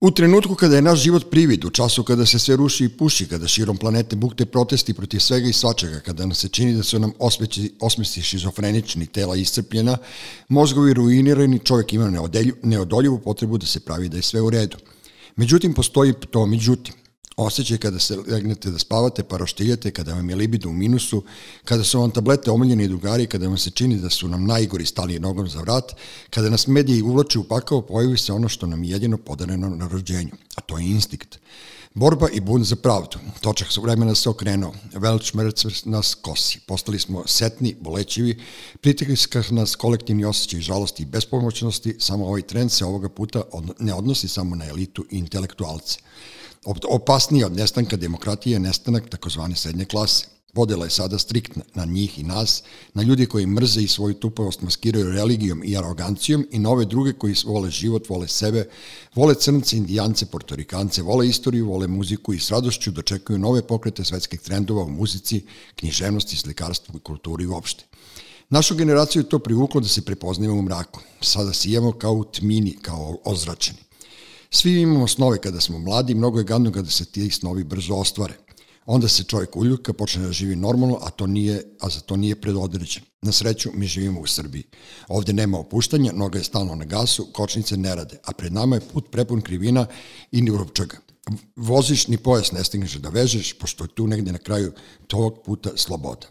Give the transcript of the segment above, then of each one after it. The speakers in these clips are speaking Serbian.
U trenutku kada je naš život privid, u času kada se sve ruši i puši, kada širom planete bukte protesti protiv svega i svačega, kada nam se čini da su nam osmesi, osmesi šizofrenični, tela iscrpljena, mozgovi ruinirani, čovjek ima neodoljivu potrebu da se pravi da je sve u redu. Međutim, postoji to međutim osjećaj kada se legnete da spavate, pa roštiljate, kada vam je libido u minusu, kada su vam tablete omiljeni drugari, kada vam se čini da su nam najgori stali nogom za vrat, kada nas mediji uvlače u pakao, pojavi se ono što nam je jedino podareno na rođenju, a to je instinkt. Borba i bun za pravdu. Točak su vremena se okrenuo. Velč mrtv nas kosi. Postali smo setni, bolećivi, pritiska nas kolektivni osjećaj žalosti i bespomoćnosti, samo ovaj trend se ovoga puta ne odnosi samo na elitu i intelektualce opasnije od nestanka demokratije je nestanak takozvane srednje klase. Podela je sada striktna na njih i nas, na ljudi koji mrze i svoju tupavost maskiraju religijom i arogancijom i na ove druge koji vole život, vole sebe, vole crnce, indijance, portorikance, vole istoriju, vole muziku i s radošću dočekuju nove pokrete svetskih trendova u muzici, književnosti, slikarstvu i kulturi uopšte. Našu generaciju je to privuklo da se prepoznajemo u mraku. Sada sijemo kao u tmini, kao ozračeni. Svi imamo snove kada smo mladi, mnogo je gadno kada se ti snovi brzo ostvare. Onda se čovjek uljuka, počne da živi normalno, a, to nije, a za to nije predodređen. Na sreću, mi živimo u Srbiji. Ovde nema opuštanja, noga je stalno na gasu, kočnice ne rade, a pred nama je put prepun krivina i ni urupčaga. Voziš, ni pojas ne stigneš da vežeš, pošto je tu negde na kraju tog puta sloboda.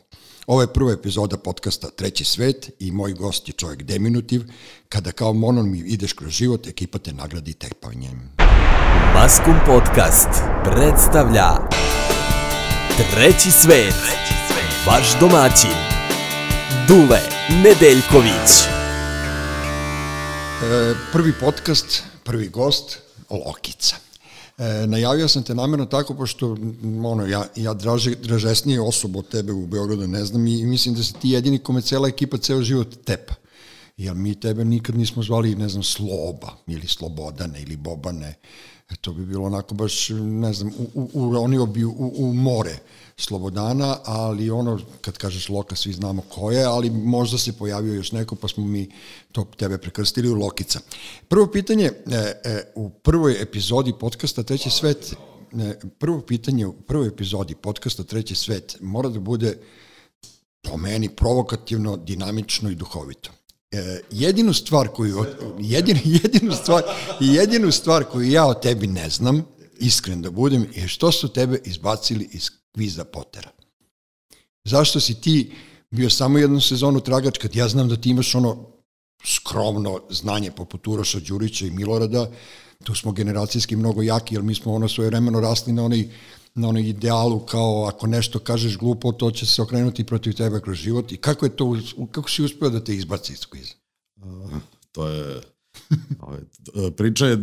Ovo je prva epizoda podcasta Treći svet i moj gost je čovjek deminutiv. Kada kao monon mi ideš kroz život, ekipa te nagradi tepanjem. Maskum Podcast predstavlja Treći svet, vaš domaćin, Dule Nedeljković. E, prvi podcast, prvi gost, Lokica. E, najavio sam te namjerno tako, pošto ono, ja, ja draže, dražesnije osobu od tebe u Beogradu ne znam i mislim da si ti jedini kome cela ekipa ceo život tepa. Jer mi tebe nikad nismo zvali, ne znam, Sloba ili Slobodane ili Bobane. E, to bi bilo onako baš, ne znam, u, u, u, oni bi u, u more Slobodana, ali ono, kad kažeš Loka, svi znamo ko je, ali možda se pojavio još neko, pa smo mi to tebe prekrstili u Lokica. Prvo pitanje, e, e, u prvoj epizodi podcasta Treći svet, e, prvo pitanje u prvoj epizodi podcasta Treći svet mora da bude po meni provokativno, dinamično i duhovito. E, jedinu stvar koju jedinu, jedinu stvar jedinu stvar koju ja o tebi ne znam iskren da budem je što su tebe izbacili iz kviza Potera. Zašto si ti bio samo jednu sezonu tragač kad ja znam da ti imaš ono skromno znanje poput Uroša Đurića i Milorada, tu smo generacijski mnogo jaki, jer mi smo ono svoje vremeno rasli na onaj na onoj idealu kao ako nešto kažeš glupo, to će se okrenuti protiv tebe kroz život i kako je to, kako si uspeo da te izbaci iz kviza? Uh, to je ovaj, priča je,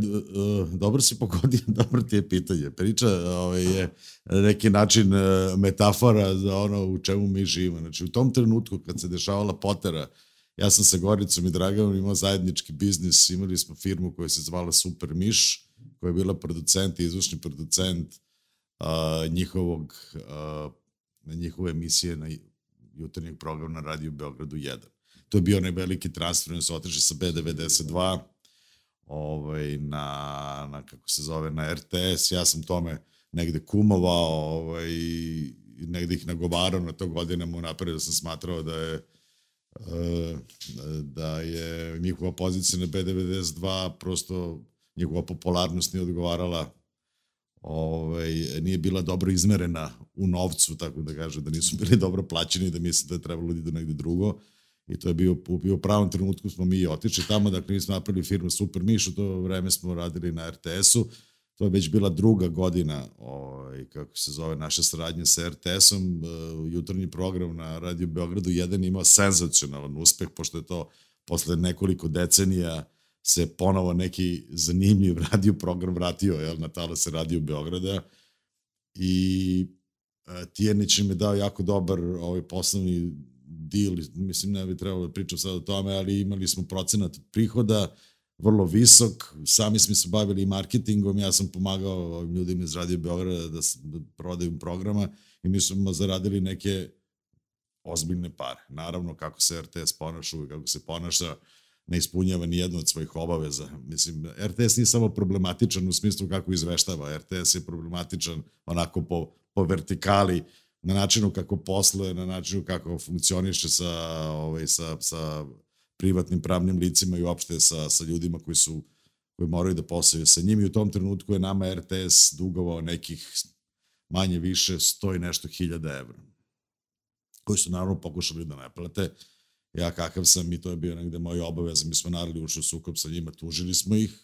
dobro si pogodio, dobro ti je pitanje. Priča ovaj, je neki način e, metafora za ono u čemu mi živimo. Znači, u tom trenutku kad se dešavala potera, ja sam sa Goricom i Draganom imao zajednički biznis, imali smo firmu koja se zvala Super Miš, koja je bila producent i izvršni producent a, njihovog, a, njihove emisije na jutarnjeg programa na radiju Beogradu 1. To je bio onaj veliki transfer, oni su otišli sa B92 ovaj, na, na, kako se zove, na RTS, ja sam tome negde kumovao, ovaj, negde ih nagovarao na to godinama unapred, da sam smatrao da je eh, da je njihova pozicija na B92 prosto njihova popularnost nije odgovarala ovaj, nije bila dobro izmerena u novcu, tako da kaže da nisu bili dobro plaćeni, da misle da je trebalo da idu negde drugo. I to je bio, bio pravom trenutku smo mi otišli tamo, dakle mi smo napravili firmu Super Miš, u to vreme smo radili na RTS-u, to je već bila druga godina, ovaj, kako se zove, naša saradnja sa RTS-om, uh, jutarnji program na Radio Beogradu, jedan imao senzacionalan uspeh, pošto je to posle nekoliko decenija se ponovo neki zanimljiv radio program vratio jel, na tala se Radio Beograda i uh, Tijenić im je dao jako dobar ovaj poslovni deal, mislim ne bi trebalo da pričam sad o tome, ali imali smo procenat prihoda, vrlo visok, sami smo se bavili i marketingom, ja sam pomagao ovim ljudima iz Radio Beograda da, da prodaju programa i mi smo zaradili neke ozbiljne pare. Naravno, kako se RTS ponaša, kako se ponaša, ne ispunjava ni jednu od svojih obaveza. Mislim, RTS nije samo problematičan u smislu kako izveštava, RTS je problematičan onako po, po vertikali, na načinu kako posluje, na načinu kako funkcioniše sa, ovaj, sa, sa privatnim pravnim licima i uopšte sa, sa ljudima koji su koji moraju da posluje sa njim i u tom trenutku je nama RTS dugovao nekih manje više sto i nešto hiljada evra koji su naravno pokušali da ne plate. Ja kakav sam i to je bio negde moj obavez, mi smo naravno ušli u sukob sa njima, tužili smo ih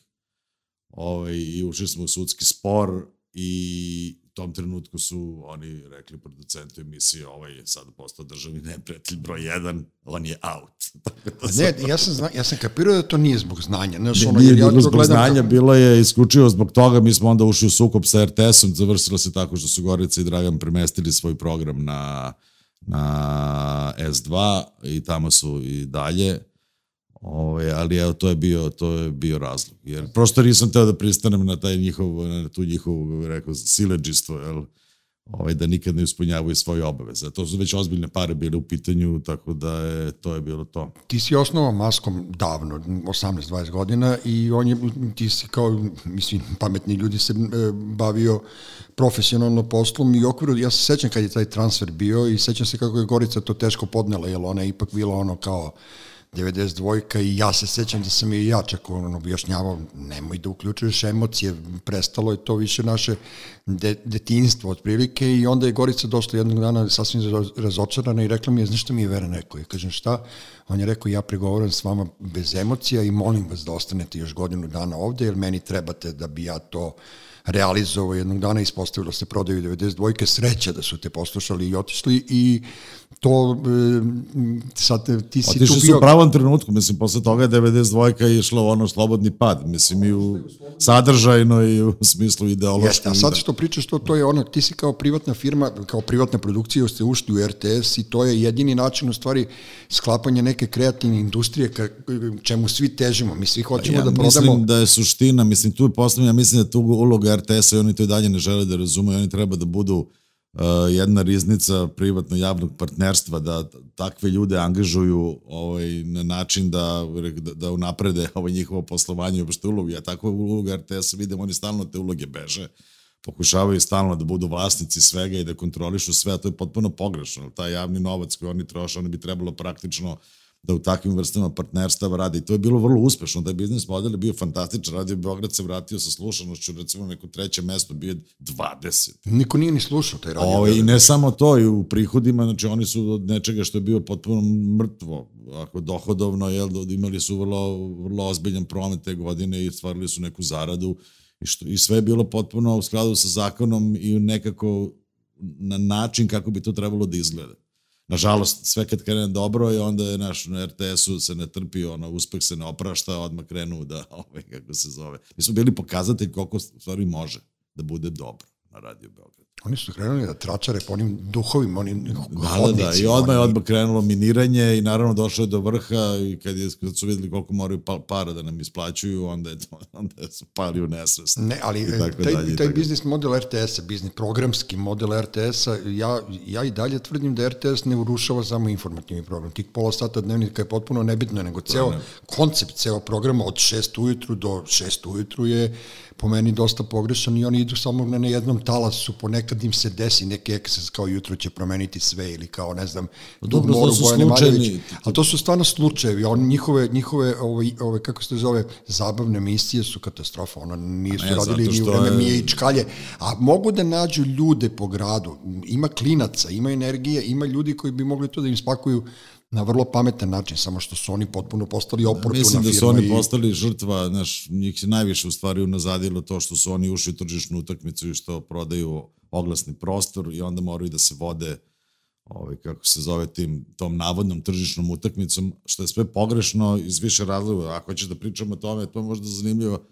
ovaj, i ušli smo u sudski spor i u tom trenutku su oni rekli producentu emisije, ovaj je sad postao državni neprijatelj broj 1, on je out. Da ne, ja sam, zna, ja sam kapirao da to nije zbog znanja. Ne, Ne, ono, nije ja bilo to zbog gledam znanja, kao- bilo je isključivo zbog toga, mi smo onda ušli u sukob sa RTS-om, završilo se tako što su Gorica i Dragan premestili svoj program na, na S2 i tamo su i dalje. Ove, ali evo, to je bio, to je bio razlog. Jer prosto nisam teo da pristanem na taj njihov, na tu njihovu, rekao, sileđistvo, jel? Ovaj, da nikad ne ispunjavaju svoje obaveze. To su već ozbiljne pare bile u pitanju, tako da je, to je bilo to. ti si osnovao maskom davno, 18-20 godina i on je, ti si kao, mislim, pametni ljudi se e, bavio profesionalno poslom i okviru, ja se sećam kad je taj transfer bio i sećam se kako je Gorica to teško podnela, jer ona je ipak bila ono kao 92 i ja se sećam da sam i ja čak ono objašnjavao nemoj da uključuješ emocije, prestalo je to više naše de, detinstvo otprilike i onda je Gorica došla jednog dana sasvim raz- razočarana i rekla mi je, znaš šta mi je Vera rekao? Ja kažem šta? On je rekao, ja pregovaram s vama bez emocija i molim vas da ostanete još godinu dana ovde, jer meni trebate da bi ja to realizovao jednog dana ispostavilo se prodaju 92 sreća da su te poslušali i otišli i to e, sad ti si tu Otišli su bio u pravom trenutku, mislim, posle toga je 92 išla u ono slobodni pad, mislim, i u sadržajno i u smislu ideološkom. Jeste, a sad što pričaš to, to je ono, ti si kao privatna firma, kao privatna produkcija, ste ušli u RTS i to je jedini način u stvari sklapanja neke kreativne industrije ka, čemu svi težimo. Mi svi hoćemo ja da prodamo... mislim da je suština, mislim, tu je postavljena, mislim da je tu uloga RTS-a i oni to i dalje ne žele da razumeju, oni treba da budu uh, jedna riznica privatno-javnog partnerstva, da takve ljude angažuju ovaj, na način da, da, da unaprede ovaj, njihovo poslovanje i uopšte ulogu. Ja tako uloga RTS-a vidim, oni stalno te uloge beže pokušavaju stalno da budu vlasnici svega i da kontrolišu sve, a to je potpuno pogrešno. Taj javni novac koji oni troše, oni bi trebalo praktično da u takvim vrstama partnerstava radi. I to je bilo vrlo uspešno, da je biznis model je bio fantastičan. Radio Beograd se vratio sa slušanošću, recimo neko treće mesto, bio je 20. Niko nije ni slušao taj radio. Ovo, I ne samo to, i u prihodima, znači oni su od nečega što je bio potpuno mrtvo, ako dohodovno, jel, imali su vrlo, vrlo ozbiljan promet te godine i stvarili su neku zaradu i, što, i sve je bilo potpuno u skladu sa zakonom i nekako na način kako bi to trebalo da izgleda. Nažalost, sve kad krene dobro i onda je naš na RTS-u se ne trpi, ono, uspeh se ne oprašta, odmah krenu da, ovaj, kako se zove. Mi smo bili pokazatelj koliko stvari može da bude dobro na Radio Beograd. Oni su krenuli da tračare po onim duhovima, onim Da, da, da, i odmah je odmah krenulo miniranje i naravno došlo je do vrha i kad, je, kad su videli koliko moraju pa- para da nam isplaćuju, onda je onda su pali u nesvest. Ne, ali e, taj, dalje taj biznis model RTS-a, biznis programski model RTS-a, ja, ja i dalje tvrdim da RTS ne urušava samo informativni program. Tih pola sata dnevnika je potpuno nebitno, nego ceo koncept ceo programa od 6 ujutru do 6 ujutru je po meni dosta pogrešan i oni idu samo na jednom talasu, ponekad im se desi neki eksces kao jutro će promeniti sve ili kao ne znam, dobro, Moru su Bojane Maljević, ali to su stvarno slučajevi, on, njihove, njihove ove, ove, kako se zove, zabavne emisije su katastrofa, ono nisu ne, radili ni u vreme je- Mije i Čkalje, a mogu da nađu ljude po gradu, ima klinaca, ima energije, ima ljudi koji bi mogli to da im spakuju na vrlo pametan način, samo što su oni potpuno postali oportuna Mislim da su firma oni i- postali žrtva, znaš, njih je najviše u stvari unazadilo to što su oni ušli u tržišnu utakmicu i što prodaju oglasni prostor i onda moraju da se vode ovaj, kako se zove tim, tom navodnom tržišnom utakmicom, što je sve pogrešno iz više razloga. Ako ćeš da pričamo o tome, to je možda zanimljivo,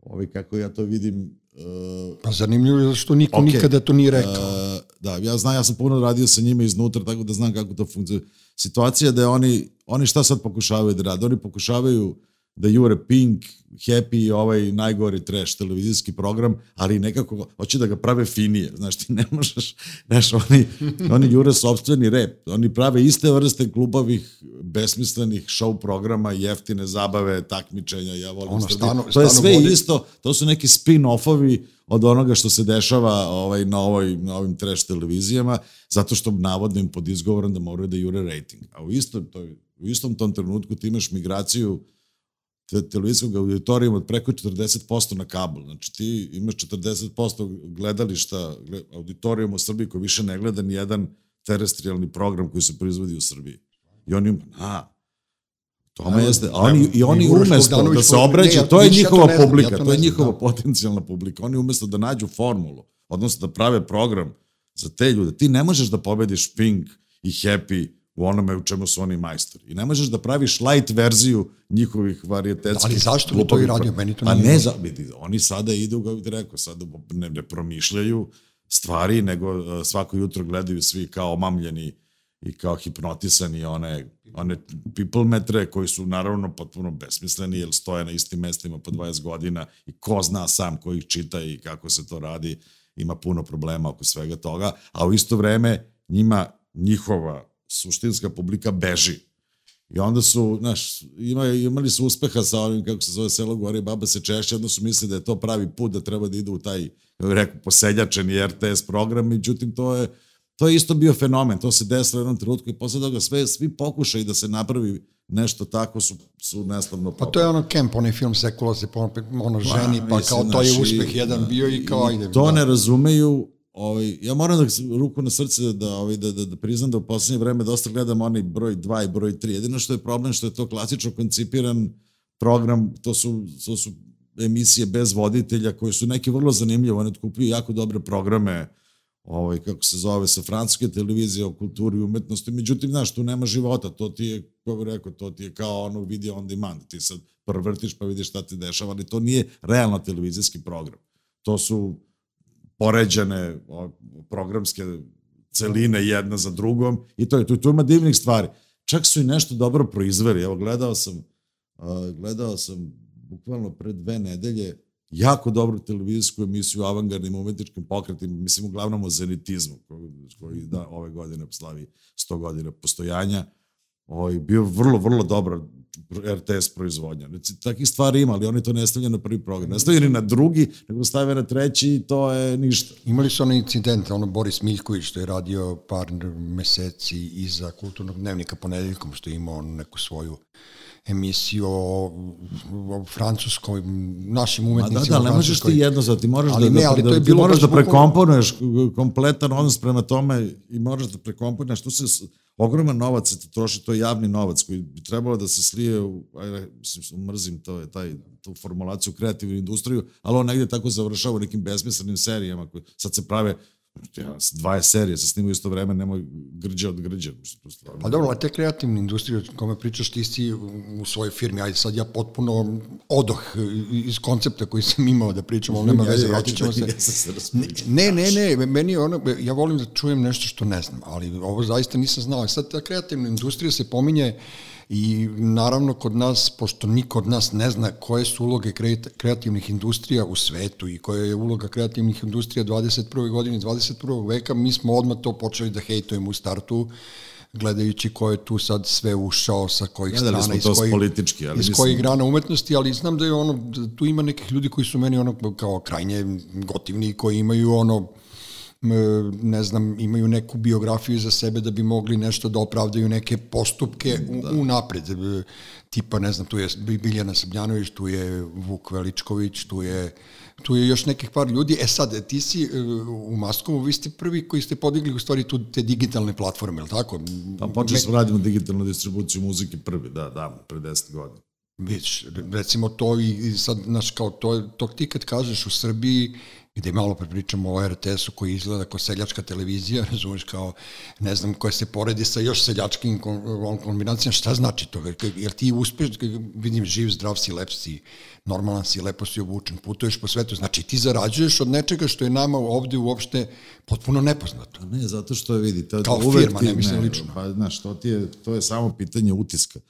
ovaj, kako ja to vidim, uh, Pa zanimljivo je što niko Ok. nikada to nije rekao. E, da, ja znam, ja sam puno radio sa njima iznutra, tako da znam kako to funkcionuje. Situacija da oni, oni šta sad pokušavaju da rade? Oni pokušavaju da jure Pink, Happy ovaj najgori trash televizijski program, ali nekako hoće da ga prave finije, znaš, ti ne možeš, znaš, oni, oni jure sobstveni rep, oni prave iste vrste klubavih, besmislenih show programa, jeftine zabave, takmičenja, ja volim ono, stano, to je sve vodi... isto, to su neki spin-offovi od onoga što se dešava ovaj, na, ovoj, na ovim trash televizijama, zato što navodno im pod izgovorom da moraju da jure rating. A u istom, to, u istom tom trenutku ti imaš migraciju televizijskog auditorijuma od preko 40% na kabel. Znači ti imaš 40% gledališta, auditorijuma u Srbiji koji više ne gleda ni jedan terestrijalni program koji se proizvodi u Srbiji. I oni, a, Tome da, jeste, a oni, i oni umesto da se obraćaju, to je njihova ja publika, to, to je njihova da. potencijalna publika. Oni umesto da nađu formulu, odnosno da prave program za te ljude, ti ne možeš da pobediš Pink i Happy u onome u čemu su oni majstori. I ne možeš da praviš light verziju njihovih varijetetskih... Ali zašto bi to i radio? Meni to pa nije... Pa ne, za, vidi, oni sada idu, kako bih rekao, sada ne, ne promišljaju stvari, nego uh, svako jutro gledaju svi kao omamljeni i kao hipnotisani one, one people metre koji su naravno potpuno besmisleni jer stoje na istim mestima po 20 godina i ko zna sam ko ih čita i kako se to radi, ima puno problema oko svega toga, a u isto vreme njima njihova suštinska publika beži. I onda su, znaš, imali, imali su uspeha sa ovim, kako se zove selo Gore i Baba se češće, onda su mislili da je to pravi put, da treba da idu u taj, rekao, poseljačeni RTS program, međutim, to je, to je isto bio fenomen, to se desilo u jednom trenutku i posle toga sve, svi pokušaju da se napravi nešto tako su, su neslavno Pa to je ono Kemp, onaj film Sekula se ono ženi, pa, pa kao to je uspeh jedan da, bio i kao ajde. To da. ne razumeju, ovaj, ja moram da ruku na srce da, ovaj, da, da, da priznam da u poslednje vreme dosta gledam onaj broj 2 i broj 3. Jedino što je problem što je to klasično koncipiran program, to su, to su emisije bez voditelja koje su neke vrlo zanimljive, one kupuju jako dobre programe, ovaj, kako se zove, sa francuske televizije o kulturi i umetnosti, međutim, znaš, tu nema života, to ti je, kako bih rekao, to ti je kao ono video on demand, ti sad prvrtiš pa vidiš šta ti dešava, ali to nije realno televizijski program. To su poređene programske celine jedna za drugom i to je, tu, tu ima divnih stvari. Čak su i nešto dobro proizveli, evo, gledao sam, uh, gledao sam bukvalno pre dve nedelje jako dobru televizijsku emisiju o avangardnim umetničkim pokretima, mislim uglavnom o zenitizmu, koji, da, ove godine slavi 100 godina postojanja, ovaj, bio vrlo, vrlo dobra RTS proizvodnja. Znači, takih stvari ima, ali oni to ne stavljaju na prvi program. Ne stavljaju ni na drugi, nego stave na treći i to je ništa. Imali su onaj incident, ono Boris Miljković što je radio par meseci iza kulturnog dnevnika ponedeljkom, što je imao neku svoju emisiju o, o francuskoj, našim umetnicima. Ma da, da, ne možeš ti jedno za ti moraš ali da, ne, ali da, to je bilo moraš da prekomponuješ kompletan odnos prema tome i moraš da prekomponuješ, tu se ogroman novac se troši, to je javni novac koji bi trebalo da se slije u, ajde, mislim, mrzim to je taj, tu formulaciju kreativnu industriju, ali on negde tako završava u nekim besmislenim serijama koji sad se prave ja, dva serije se snimaju isto vreme, nemoj grđe od grđe. Pa dobro, a te kreativne industrije o kome pričaš, ti si u svojoj firmi, ajde sad ja potpuno odoh iz koncepta koji sam imao da pričam, ali nema veze, vratit ćemo se. Ne, ne, ne, meni ono, ja volim da čujem nešto što ne znam, ali ovo zaista nisam znao. Sad ta kreativna industrija se pominje uh, I naravno kod nas, pošto niko od nas ne zna koje su uloge kreativnih industrija u svetu i koja je uloga kreativnih industrija 21. godine 21. veka, mi smo odmah to počeli da hejtujemo u startu, gledajući ko je tu sad sve ušao, sa kojih Gledali strana, iz, kojih, politički, ali iz mislim... kojih grana umetnosti, ali znam da je ono, da tu ima nekih ljudi koji su meni ono kao krajnje gotivni, koji imaju ono ne znam, imaju neku biografiju za sebe da bi mogli nešto da opravdaju neke postupke da. u, napred. Tipa, ne znam, tu je Biljana Srbljanović, tu je Vuk Veličković, tu je tu je još nekih par ljudi. E sad, ti si e, u Maskovu, vi ste prvi koji ste podigli u stvari tu te digitalne platforme, je li tako? Pa počeli smo radimo digitalnu distribuciju muzike prvi, da, da, pre 10 godina. Vidiš, recimo to i sad, znaš, kao to, to ti kad kažeš u Srbiji, gde malo pričamo o RTS-u koji izgleda kao seljačka televizija, razumeš, kao, ne znam, koja se poredi sa još seljačkim kombinacijama, šta znači to? Jer ti uspeš, vidim, živ, zdrav si, lep si, normalan si, lepo si obučen, putuješ po svetu, znači ti zarađuješ od nečega što je nama ovde uopšte potpuno nepoznato. Ne, zato što je, vidi, to, kao uvek firma, ti, ne mislim lično. Pa, znaš, to, ti je, to je samo pitanje utiska.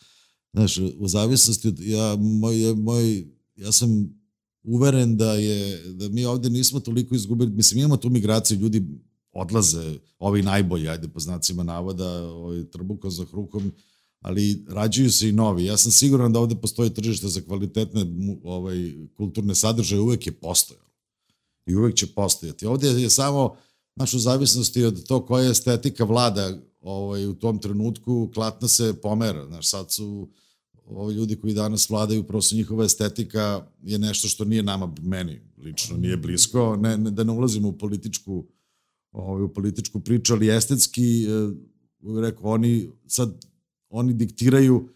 Znaš, u zavisnosti ja, moj, moj, ja sam uveren da je, da mi ovde nismo toliko izgubili, mislim, imamo tu migraciju, ljudi odlaze, ovi najbolji, ajde po znacima navoda, ovaj, trbukom za hrukom, ali rađuju se i novi. Ja sam siguran da ovde postoji tržište za kvalitetne ovaj, kulturne sadržaje, uvek je postojalo. I uvek će postojati. Ovde je samo, znaš, u zavisnosti od to koja je estetika vlada ovaj, u tom trenutku, klatna se pomera. Znaš, sad su ovi ljudi koji danas vladaju, prosto njihova estetika je nešto što nije nama, meni lično nije blisko, ne, ne, da ne ulazimo u političku, ovaj, u političku priču, ali estetski, eh, rekao, oni sad, oni diktiraju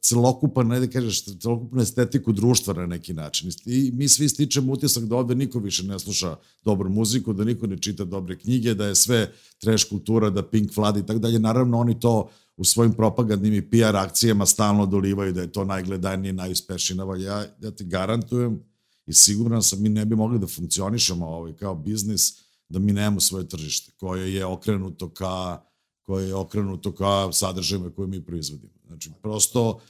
celokupan, ne da kažeš, celokupnu estetiku društva na neki način. I mi svi stičemo utisak da ovde niko više ne sluša dobru muziku, da niko ne čita dobre knjige, da je sve trash kultura, da Pink vlada i tako dalje. Naravno, oni to u svojim propagandnim i PR akcijama stalno dolivaju da je to najgledanije, najuspešnije. Ja, ja ti garantujem i siguran sam mi ne bi mogli da funkcionišemo ovaj, kao biznis da mi nemamo svoje tržište koje je okrenuto ka koje je okrenuto ka sadržajima koje mi proizvodimo. Znači, prosto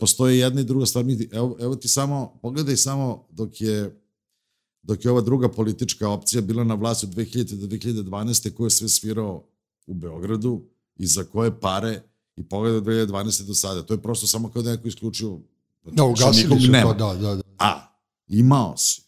postoje jedna i druga stvar. Evo, evo ti samo, pogledaj samo dok je dok je ova druga politička opcija bila na vlasti od 2000 do 2012. ko je sve svirao u Beogradu i za koje pare i pogleda od 2012. do sada. To je prosto samo kao da neko isključio. Znači, da, ugasili su to, da, da, da. A, imao si.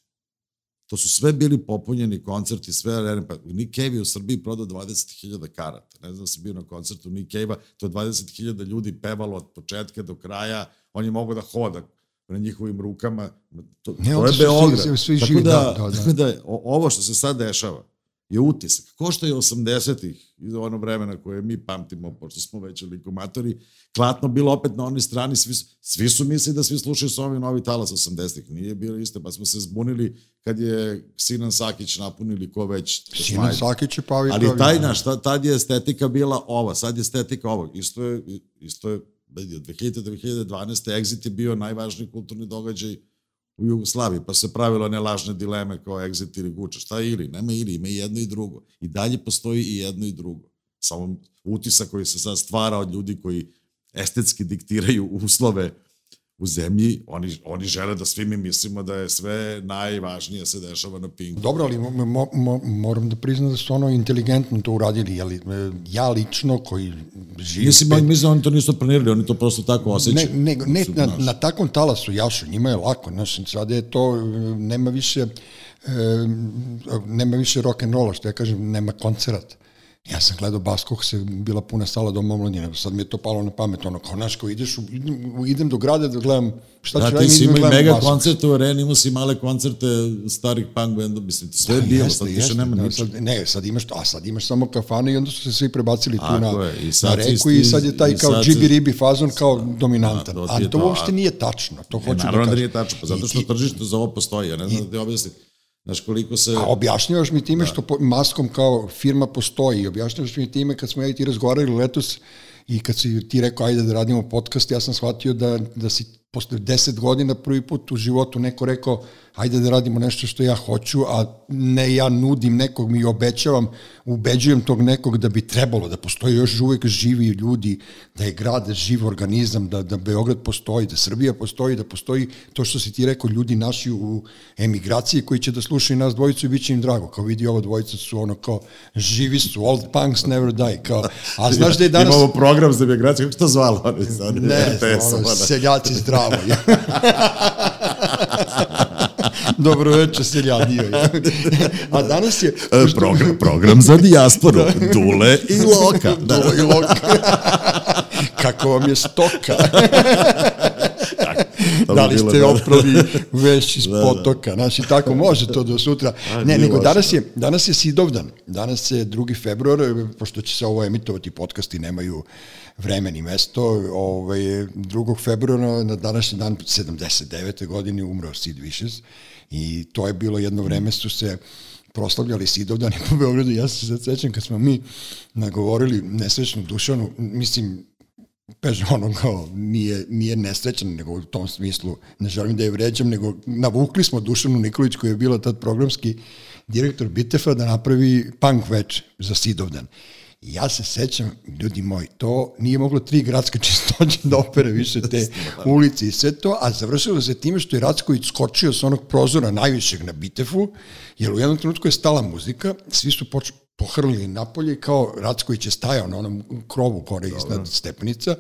To su sve bili popunjeni koncerti, sve arene. Pa Nick Cave je u Srbiji prodao 20.000 karata. Ne znam da sam bio na koncertu Nick Cave-a, to je 20.000 ljudi pevalo od početka do kraja. On je mogao da hoda na njihovim rukama. To, ne, to je Beograd. Svi, svi živi, tako da, da, da, da. Tako da ovo što se sad dešava, je utisak. Ko što je 80-ih, iz ono vremena koje mi pamtimo, pošto smo već likomatori, klatno bilo opet na onoj strani, svi, svi su mislili da svi slušaju sa ovim novi talas 80-ih. Nije bilo isto, pa smo se zbunili kad je Sinan Sakić napunili ko već. Sinan Sakić je pavi Ali taj naš, tad je estetika bila ova, sad je estetika ovog. Isto je, isto je, od 2000 do 2012. Exit je bio najvažniji kulturni događaj u Jugoslaviji, pa se pravilo ne lažne dileme kao exit ili guča. Šta je ili? Nema ili, ima i jedno i drugo. I dalje postoji i jedno i drugo. Samo utisak koji se sad stvara od ljudi koji estetski diktiraju uslove u zemlji, oni, oni žele da svi mi mislimo da je sve najvažnije se dešava na Pinku. Dobro, ali mo, mo, mo, moram da priznam da su ono inteligentno to uradili, ali e, ja lično koji živim... Mislim, pet... mislim da oni to nisu planirali, oni to prosto tako osjećaju. Ne, ne, ne na, na takvom talasu, jašu, njima je lako, znaš, sad je to, nema više, e, nema više rock and rolla, što ja kažem, nema koncerata Ja sam gledao Baskog, se bila puna sala do omladine, sad mi je to palo na pamet, ono, kao, znaš, kao ideš, u, idem, idem do grada da gledam šta da, ću raditi, idem da mega Baskog. koncerte u areni, imao si male koncerte starih punk benda, mislim, sve je da, bilo, jeste, sad više nema da. Sad, ne, sad imaš, a sad imaš samo kafane i onda su se svi prebacili tu na, je, na reku i sad je taj kao džibi ribi fazon kao dominantan. Da, a to uopšte nije tačno, to hoću da kažem. Naravno da nije tačno, pa zato što tržište za ovo postoji, ja ne znam da ti objasnim Znaš, koliko se... A objašnjavaš mi time da. što po, maskom kao firma postoji. Objašnjavaš mi time kad smo ja i ti razgovarali letos i kad si ti rekao ajde da radimo podcast, ja sam shvatio da, da si posle deset godina prvi put u životu neko rekao ajde da radimo nešto što ja hoću, a ne ja nudim nekog, mi obećavam, ubeđujem tog nekog da bi trebalo, da postoji još uvek živi ljudi, da je grad da živ organizam, da, da Beograd postoji, da Srbija postoji, da postoji to što si ti rekao, ljudi naši u emigraciji koji će da slušaju nas dvojicu i bit će im drago. Kao vidi, ovo dvojica su ono kao živi su, old punks never die. Kao, a znaš da je danas... Imamo program za emigraciju, kako se to zvalo? Ne, ono, seljaci zdravo. Dobro večer, seljadio. A danas je... E, program, program za dijasporu. Dule i Loka. Da. Dule i Loka. Kako vam je stoka? Da li ste oprali veš iz da, da. potoka, znaš i tako može to do sutra. ne, nego danas je, danas je Sidovdan, danas je 2. februar, pošto će se ovo emitovati podcasti, nemaju vremen i mesto, ovaj, 2. februara na današnji dan 79. godine umro Sid Vicious I to je bilo jedno vreme su se proslavljali Sidovdani po Beogradu. Ja se sad sećam kad smo mi nagovorili nesrećnu Dušanu, mislim, Pež ono kao nije, nije nesrećan, nego u tom smislu ne želim da je vređam, nego navukli smo Dušanu Nikolić koja je bila tad programski direktor Bitefa da napravi punk veče za Sidovdan. Ja se sećam, ljudi moji, to nije moglo tri gradske čistoće da opere više te ulice i sve to, a završilo se time što je Racković skočio sa onog prozora najvišeg na Bitefu, jer u jednom trenutku je stala muzika, svi su poč pohrlili napolje i kao Racković je stajao na onom krovu gore iznad stepenica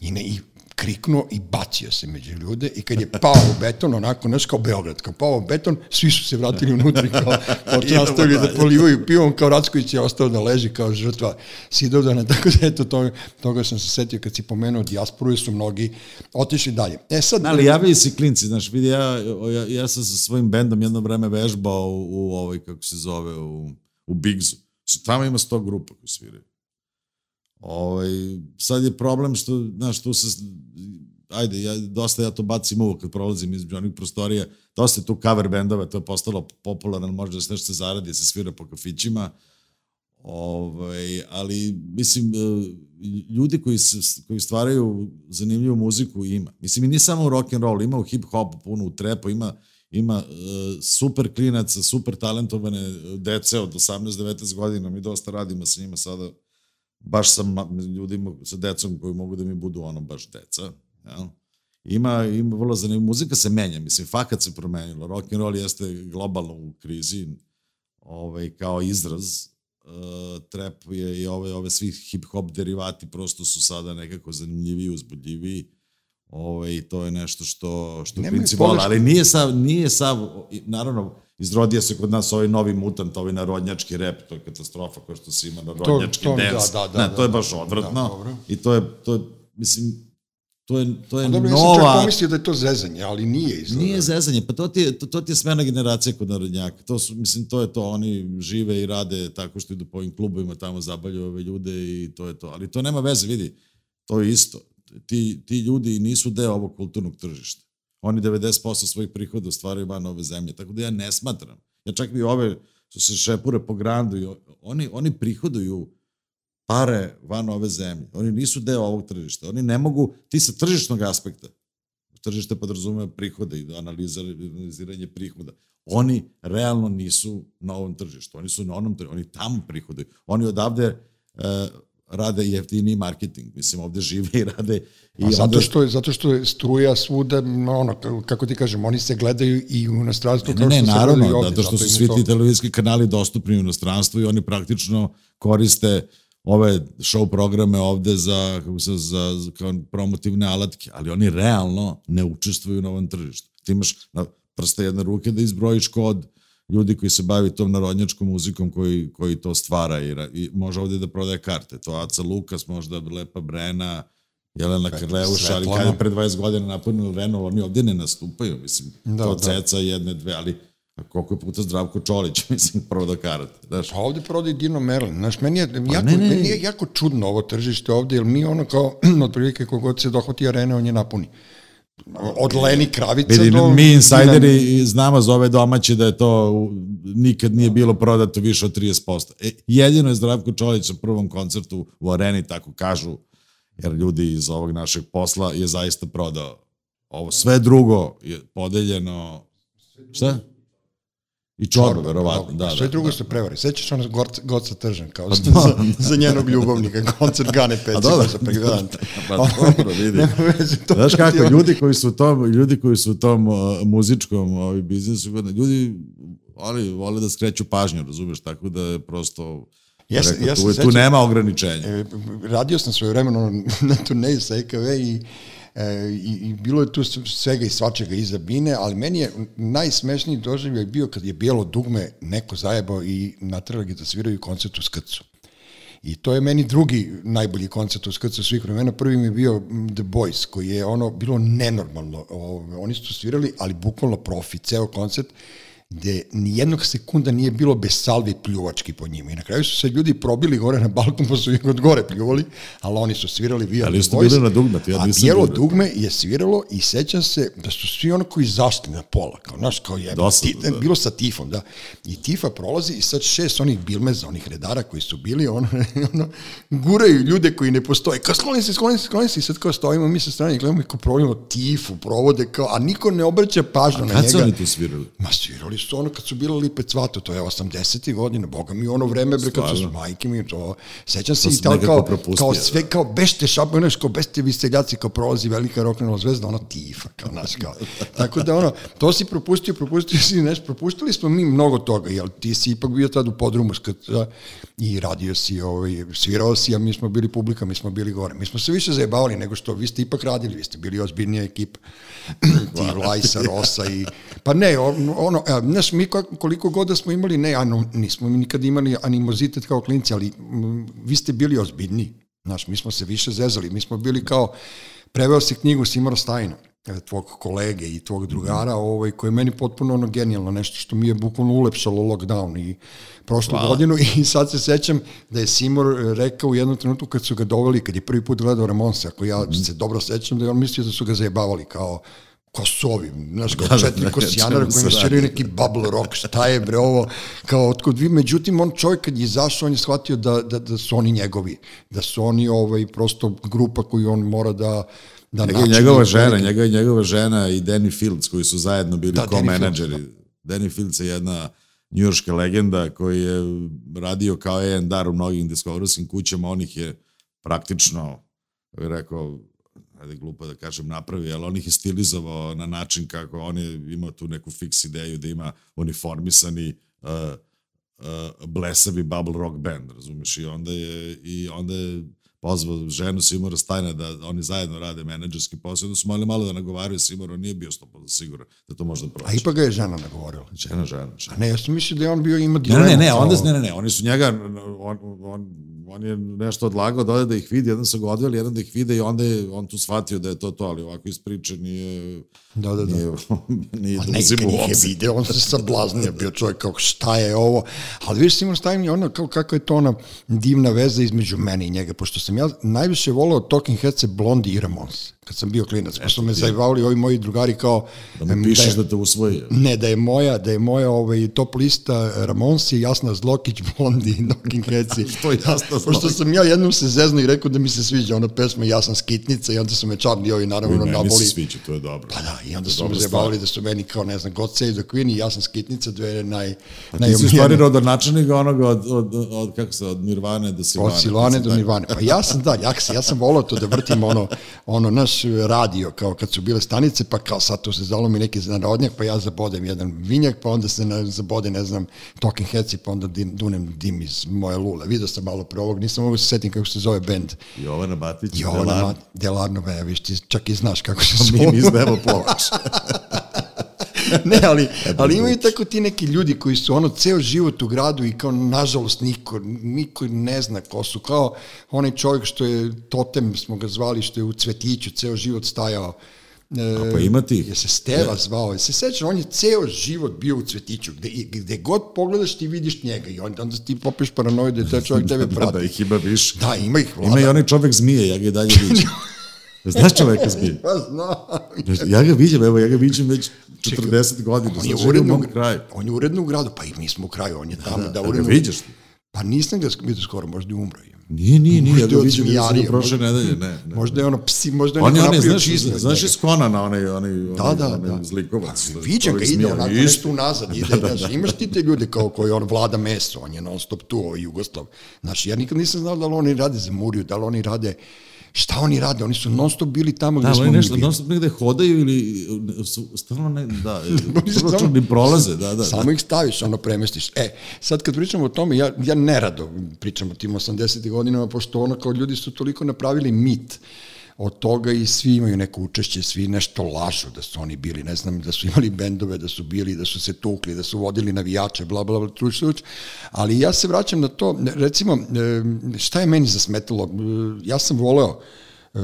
i, ne, i kriknuo i bacio se među ljude i kad je pao u beton, onako, znaš kao Beograd, kao pao u beton, svi su se vratili unutra i kao, kao nastavili da polivaju pivom, kao Racković je ostao da leži kao žrtva Sidovdana, tako da eto, toga, toga sam se setio kad si pomenuo dijasporu, su mnogi otišli dalje. E sad... Ali javili si klinci, znaš, vidi, ja, ja, ja sam sa svojim bendom jedno vreme vežbao u, u ovoj, kako se zove, u, u Bigzu. Tamo ima 100 grupa koji sviraju. Ovaj, sad je problem što, znaš, tu se, ajde, ja, dosta ja to bacim uvijek kad prolazim između onih prostorija, dosta je tu cover bendova, to je postalo popularno, može da se nešto zaradi, se svira po kafićima, ovaj, ali, mislim, e, ljudi koji, se, koji stvaraju zanimljivu muziku ima. Mislim, i nije samo u rock and roll, ima u hip hop, puno u trepu, ima ima uh, super klinaca, super talentovane dece od 18-19 godina, mi dosta radimo sa njima sada. Baš sa ljudima, sa decom koji mogu da mi budu ono baš deca. Jel? Ima, ima vrlo zanimljiva, muzika se menja, mislim, fakat se promenilo, rock and roll jeste globalno u krizi, ovaj, kao izraz, uh, trap je i ove, ove svi hip-hop derivati prosto su sada nekako zanimljiviji, uzbudljiviji, ovaj, to je nešto što, što vole, ali nije sav, nije sav, naravno, izrodio se kod nas ovaj novi mutant, ovaj narodnjački rep, to je katastrofa koja što se ima narodnjački to, to, dance. Da, da, da, ne, to je baš odvratno. Da, I to je, to je, mislim, to je, to je A dobro, nova... Dobro, ja pomislio da je to zezanje, ali nije izgleda. Nije zezanje, pa to ti je, to, to ti je smena generacija kod narodnjaka. To su, mislim, to je to, oni žive i rade tako što idu po ovim klubovima, tamo zabavljaju ove ljude i to je to. Ali to nema veze, vidi, to je isto. Ti, ti ljudi nisu deo ovog kulturnog tržišta. Oni 90% svojih prihoda stvaraju van ove zemlje. Tako da ja ne smatram. Ja čak i ove što se šepure po grandu, oni, oni prihoduju pare van ove zemlje. Oni nisu deo ovog tržišta. Oni ne mogu, ti sa tržišnog aspekta, tržište podrazume prihode i analiziranje prihoda. Oni realno nisu na ovom tržištu. Oni su na onom tržištu. Oni tamo prihodaju. Oni odavde e, rade jeftini marketing. Mislim, ovde žive i rade... I A zato što, je, zato što je struja svuda, ono, kako ti kažem, oni se gledaju i u inostranstvu. Ne, ne, ne naravno, ovde, zato što su svi ti televizijski kanali dostupni u inostranstvu i oni praktično koriste ove show programe ovde za, kako se, za, za kao promotivne alatke, ali oni realno ne učestvuju na ovom tržištu. Ti imaš na prste jedne ruke da izbrojiš kod ljudi koji se bavi tom narodnjačkom muzikom koji, koji to stvara i, i može ovde da prodaje karte. To Aca Lukas, možda Lepa Brena, Jelena Krleuša, ali kada je pre 20 godina napunili Renault, oni ovde ne nastupaju, mislim, da, to da. ceca jedne, dve, ali koliko je puta Zdravko Čolić, mislim, proda karate. Znaš. Pa ovde prodaje Dino Merlin. Znaš, meni je, pa jako, ne, ne. meni je jako čudno ovo tržište ovde, jer mi ono kao, otprilike kogod se dohvati arene, on je napuni od Leni Kravica Vidim, do... Mi insajderi znamo za ove domaće da je to nikad nije bilo prodato više od 30%. E, jedino je Zdravko Čolić na prvom koncertu u areni, tako kažu, jer ljudi iz ovog našeg posla je zaista prodao. Ovo sve drugo je podeljeno... Šta? I čorba, verovatno, da, da. Sve da, drugo da, ste prevari. Sećaš ono Goca, Goca Tržan, kao za, za, za njenog ljubavnika, koncert Gane Peciva za pregledante. pa dobro, vidi. Znaš kako, ljudi koji su u tom, ljudi koji su u tom uh, muzičkom ovaj, biznisu, ljudi, oni vole da skreću pažnju, razumeš, tako da je prosto... Ja se, ja se tu, sećam, tu nema ograničenja. E, radio sam svoje vremeno na turneju sa EKV i E, i, i bilo je tu svega i svačega iza bine, ali meni je najsmešniji doživljaj bio kad je bijelo dugme neko zajebao i natrali ga da sviraju koncert u Skrcu. I to je meni drugi najbolji koncert u Skrcu svih vremena. Prvi mi je bio The Boys, koji je ono bilo nenormalno. Oni su svirali, ali bukvalno profi, ceo koncert gde nijednog sekunda nije bilo bez salvi pljuvački po njima. I na kraju su se ljudi probili gore na balkon, pa su ih od gore pljuvali, ali oni su svirali Via Ali ste bili na dugme, ja nisam A bijelo dugme je sviralo i sećam se da su svi ono koji zašli na pola, kao naš, kao je, ti, da. bilo sa Tifom, da. I Tifa prolazi i sad šest onih bilmeza, onih redara koji su bili, ono, ono guraju ljude koji ne postoje, kao skloni se, skloni se, skloni se, i sad kao stojimo mi sa strane i gledamo i kao provodimo Tifu, provode kao, a niko ne obraća pažnju na njega. A kad su oni tu svirali? Ma svirali bili su ono kad su bile lipe cvato, to je 80. godina, boga mi ono vreme, bre, kad su s majke mi, to, sećam se i tako kao, propustio, kao da. sve, kao bešte šapo, znaš, kao bešte vi seljaci, kao prolazi velika rock'n'roll zvezda, ono tifa, kao, znaš, kao. Tako da, ono, to si propustio, propustio si, znaš, propustili smo mi mnogo toga, jel, ti si ipak bio tad u podrumu kad, i radio si, ovaj, svirao si, a mi smo bili publika, mi smo bili gore. Mi smo se više zajebavali nego što vi ste ipak radili, vi ste bili ozbiljnija ekipa. ti Lajsa, Rosa i... Pa ne, ono, ono znaš, mi koliko god da smo imali, ne, ano, nismo mi nikad imali animozitet kao klinci, ali m, vi ste bili ozbiljniji. Znaš, mi smo se više zezali, mi smo bili kao, preveo si knjigu Simora Stajna, e, tvog kolege i tvog drugara, ovaj, koji je meni potpuno ono genijalno, nešto što mi je bukvalno ulepšalo lockdown i prošlu Hvala. godinu i sad se sećam da je Simor rekao u jednom trenutku kad su ga doveli, kad je prvi put gledao Ramonse, ako ja se dobro sećam da je on mislio da su ga zajebavali kao ko su ovi, znaš, kao Da, da, četiri da, kosijanara čemu koji sviraju neki bubble rock, šta je bre ovo, kao otkud vi, međutim on čovjek kad je izašao, on je shvatio da, da, da su oni njegovi, da su oni ovaj, prosto grupa koju on mora da da Njega, i načini njegova žena, njega i njegova žena i Danny Fields koji su zajedno bili Da, da, Danny Fields je jedna njujorška legenda koji je radio kao A&R u mnogim diskografskim kućama, on ih je praktično, rekao, ajde glupo da kažem napravi, ali on ih je stilizovao na način kako on je imao tu neku fiks ideju da ima uniformisani uh, uh, blesavi bubble rock band, razumeš, i onda je, i onda je pozvao ženu Simora Stajna da oni zajedno rade menadžerski posao, onda su mali malo da nagovaraju Simora, on nije bio 100% siguran da to možda A proći. ipak ga je žena nagovorila. Žena, žena, žena. A ne, ja sam mislio da je on bio ima Ne, dilemu. ne, ne, kao- onda, ne, ne, ne, oni su njega, on, on, on je nešto odlagao da ode da ih vidi, jedan su ga odveli, jedan da ih vide i onda je on tu shvatio da je to to, ali ovako iz priče nije, Da, da, da. nije, nije A da ne, uzima kad u ih je video, on se sablaznio, bio čovjek kao šta je ovo, ali vidiš Simon Stein je ono kao kako je to ona divna veza između mene i njega, pošto sam ja najviše volao Talking Headse Blondie i Ramones, kad sam bio klinac, pa su me zajebavali ovi moji drugari kao Da mu pišeš je- da te usvoji. Ne, da je moja, da je moja ovaj, top lista Ramonsi, Jasna Zlokić, Blondi i Talking Headsi. Što je Jasna Pošto Zlokić? sam ja jednom se zezno i rekao da mi se sviđa ona pesma Ja sam skitnica i onda su me Charlie ovi naravno I meni se naboli. sviđa, to je dobro. Pa da, i onda To su me stvar. da su meni kao, ne znam, God Save the Queen i ja sam skitnica, dve naj... A ti si stvari rodonačelnik onoga od, od, od, kako se, od Nirvane do Silvane. Od Silvane do. Nirvane. Pa ja sam, da, ja, ja sam volao to da vrtim ono, ono naš radio, kao kad su bile stanice, pa kao sad tu se zalomi neki narodnjak, pa ja zabodem jedan vinjak, pa onda se na, zabode, ne znam, Talking Headsi, pa onda dim, dunem dim iz moje lule. Vidio sam malo pre ovog, nisam mogu se setim kako se zove bend. Jovana Batić, Jovana Delar, Ma- Delarnova, ja viš, ti čak i znaš kako se mi, zove. mi izdajemo plovač. ne, ali, ali imaju tako ti neki ljudi koji su ono ceo život u gradu i kao nažalost niko, niko ne zna ko su, kao onaj čovjek što je totem, smo ga zvali, što je u cvetiću ceo život stajao. E, pa ima tih. Je se Steva zvao, je se sećam, on je ceo život bio u cvetiću, gde, gde god pogledaš ti vidiš njega i onda, onda ti popiš paranoju da je taj čovjek tebe da, prati. da, ih ima više. Da, ima ih, Ima i onaj čovek zmije, ja ga i dalje vidim. Znaš čoveka zmije? Pa znam. Ja ga vidim, evo, ja ga vidim već 40 godina. On je živim uredno, u kraju. on je uredno u gradu, pa i mi smo u kraju, on je tamo da, Da, ga uredno. vidiš ti? Pa nisam ga vidio skoro, možda je umro. je. Nije, nije, nije, ja ga vidim vidio sam ga prošle nedelje, ne. ne. Možda je ono psi, možda je On je neko onaj, napravio znaš, znaš iz Konana, onaj, onaj, Da, da, onaj da. zlikovac. Viđem ga, ide zmija, onako nešto unazad, ide, da, da, znaš, imaš ti te ljude kao koji on vlada meso, on je non stop tu, ovaj Jugoslav. Znači, ja nikad nisam znao da li oni rade za Muriju, da li oni rade, šta oni rade, oni su non stop bili tamo gde Da, smo oni mi nešto, bili. non stop negde hodaju ili su, stalno ne, da, prosto samo- ni prolaze, da, da. Samo ih staviš, ono premestiš. E, sad kad pričamo o tome, ja, ja nerado pričam o tim 80. godinama, pošto ono kao ljudi su toliko napravili mit od toga i svi imaju neko učešće, svi nešto lažu da su oni bili, ne znam, da su imali bendove, da su bili, da su se tukli, da su vodili navijače, bla, bla, bla, truč, truč. Ali ja se vraćam na to, recimo, šta je meni zasmetalo? Ja sam voleo, e,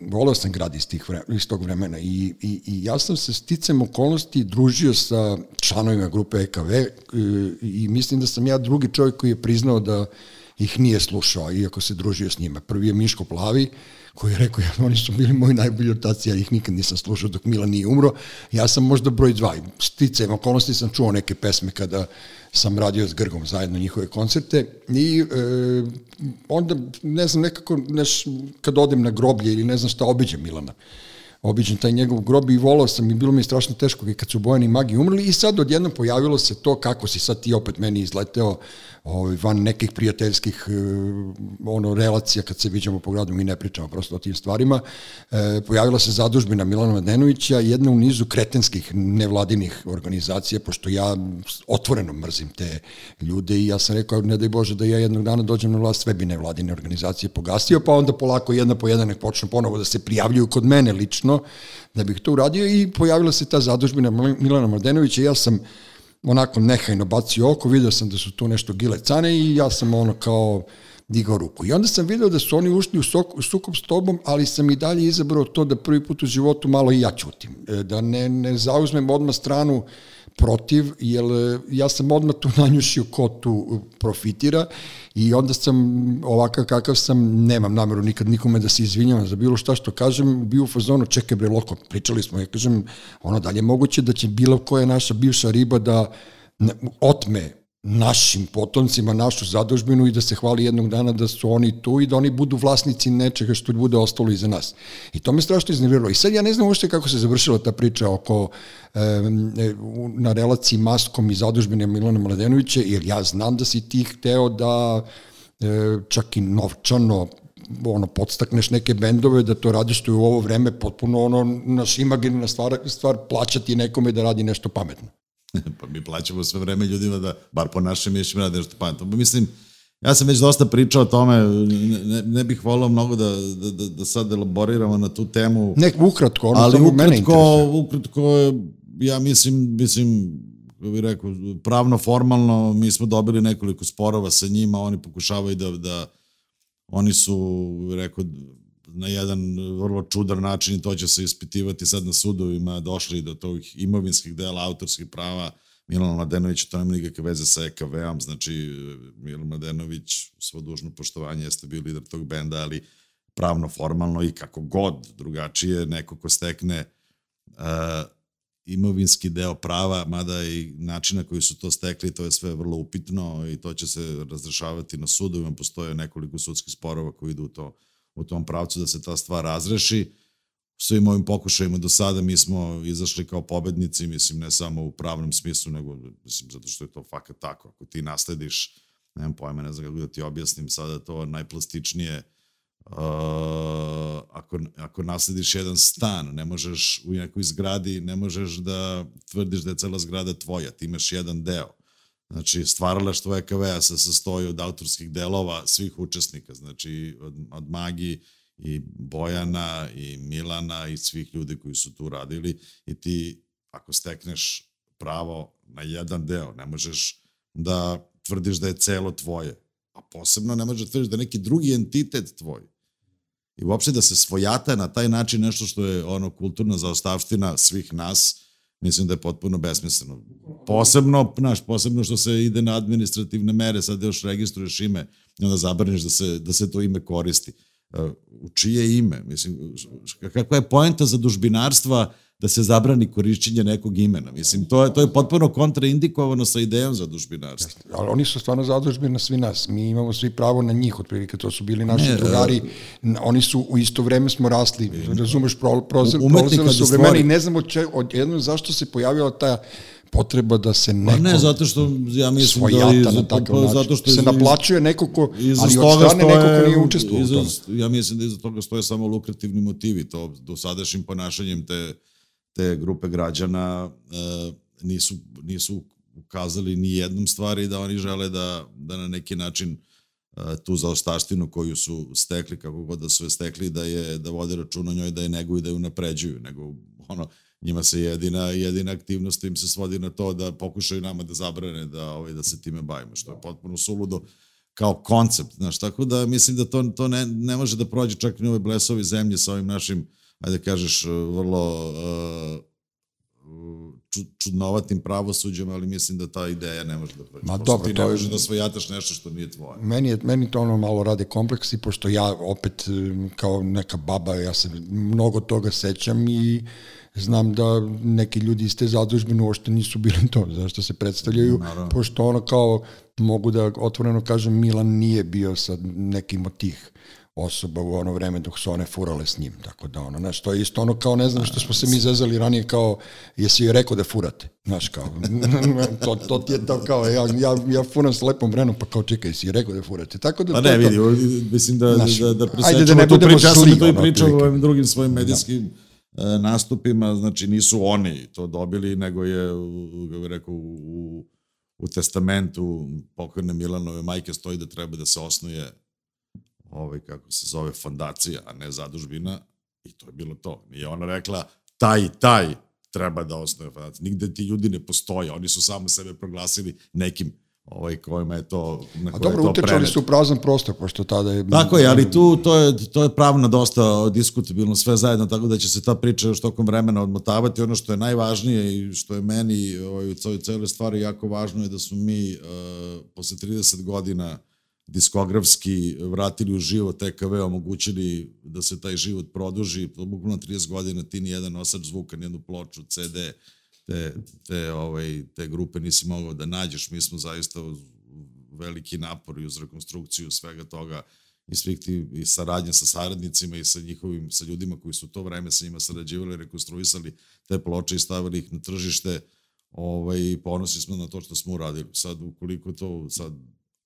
voleo sam grad iz, tih vremena, iz tog vremena i, i, i ja sam se sticam okolnosti družio sa članovima grupe EKV e, i mislim da sam ja drugi čovjek koji je priznao da ih nije slušao, iako se družio s njima. Prvi je Miško Plavi, koji je rekao, ja, oni su bili moji najbolji otaci, ja ih nikad nisam slušao dok Milan nije umro. Ja sam možda broj dva. Sticajem okolnosti sam čuo neke pesme kada sam radio s Grgom zajedno njihove koncerte i e, onda, ne znam, nekako, neš, kad odem na groblje ili ne znam šta, obiđem Milana obiđen taj njegov grob i volao sam i bilo mi je strašno teško i kad su Bojani magi umrli i sad odjednom pojavilo se to kako si sad ti opet meni izleteo ovaj, van nekih prijateljskih e, ono, relacija kad se viđamo po gradu, mi ne pričamo prosto o tim stvarima. E, pojavila se zadužbina Milana Mladenovića, jedna u nizu kretenskih nevladinih organizacija, pošto ja otvoreno mrzim te ljude i ja sam rekao, ne daj Bože da ja jednog dana dođem na vlast, sve bi nevladine organizacije pogasio, pa onda polako jedna po jedan nek počnu ponovo da se prijavljuju kod mene lično, da bih to uradio i pojavila se ta zadužbina Milana Mladenovića ja sam onako nehajno bacio oko, vidio sam da su tu nešto gile cane i ja sam ono kao digao ruku. I onda sam video da su oni ušli u, sok, u sukob s tobom, ali sam i dalje izabrao to da prvi put u životu malo i ja čutim. E, da ne, ne zauzmem odmah stranu protiv, jer e, ja sam odmah tu nanjušio ko tu profitira i onda sam ovakav kakav sam, nemam nameru nikad nikome da se izvinjavam za bilo šta što kažem, bio u fazonu, čekaj bre loko, pričali smo, ja kažem, ono dalje moguće da će bilo koja naša bivša riba da otme našim potomcima, našu zadužbinu i da se hvali jednog dana da su oni tu i da oni budu vlasnici nečega što bude ostalo iza nas. I to me strašno iznerviralo. I sad ja ne znam uopšte kako se završila ta priča oko e, na relaciji maskom i zadužbine Milana Mladenovića, jer ja znam da si ti hteo da e, čak i novčano ono podstakneš neke bendove da to radiš što je u ovo vreme potpuno ono naš imaginarna stvar, stvar plaćati nekome da radi nešto pametno. pa mi plaćamo sve vreme ljudima da, bar po našem mišljima, rade nešto pametno. Pa mislim, ja sam već dosta pričao o tome, ne, ne bih volao mnogo da, da, da, da sad elaboriramo na tu temu. Nek ukratko, ono ali ukratko, mene interesuje. ukratko, ja mislim, mislim, kako bih rekao, pravno, formalno, mi smo dobili nekoliko sporova sa njima, oni pokušavaju da, da oni su, rekao, na jedan vrlo čudan način i to će se ispitivati sad na sudovima, došli do tog imovinskih dela autorskih prava, Milan Mladenović, to nema nikakve veze sa EKV-om, znači Milan Mladenović, svo dužno poštovanje, jeste bio lider tog benda, ali pravno, formalno i kako god drugačije, neko ko stekne uh, imovinski deo prava, mada i načina koji su to stekli, to je sve vrlo upitno i to će se razrešavati na sudovima, postoje nekoliko sudskih sporova koji idu u to u tom pravcu da se ta stvar razreši. Svim ovim pokušajima do sada mi smo izašli kao pobednici, mislim, ne samo u pravnom smislu, nego, mislim, zato što je to fakat tako. Ako ti naslediš, nemam pojma, ne znam kako da ti objasnim sada to najplastičnije, uh, ako, ako naslediš jedan stan, ne možeš u nekoj zgradi, ne možeš da tvrdiš da je cela zgrada tvoja, ti imaš jedan deo Znači, stvaralaštvo EKV-a se sastoji od autorskih delova svih učesnika, znači od, od Magi i Bojana i Milana i svih ljudi koji su tu radili. I ti ako stekneš pravo na jedan deo, ne možeš da tvrdiš da je celo tvoje, a posebno ne možeš da tvrdiš da je neki drugi entitet tvoj. I uopšte da se svojata na taj način nešto što je ono kulturna zaostavština svih nas, mislim da je potpuno besmisleno. Posebno, znaš, posebno što se ide na administrativne mere, sad još registruješ ime i onda zabraniš da se, da se to ime koristi. E, u čije ime? Mislim, kakva je poenta za dužbinarstva da se zabrani korišćenje nekog imena. Mislim, to je, to je potpuno kontraindikovano sa idejom za dužbinarstvo. Ali oni su stvarno zadužbeni na svi nas. Mi imamo svi pravo na njih, otprilike to su bili naši ne, drugari. Uh, oni su, u isto vreme smo rasli, razumeš, pro, pro, prolazili su vremena i ne znamo če, od jedno zašto se pojavila ta potreba da se neko pa ne, zato što ja mislim da iza, na takav način. Zato što se naplaćuje neko ko, ali od strane neko ko nije učestvovao u tome. Ja mislim da iza toga stoje samo lukrativni motivi, to do sadašnjim ponašanjem te te grupe građana e, nisu, nisu ukazali ni jednom stvari da oni žele da, da na neki način e, tu zaostaštinu koju su stekli, kako god da su je stekli, da je da vode račun o njoj, da je neguju, da je unapređuju, nego ono, njima se jedina, jedina aktivnost im se svodi na to da pokušaju nama da zabrane da, ovaj, da se time bavimo, što je potpuno suludo kao koncept, znaš, tako da mislim da to, to ne, ne može da prođe čak i u blesovi zemlje sa ovim našim uh, ajde da kažeš, vrlo uh, čudnovatim pravosuđem, ali mislim da ta ideja ne može da prođe. Ma dobro, ti ne može da svojataš nešto što nije tvoje. Meni, je, meni to ono malo rade kompleksi, pošto ja opet kao neka baba, ja se mnogo toga sećam i znam da neki ljudi iz te zadužbine uopšte nisu bili to, zašto se predstavljaju, Naravno. pošto ono kao mogu da otvoreno kažem Milan nije bio sa nekim od tih osoba u ono vreme dok su one furale s njim, tako da ono, znaš, to je isto ono kao, ne znam što smo se mi zezali ranije kao, jesi joj rekao da furate, znaš, kao, to, to ti je to kao, ja, ja, ja furam s lepom brenom, pa kao čekaj, jesi joj rekao da furate, tako da Pa ne, vidi, mislim da, Znaš, da, da ajde presečemo da ne tu priču, ja sam to i pričao u ovim drugim svojim medijskim e, nastupima, znači nisu oni to dobili, nego je, kako bih rekao, u, u testamentu pokojne Milanove majke stoji da treba da se osnuje ovaj, kako se zove, fondacija, a ne zadužbina, i to je bilo to. Nije ona rekla, taj, taj treba da osnuje fondaciju. Nigde ti ljudi ne postoje, oni su samo sebe proglasili nekim ovaj, kojima je to, na A dobro, utečali su u prazan prostor, pošto tada je... Tako je, ali tu to je, to je pravno dosta diskutabilno sve zajedno, tako da će se ta priča još tokom vremena odmotavati. Ono što je najvažnije i što je meni ovaj, u celoj celoj stvari jako važno je da su mi uh, posle 30 godina diskografski vratili u život TKV, omogućili da se taj život produži, bukvalno 30 godina ti ni jedan nosač zvuka, ni jednu ploču, CD, te, te, ovaj, te grupe nisi mogao da nađeš. Mi smo zaista veliki napor i uz rekonstrukciju svega toga i svih ti i saradnje sa saradnicima i sa njihovim, sa ljudima koji su to vreme sa njima sarađivali, rekonstruisali te ploče i stavili ih na tržište ovaj, i ponosni smo na to što smo uradili. Sad, ukoliko to sad,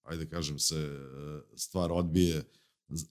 ajde kažem se, e, stvar odbije,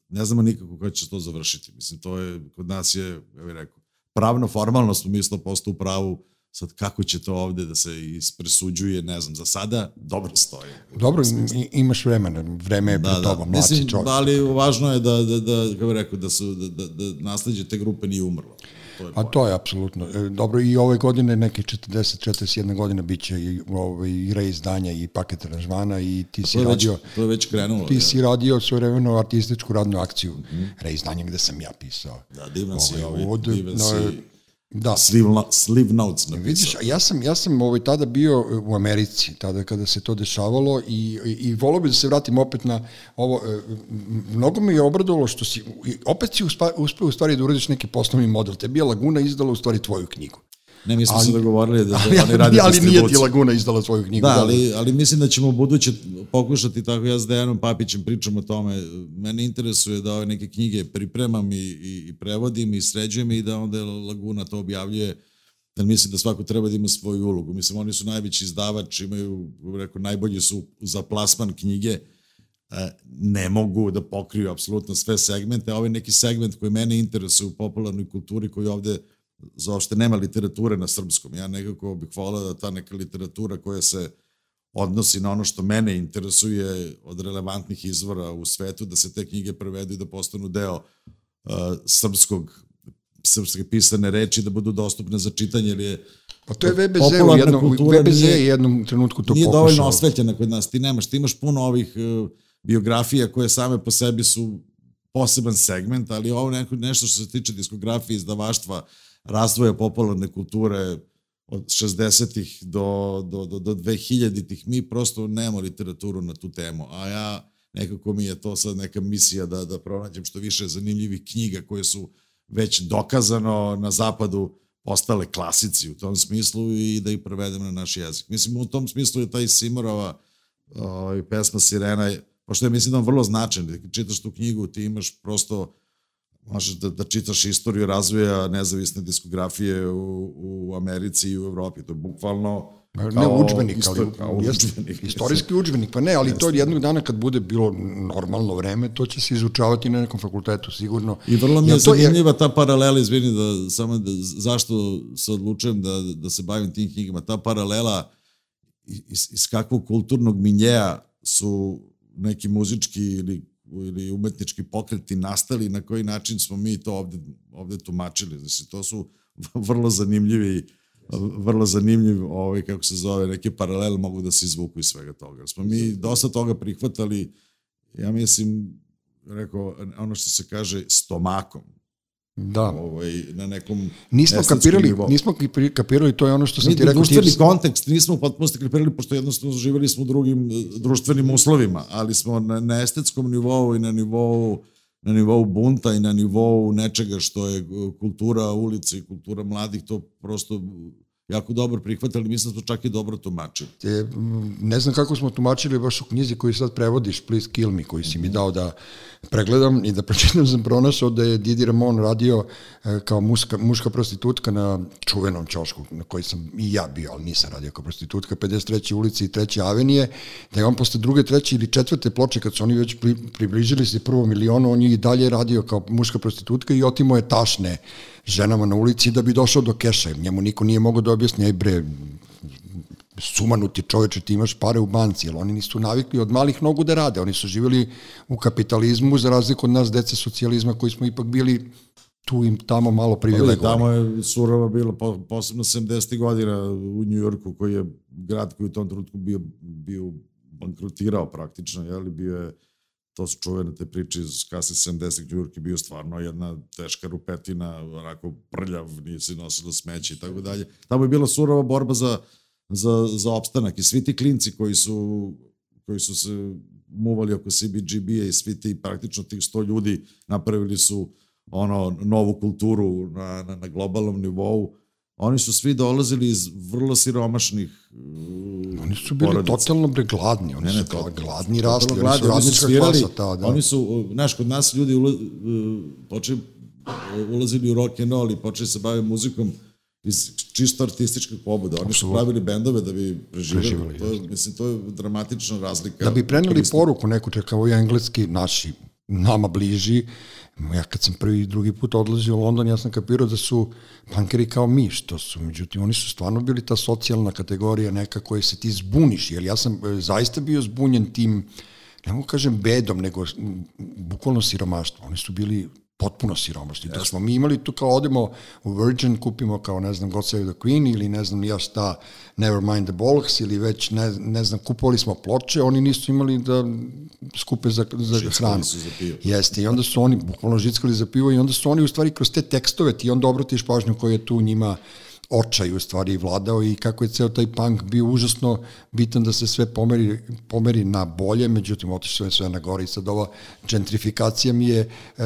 ne znamo nikako kada će to završiti. Mislim, to je, kod nas je, ja bih rekao, pravno, formalno smo mi 100% u pravu, sad kako će to ovde da se ispresuđuje, ne znam, za sada dobro stoji. Dobro, imaš vremena, vreme je pred tobom, mlad si Mislim, čovjek. ali važno je da, da, da kako bih rekao, da, su, da, da, da nasledđe te grupe nije umrlo. To je A to je apsolutno. E, Dobro, i ove godine, neke 40-41 godina, bit će i, ovaj, i reizdanja i paket aranžmana i ti si već, radio... to je već krenulo. Ti ja. si radio svojevremeno artističku radnu akciju, mm -hmm. reizdanje gde sam ja pisao. Da, divan si, Ovaj, ovaj, uvod, divan si. Da, no- sleeve notes napisao. Vidiš, ja sam, ja sam ovaj, tada bio u Americi, tada kada se to dešavalo i, i, i volao bih da se vratim opet na ovo, e, mnogo me je obradovalo što si, opet si uspeo u stvari da uradiš neki poslovni model, tebi je Laguna izdala u stvari tvoju knjigu. Ne, mi smo ali- se dogovorili da, da Ali, oni rade ali nije ti. Laguna izdala svoju knjigu. Da, ali, ali mislim da ćemo buduće pokušati tako, ja s Dejanom Papićem pričam o tome, mene interesuje da ove neke knjige pripremam i, i, i prevodim i sređujem i da onda Laguna to objavljuje, jer mislim da svako treba da ima svoju ulogu. Mislim, oni su najveći izdavač, imaju, rekao, najbolji su za plasman knjige, e, ne mogu da pokriju apsolutno sve segmente, a ovaj neki segment koji mene interesuje u popularnoj kulturi koji ovde zaopšte nema literature na srpskom. Ja nekako bih volao da ta neka literatura koja se odnosi na ono što mene interesuje od relevantnih izvora u svetu, da se te knjige prevedu i da postanu deo uh, srpskog srpske pisane reči da budu dostupne za čitanje, jer je Pa to je VBZ u jednom, VBZ nije- je jednom trenutku to nije pokušao. dovoljno osvetljena kod nas. Ti nemaš, ti imaš puno ovih uh, biografija koje same po sebi su poseban segment, ali ovo neko, nešto što se tiče diskografije, izdavaštva, razvoja popularne kulture od 60-ih do, do, do, do 2000-ih, mi prosto nemamo literaturu na tu temu, a ja nekako mi je to sad neka misija da, da pronađem što više zanimljivih knjiga koje su već dokazano na zapadu postale klasici u tom smislu i da ih prevedem na naš jezik. Mislim, u tom smislu je taj Simorova ovaj, pesma Sirena, pošto je mislim da on vrlo značajan, da čitaš tu knjigu ti imaš prosto možeš da, da čitaš istoriju razvoja nezavisne diskografije u, u Americi i u Evropi. To je bukvalno Ne kao udžbenik, isto- ali kao udžbenik. istorijski udžbenik, pa ne, ali to jednog dana kad bude bilo normalno vreme, to će se izučavati na nekom fakultetu, sigurno. I vrlo mi je zanimljiva ta paralela, izvini, da, samo da, zašto se odlučujem da, da se bavim tim knjigama. Ta paralela iz, iz kakvog kulturnog miljeja su neki muzički ili, ili umetnički pokreti nastali, na koji način smo mi to ovde, ovde tumačili. Znači, to su vrlo zanimljivi vrlo zanimljiv, ovaj, kako se zove, neke paralele mogu da se izvuku iz svega toga. Smo mi dosta toga prihvatali, ja mislim, rekao, ono što se kaže, stomakom. Da. Ovaj, na nekom Nismo kapirali, nivou. nismo kapirali, to je ono što sam Mi ti rekao. društveni ti- kontekst nismo potpunosti kapirali, pošto jednostavno živjeli smo u drugim eh, društvenim uslovima, ali smo na, na estetskom nivou i na nivou na nivou bunta i na nivou nečega što je eh, kultura ulice i kultura mladih, to prosto jako dobro prihvatali, mislim da smo čak i dobro tumačili. E, ne znam kako smo tumačili baš u knjizi koju sad prevodiš, Please Kill Me, koji si mi dao da pregledam i da pročitam sam pronašao da je Didi Ramon radio e, kao muška, muška prostitutka na čuvenom čošku na koji sam i ja bio, ali nisam radio kao prostitutka, 53. ulici i 3. avenije, da je on posle druge, treće ili četvrte ploče, kad su oni već pri, približili se prvo milionu, on je i dalje radio kao muška prostitutka i otimo je tašne ženama na ulici da bi došao do keša. Njemu niko nije mogao da objasni, aj bre, sumanuti čoveče, ti imaš pare u banci, jer oni nisu navikli od malih nogu da rade. Oni su živjeli u kapitalizmu, za razliku od nas, dece socijalizma, koji smo ipak bili tu im tamo malo privilegovani. Tamo je surova bilo, posebno 70. godina u Njujorku, koji je grad koji u tom trenutku bio, bio bankrotirao praktično, jeli, bio je to su čuvene te priče iz kase 70. New York je bio stvarno jedna teška rupetina, onako prljav, nije se nosilo smeće i tako dalje. Tamo je bila surova borba za, za, za opstanak i svi ti klinci koji su, koji su se muvali oko CBGB-a i svi ti praktično tih 100 ljudi napravili su ono novu kulturu na, na, na globalnom nivou Oni su svi dolazili iz vrlo siromašnih uh, Oni su bili porodica. totalno bre gladni, oni ne, ne, su to, gladni rasli, oni su radnička svirali, klasa ta, da. Oni su, uh, znaš, kod nas ljudi ula, uh, počeli, ulazili u rock and roll i počeli se baviti muzikom iz čisto artističkih pobuda. Oni su pravili bendove da bi preživjeli. preživjeli to, je, mislim, to je dramatična razlika. Da bi preneli poruku neku, čekao i engleski, naši, nama bliži, Ja kad sam prvi i drugi put odlazio u London, ja sam kapirao da su pankeri kao mi, što su, međutim, oni su stvarno bili ta socijalna kategorija neka koja se ti zbuniš, jer ja sam e, zaista bio zbunjen tim, ne mogu kažem bedom, nego bukvalno siromaštvo. Oni su bili potpuno siromašni. Da smo mi imali tu kao odemo u Virgin, kupimo kao, ne znam, God Save the Queen ili ne znam ja šta, Nevermind the Bollocks ili već, ne, ne znam, kupovali smo ploče, oni nisu imali da skupe za, za žickali hranu. Za pivo. Jeste, i onda su oni bukvalno žickali za pivo i onda su oni u stvari kroz te tekstove ti onda obratiš pažnju koji je tu njima očaj u stvari vladao i kako je ceo taj punk bio užasno bitan da se sve pomeri, pomeri na bolje, međutim otišlo je sve na gore i sad ova gentrifikacija mi je e,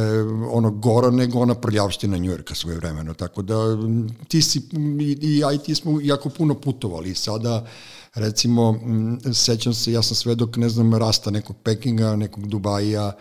ono gora nego ona prljavština Njujorka svoje vremeno, tako da ti si i, i ja i ti smo jako puno putovali i sada recimo sećam se, ja sam svedok ne znam rasta nekog Pekinga, nekog Dubaja,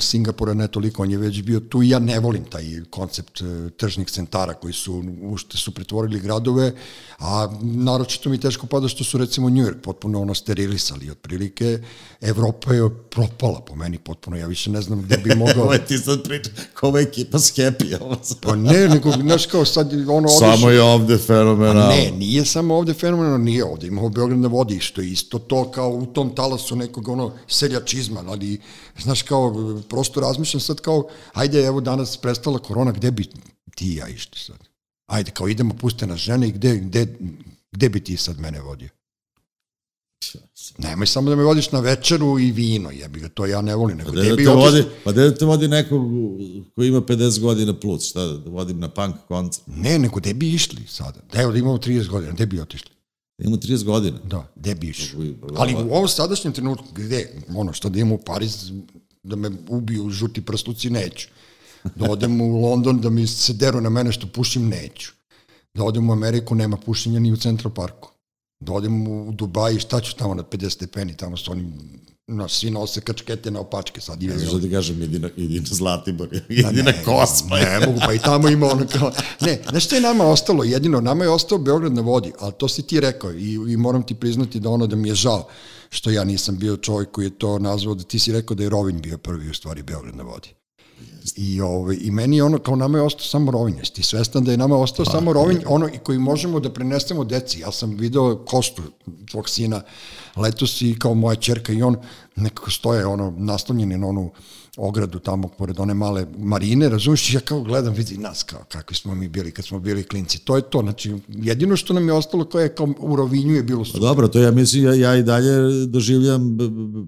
Singapura ne toliko, on je već bio tu i ja ne volim taj koncept e, tržnih centara koji su ušte su pretvorili gradove, a naročito mi teško pada što su recimo New York potpuno ono sterilisali otprilike. Evropa je propala po meni potpuno, ja više ne znam gde bi mogao... Ovo ti sad priča, kao ekipa s Happy. pa ne, nego, znaš kao sad ono... Samo je ovde fenomenalno. Ne, nije samo ovde fenomenalno, nije ovde, imamo Beograd na vodi, što je isto to kao u tom talasu nekog ono seljačizma, ali znaš kao prosto razmišljam sad kao, ajde, evo danas prestala korona, gde bi ti i ja išli sad? Ajde, kao idemo, puste nas žene i gde, gde, gde bi ti sad mene vodio? Nemoj samo da me vodiš na večeru i vino, jebi ga, to ja ne volim. Nego pa da te vodi, pa da te vodi nekog koji ima 50 godina plus, šta da vodim na punk koncert? Ne, nego gde bi išli sada? Da, evo da imamo 30 godina, gde bi otišli? Da imamo 30 godina? Da, gde bi išli? Ali u ovom sadašnjem trenutku, gde? Ono, što da imamo u Pariz, da me ubiju žuti prstuci, neću. Da odem u London, da mi se deru na mene što pušim, neću. Da odem u Ameriku, nema pušenja ni u Central Parku. Da odem u Dubai, šta ću tamo na 50 stepeni, tamo s onim na, svi nose kačkete na opačke sad. Ne znaš da ti kažem, jedina, jedina Zlatibor, jedina ne, Kosma. Ne, ne, mogu, pa i tamo ima ono kao... Ne, znaš što je nama ostalo? Jedino, nama je ostao Beograd na vodi, ali to si ti rekao i, i moram ti priznati da ono da mi je žao što ja nisam bio čovjek koji je to nazvao, da ti si rekao da je Rovin bio prvi u stvari Beograd na vodi. I, ovaj, I meni je ono, kao nama je ostao samo Rovinj. Jesi ti svestan da je nama ostao pa, samo Rovinj, ono i koji možemo da prenesemo deci. Ja sam video Kostu, tvog sina, letos i kao moja čerka i on nekako stoje ono, naslonjeni na onu ogradu tamo pored one male marine, razumiješ, ja kao gledam, vidi nas kao kakvi smo mi bili kad smo bili klinci. To je to, znači jedino što nam je ostalo koje je kao u Rovinju je bilo super. Pa dobro, to ja mislim, ja, ja i dalje doživljam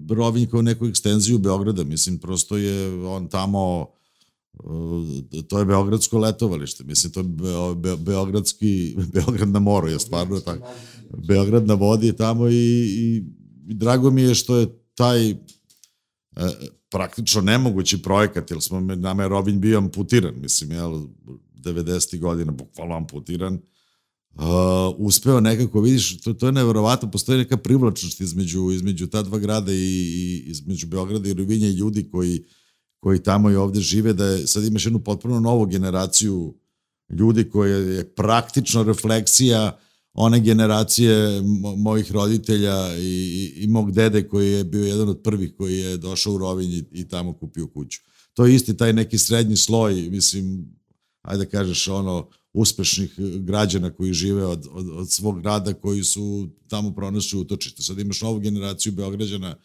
Rovinj kao neku ekstenziju Beograda, mislim, prosto je on tamo to je beogradsko letovalište, mislim, to je be, be, beogradski, Beograd na moru, je stvarno tako. Beograd na vodi tamo i, i, i drago mi je što je taj e, praktično nemogući projekat, jer smo, nama je Robin bio amputiran, mislim, jel, 90. godina, bukvalno amputiran, uh, uspeo nekako, vidiš, to, to je neverovatno, postoji neka privlačnost između, između ta dva grada i, i između Beograda i Rovinja i ljudi koji, koji tamo i ovde žive, da je, sad imaš jednu potpuno novu generaciju ljudi koja je praktično refleksija one generacije mojih roditelja i, i, i mog dede koji je bio jedan od prvih koji je došao u Rovinj i, i tamo kupio kuću. To je isti taj neki srednji sloj, mislim, ajde da kažeš ono, uspešnih građana koji žive od, od, od svog grada, koji su tamo pronašli utočište. Sad imaš novu generaciju Beograđana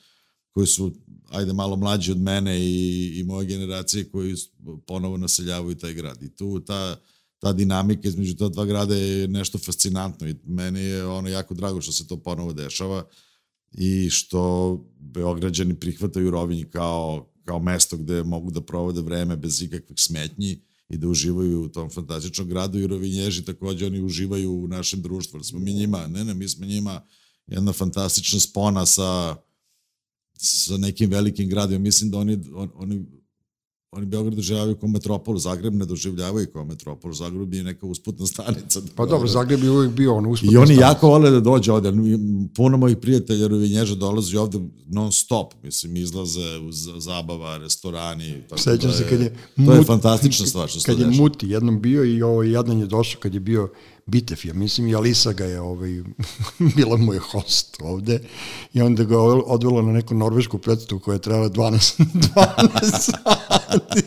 koji su, ajde, malo mlađi od mene i, i moje generacije koji ponovo naseljavaju taj grad. I tu ta, ta dinamika između ta dva grada je nešto fascinantno i meni je ono jako drago što se to ponovo dešava i što Beograđani prihvataju Rovinj kao, kao mesto gde mogu da provode vreme bez ikakvih smetnji i da uživaju u tom fantastičnom gradu i rovinježi takođe oni uživaju u našem društvu. Smo mi njima, ne ne, mi smo njima jedna fantastična spona sa sa nekim velikim gradima. Mislim da oni, on, oni oni Beograd doživljavaju kao metropolu, Zagreb ne doživljavaju kao metropolu, Zagreb je neka usputna stanica. Pa dobro, Zagreb je uvijek bio on usputna I oni stanica. jako vole da dođe ovde, puno mojih prijatelja Rovinježa dolazi ovde non stop, mislim, izlaze zabava, restorani. Tako Sećam da se kad je... To mut, je fantastična stvar što se Kad je Muti jednom bio i ovo, jedan je došao kad je bio Bitev, ja mislim, i Alisa ga je, ovaj, bila mu je host ovde, i onda ga odvela na neku norvešku predstavu koja je trajala 12, 12 sati.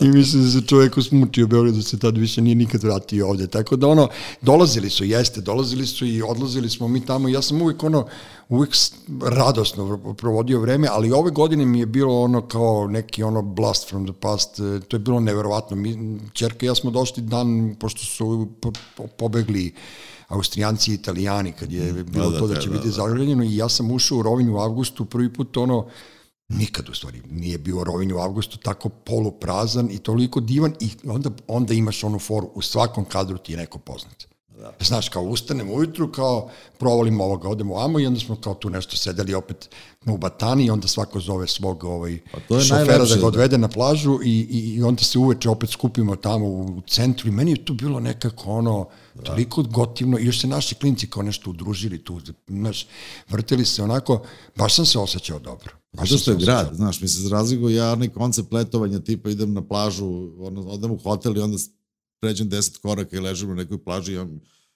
I mislim da se čovjek usmučio u Beogradu, da se tad više nije nikad vratio ovde. Tako da ono, dolazili su, jeste, dolazili su i odlazili smo mi tamo. Ja sam uvijek ono, uvijek radosno provodio vreme, ali ove godine mi je bilo ono kao neki ono blast from the past, e, to je bilo neverovatno. Mi, čerka i ja smo došli dan, pošto su po, po, pobegli Austrijanci i Italijani, kad je mm, bilo da, da, to da, da će da, biti da. zagranjeno i ja sam ušao u Rovinju u avgustu, prvi put ono, nikad u stvari nije bio Rovinj u avgustu tako poluprazan i toliko divan i onda, onda imaš onu foru, u svakom kadru ti je neko poznat. Da. Znaš, kao ustanem ujutru, kao provalimo ovoga, odemo amo i onda smo kao tu nešto sedeli opet u Batani i onda svako zove svog ovaj, pa šofera da ga odvede na plažu i, i, i onda se uveče opet skupimo tamo u centru i meni je tu bilo nekako ono, da. toliko gotivno i još se naši klinci kao nešto udružili tu, znaš, vrteli se onako, baš sam se osjećao dobro. Baš što je grad, znaš, mislim, za razliku ja onaj koncept letovanja, tipa idem na plažu, ono, odem u hotel i onda pređem 10 koraka i ležem na nekoj plaži ja,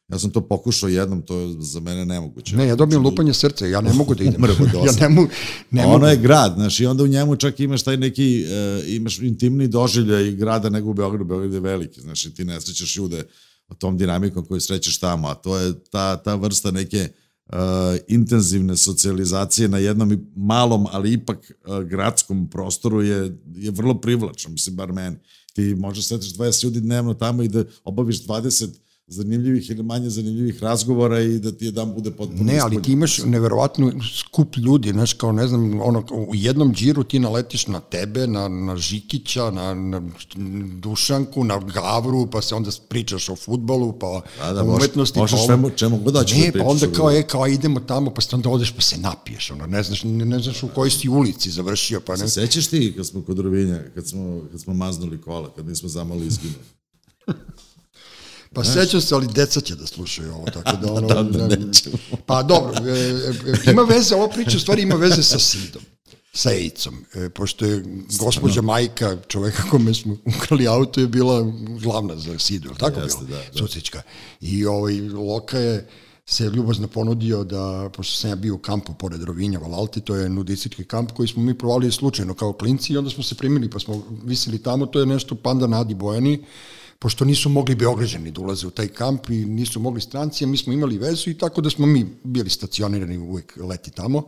ja sam to pokušao jednom, to je za mene nemoguće. Ne, ja dobijem lupanje srca, ja ne mogu da idem. ja ne, mogu, ne ono mogu. je grad, znaš, i onda u njemu čak imaš taj neki, uh, imaš intimni doživljaj grada nego u Beogradu, Beograd je veliki, znaš, i ti ne srećeš ljude tom dinamikom koju srećeš tamo, a to je ta, ta vrsta neke uh, intenzivne socijalizacije na jednom malom, ali ipak uh, gradskom prostoru je, je vrlo privlačno, mislim, bar meni. Ti možeš setiš 20 ljudi dnevno tamo i da obaviš 20 zanimljivih ili manje zanimljivih razgovora i da ti jedan bude potpuno Ne, ali ti imaš neverovatnu skup ljudi, znaš, kao ne znam, ono, u jednom džiru ti naletiš na tebe, na, na Žikića, na, na Dušanku, na Gavru, pa se onda pričaš o futbolu, pa da, da, umetnosti. Možeš pa svemu, čemu god da Ne, pa onda kao, e, kao idemo tamo, pa se onda odeš pa se napiješ, ono, ne znaš, ne, ne znaš u kojoj si ulici završio, pa ne. Se sećaš ti kad smo kod Rovinja, kad smo, kad smo maznuli kola, kad nismo zamali izginuli? Pa sećam se, ali deca će da slušaju ovo, tako da ono... da, da, nećemo. Pa dobro, e, e, ima veze, ova priča u stvari ima veze sa Sidom sa Ejcom, e, pošto je gospođa majka čoveka kome smo ukrali auto je bila glavna za Sidu, je tako Jeste, bilo? Da, da. Sucička. I ovaj, Loka je se ljubazno ponudio da, pošto sam ja bio u kampu pored Rovinja, Valalti, to je nudistički kamp koji smo mi provali slučajno kao klinci i onda smo se primili pa smo visili tamo, to je nešto Panda Nadi Bojani, pošto nisu mogli Beograđani da ulaze u taj kamp i nisu mogli stranci, a mi smo imali vezu i tako da smo mi bili stacionirani uvek leti tamo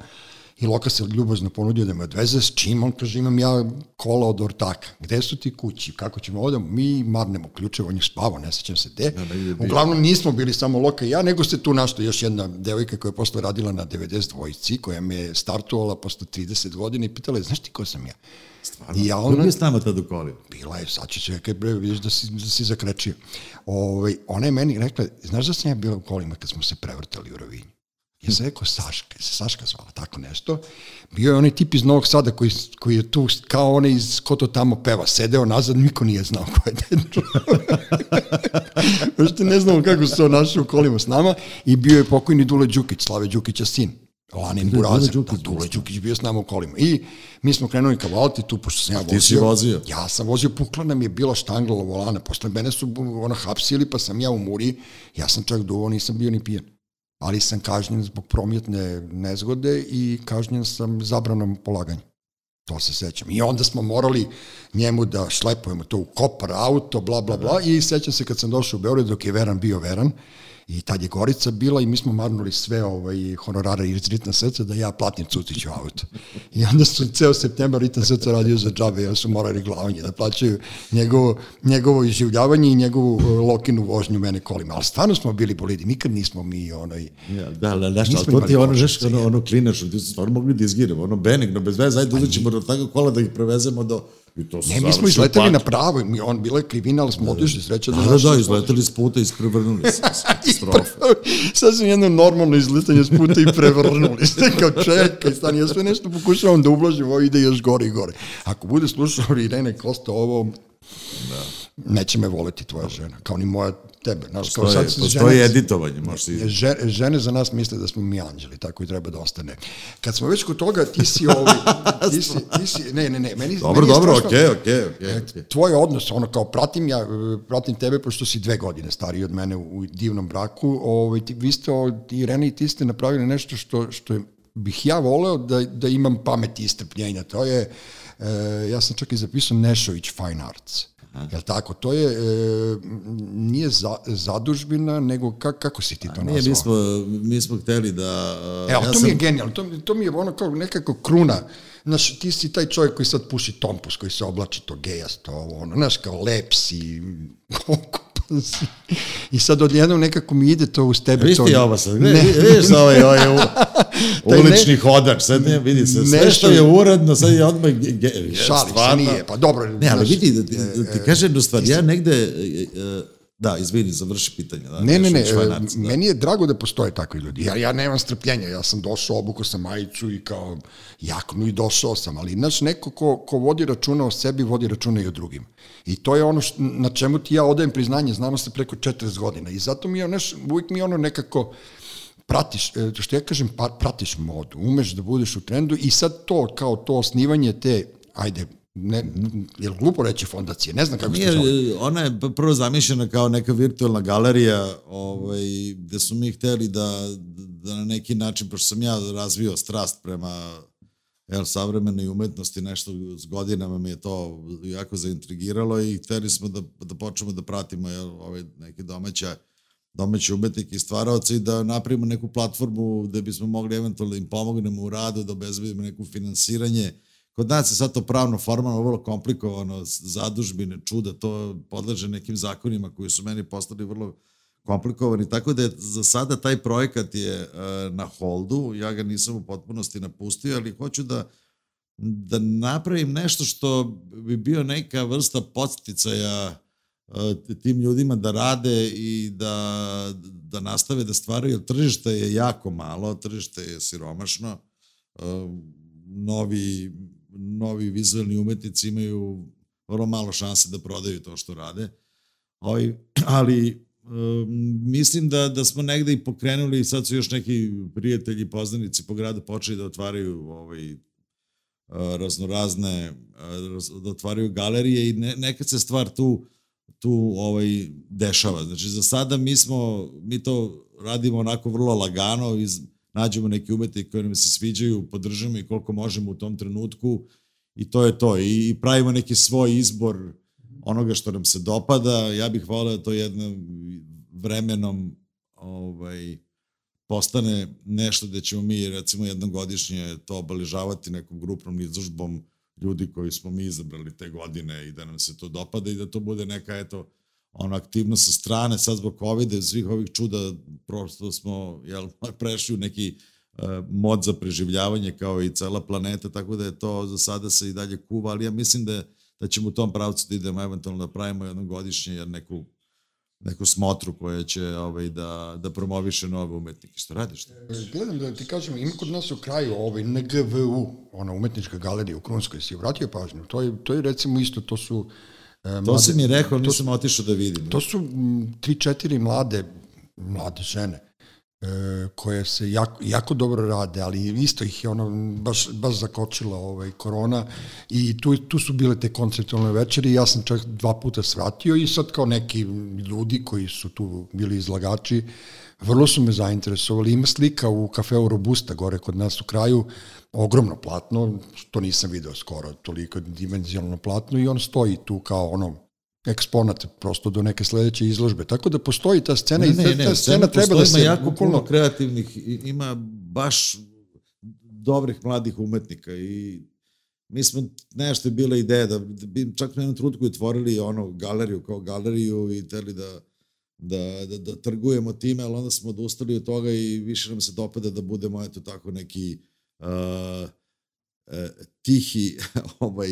i Loka se ljubazno ponudio da me odveze, s čim on kaže imam ja kola od ortaka, gde su ti kući, kako ćemo ovde, mi marnemo ključevo, on je spavao, ne sećam se gde. Uglavnom nismo bili samo Loka i ja, nego se tu našto još jedna devojka koja je posle radila na 90 vojci, koja me je startovala posle 30 godina i pitala je, znaš ti ko sam ja? Stvarno? I ja ona, Kako je s nama tad u koli? Bila je, sad ću čekaj, bre, vidiš da si, da si zakrečio. Ove, ovaj, ona je meni rekla, znaš da sam ja bila u kolima kad smo se prevrtali u Rovinju? Ja sam rekao Saška, se Saška zvala, tako nešto. Bio je onaj tip iz Novog Sada koji, koji je tu kao onaj iz ko to tamo peva, sedeo nazad, niko nije znao ko je ten Pošto ne znamo kako se on našao u kolima s nama i bio je pokojni Dule Đukić, Slave Đukića sin. Lanin Burazer, da, Dule Đukić bio s nama u kolima. I mi smo krenuli ka Valti tu, pošto sam ja vozio. Ti si vozio? Ja sam vozio, pukla nam je bila štangla volana, posle mene su ono hapsili, pa sam ja u muri, ja sam čak duvo, nisam bio ni pijen ali sam kažnjen zbog promjetne nezgode i kažnjen sam zabranom polaganja. To se sećam. I onda smo morali njemu da šlepujemo to u kopar auto, bla, bla, bla. I sećam se kad sam došao u Beograd dok je Veran bio Veran, I tad je Gorica bila i mi smo marnuli sve ovaj, honorare iz ritna srca da ja platim Cutiću auto. I onda su ceo septembar ritan srca radio za džabe, ja su morali glavanje da plaćaju njegovo, njegovo iživljavanje i njegovu uh, lokinu vožnju mene kolima. Ali stvarno smo bili bolidi, nikad nismo mi onaj... Ja, da, da, nešto, ali to ti je ono, žeš, ono, ono klinačno, ti su stvarno mogli da izgiramo, ono benigno, bez veze, ajde uzet ćemo do tako kola da ih prevezemo do I to ne, mi smo izleteli na pravo, mi, on bila je krivina, ali smo otišli sreća da... Da, da, da, izleteli s puta i prevrnuli se. Katastrofa. Sasvim jedno normalno izletanje s puta i prevrnuli se. Kao čekaj, stani, ja sve nešto pokušavam da ublažim, ovo ide još gore i gore. Ako bude slušao Irene Kosta ovo, da. Neće me voleti tvoja žena, kao ni moja tebe. Znaš, postoji, kao sad postoji žene, editovanje, možeš i... Žene, žene za nas misle da smo mi anđeli, tako i treba da ostane. Kad smo već kod toga, ti si ovi, ti si, ti si, ne, ne, ne, meni, dobro, meni dobro, okej, okej, okej. Tvoj odnos, ono, kao pratim ja, pratim tebe, pošto si dve godine stariji od mene u, divnom braku, ovaj, ti, vi ste, ti, Irene i ti ste napravili nešto što, što bih ja voleo da, da imam pamet i strpljenja. To je, e, ja sam čak i zapisao Nešović Fine Arts. Jel tako? To je, e, nije za, zadužbina, nego kak, kako si ti to nazvao? Nije, mi smo, mi smo hteli da... Uh, Evo, ja to sam... mi je genijalno, to, to mi je ono kao nekako kruna. Znaš, ti si taj čovjek koji sad puši tompus, koji se oblači to gejasto, ovo, ono, znaš, kao lep si, I sad odjednom nekako mi ide to uz tebe. Viš ti ovo sad, ne, vidiš ovaj, ovaj u, ulični ne, hodač, sad ne, vidi se, sve što je uredno, sad je odmah, ge, šalim se, nije, pa dobro. Ne, ali vidi, da ti, da ti kažem jednu stvar, ja negde, e, e, da, izvini, završi pitanje. Da, ne, ne, ne, švajnarci, da. meni je drago da postoje takvi ljudi. Ja, ja nemam strpljenja, ja sam došao, obuko sam majicu i kao jaknu i došao sam, ali znaš, neko ko, ko vodi računa o sebi, vodi računa i o drugim. I to je ono što, na čemu ti ja odajem priznanje, znamo se preko 40 godina i zato mi je, znaš, uvijek mi je ono nekako, pratiš, e, što ja kažem, pa, pratiš modu, umeš da budeš u trendu i sad to, kao to osnivanje te, ajde, ne, je li glupo reći fondacije, ne znam kako Nije, se zove. Ona je prvo zamišljena kao neka virtualna galerija ovaj, gde su mi hteli da, da na neki način, pošto sam ja razvio strast prema jel, savremenoj umetnosti, nešto s godinama mi je to jako zaintrigiralo i hteli smo da, da počnemo da pratimo jel, ove neke domaće domaće umetnike i stvaraoce i da napravimo neku platformu gde bismo mogli eventualno da im pomognemo u radu, da obezbedimo neko finansiranje, Kod nas je sad to pravno, formalno, vrlo komplikovano, zadužbine, čuda, to podleže nekim zakonima koji su meni postali vrlo komplikovani, tako da je za sada taj projekat je uh, na holdu, ja ga nisam u potpunosti napustio, ali hoću da da napravim nešto što bi bio neka vrsta podsticaja uh, tim ljudima da rade i da, da nastave da stvaraju. Tržište je jako malo, tržište je siromašno, uh, novi novi vizualni umetnici imaju vrlo malo šanse da prodaju to što rade. Ovaj, ali um, mislim da, da smo negde i pokrenuli i sad su još neki prijatelji poznanici po gradu počeli da otvaraju ovaj, raznorazne, da otvaraju galerije i ne, nekad se stvar tu tu ovaj dešava. Znači za sada mi smo mi to radimo onako vrlo lagano iz nađemo neke umetnike koji nam se sviđaju, podržamo i koliko možemo u tom trenutku i to je to. I pravimo neki svoj izbor onoga što nam se dopada. Ja bih voleo da to jednom vremenom ovaj, postane nešto da ćemo mi recimo jednom godišnje to obeležavati nekom grupnom izložbom ljudi koji smo mi izabrali te godine i da nam se to dopada i da to bude neka eto ono aktivnost sa strane, sad zbog covid i svih ovih čuda prosto smo jel, prešli u neki mod za preživljavanje kao i cela planeta, tako da je to za sada se i dalje kuva, ali ja mislim da, da ćemo u tom pravcu da idemo eventualno da pravimo jednom godišnje jer neku neku smotru koja će ovaj, da, da promoviše nove umetnike. Što radiš? E, gledam da ti kažem, ima kod nas u kraju ovaj NGVU, ona umetnička galerija u Krunskoj, si vratio pažnju. To je, to je recimo isto, to su... E, mlade, to si mi rekao, nisam otišao da vidim. To su tri, četiri mlade, mlade žene e, koje se jako, jako dobro rade, ali isto ih je ono baš, baš zakočila ovaj, korona i tu, tu su bile te konceptualne večeri ja sam čak dva puta svratio i sad kao neki ljudi koji su tu bili izlagači, vrlo su me zainteresovali. Ima slika u kafeu Robusta gore kod nas u kraju, ogromno platno, to nisam video skoro, toliko dimenzionalno platno i on stoji tu kao ono eksponat prosto do neke sledeće izložbe. Tako da postoji ta scena ne, ne, i ta, ta scena treba da se... Ima jako puno kreativnih, ima baš dobrih mladih umetnika i mi smo, nešto je bila ideja da, da bi čak na jednom trutku otvorili ono galeriju kao galeriju i teli da, da, da, da trgujemo time, ali onda smo odustali od toga i više nam se dopada da budemo eto tako neki uh, uh, tihi ovaj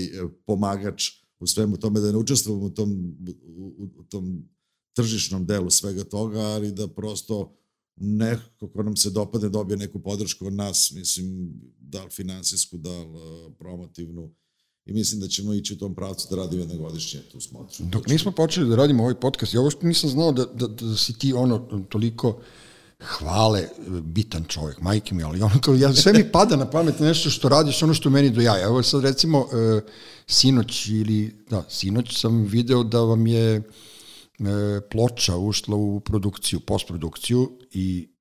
pomagač u svemu tome, da ne učestvujemo u tom, u, u tom tržišnom delu svega toga, ali da prosto neko ko nam se dopadne dobije neku podršku od nas, mislim, da li finansijsku, da li uh, promotivnu, i mislim da ćemo ići u tom pravcu da radimo jedne godišnje tu smotru. Dok nismo počeli da radimo ovaj podcast, ja što nisam znao da, da, da si ti ono toliko hvale bitan čovjek, majke mi, ali ono kao, ja, sve mi pada na pamet nešto što radiš, ono što meni do jaja. Evo sad recimo, uh, sinoć ili, da, sinoć sam video da vam je e, ploča ušla u produkciju, postprodukciju i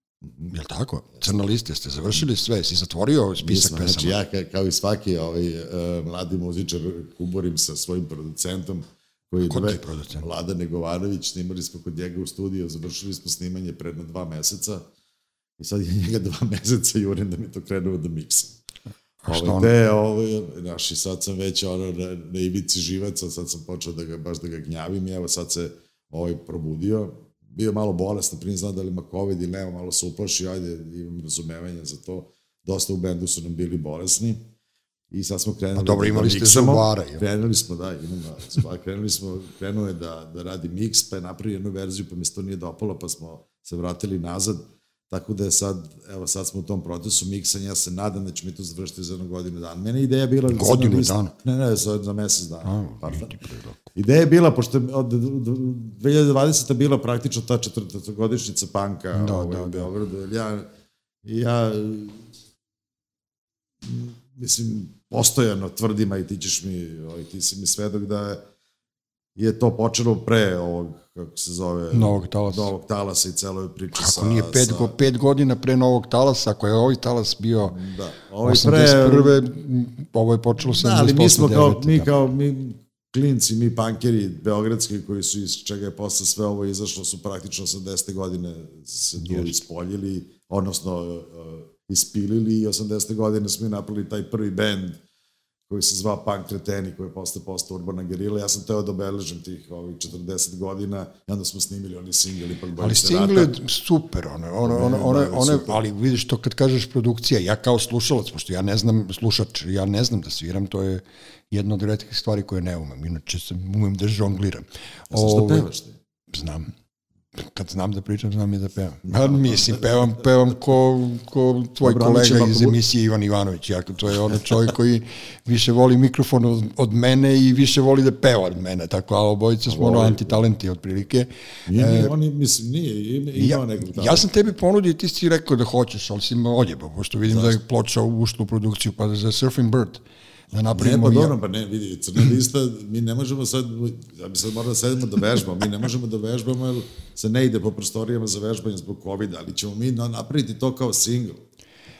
Jel tako? Crna lista, ste završili sve, si zatvorio spisak pesama? Znači ja kao i svaki ovaj, uh, mladi muzičar kuborim sa svojim producentom koji Ko je producent? Vlada Negovanović, snimali smo kod njega u studiju, završili smo snimanje pred na dva meseca i sad je njega dva meseca jurim da mi to krenuo da miksam. A što ono? Te, ovo, znaš, i sad sam već ono, na, na ivici živaca, sad sam počeo da ga, baš da ga gnjavim i evo sad se ovaj probudio. Bio malo bolestan, prije znam da li ima COVID ili nema, malo se uplašio, ajde, imam razumevanje za to. Dosta u bendu su nam bili bolesni. I sad smo krenuli... A dobro, imali da ste zubara. Ja. Krenuli smo, da, imamo zubara. Krenuli smo, krenuo je da, da radi miks, pa je napravio jednu verziju, pa mi se to nije dopalo, pa smo se vratili nazad Tako da je sad, evo sad smo u tom procesu miksanja, ja se nadam da će mi to završiti za jednu godinu dana. Mene ideja bila... Da godinu list, dana? Ne, ne, za, za mesec dana. A, ideja je bila, pošto je od 2020. bila praktično ta četvrtogodišnjica panka da, ovaj, da, u da. Beogradu. Da. Ja, ja mislim, postojano tvrdim, a i ti ćeš mi, ovaj, ti si mi svedok da je to počelo pre ovog kako se zove, novog talasa, novog talasa i celoj priče kako sa... nije pet, sa... pet godina pre novog talasa, ako je ovaj talas bio da, ovaj 81. Pre... ovo je počelo sa da, ali mi smo kao, mi da. kao, mi klinci, mi pankeri beogradski koji su iz čega je posle sve ovo izašlo su praktično 80. godine se tu ispoljili, odnosno ispilili i 80. godine smo mi napravili taj prvi bend koji se zva Punk Kreteni, koji je posle postao Urbana Gerila. Ja sam teo da obeležim tih ovih 40 godina i onda smo snimili oni singli. Pa ali single je super, ono, ono, ono, ono, ono, ono, ali vidiš to kad kažeš produkcija, ja kao slušalac, pošto ja ne znam, slušač, ja ne znam da sviram, to je jedna od redkih stvari koje ne umem, inače sam, umem da žongliram. Ja sam što pevaš ti? Znam kad znam da pričam, znam i da pevam. Ja, mislim, pevam, pevam ko, ko tvoj Dobro, kolega iz emisije Ivan Ivanović. Ja, to je ono čovjek koji više voli mikrofon od, od mene i više voli da peva od mene. Tako, a obojice smo ono antitalenti otprilike. Nije, nije, e, oni, mislim, nije, ima, ima ja, nekog Ja sam tebi ponudio i ti si rekao da hoćeš, ali si ima odjeba, pošto vidim Zašto? da je ploča ušla u produkciju, pa za Surfing Bird da napravimo... Ne, pa dobro, pa ne, vidi, crna lista, mi ne možemo sad, ja bi sad morali da sedemo da vežbamo, mi ne možemo da vežbamo jer se ne ide po prostorijama za vežbanje zbog COVID, ali ćemo mi napraviti to kao single.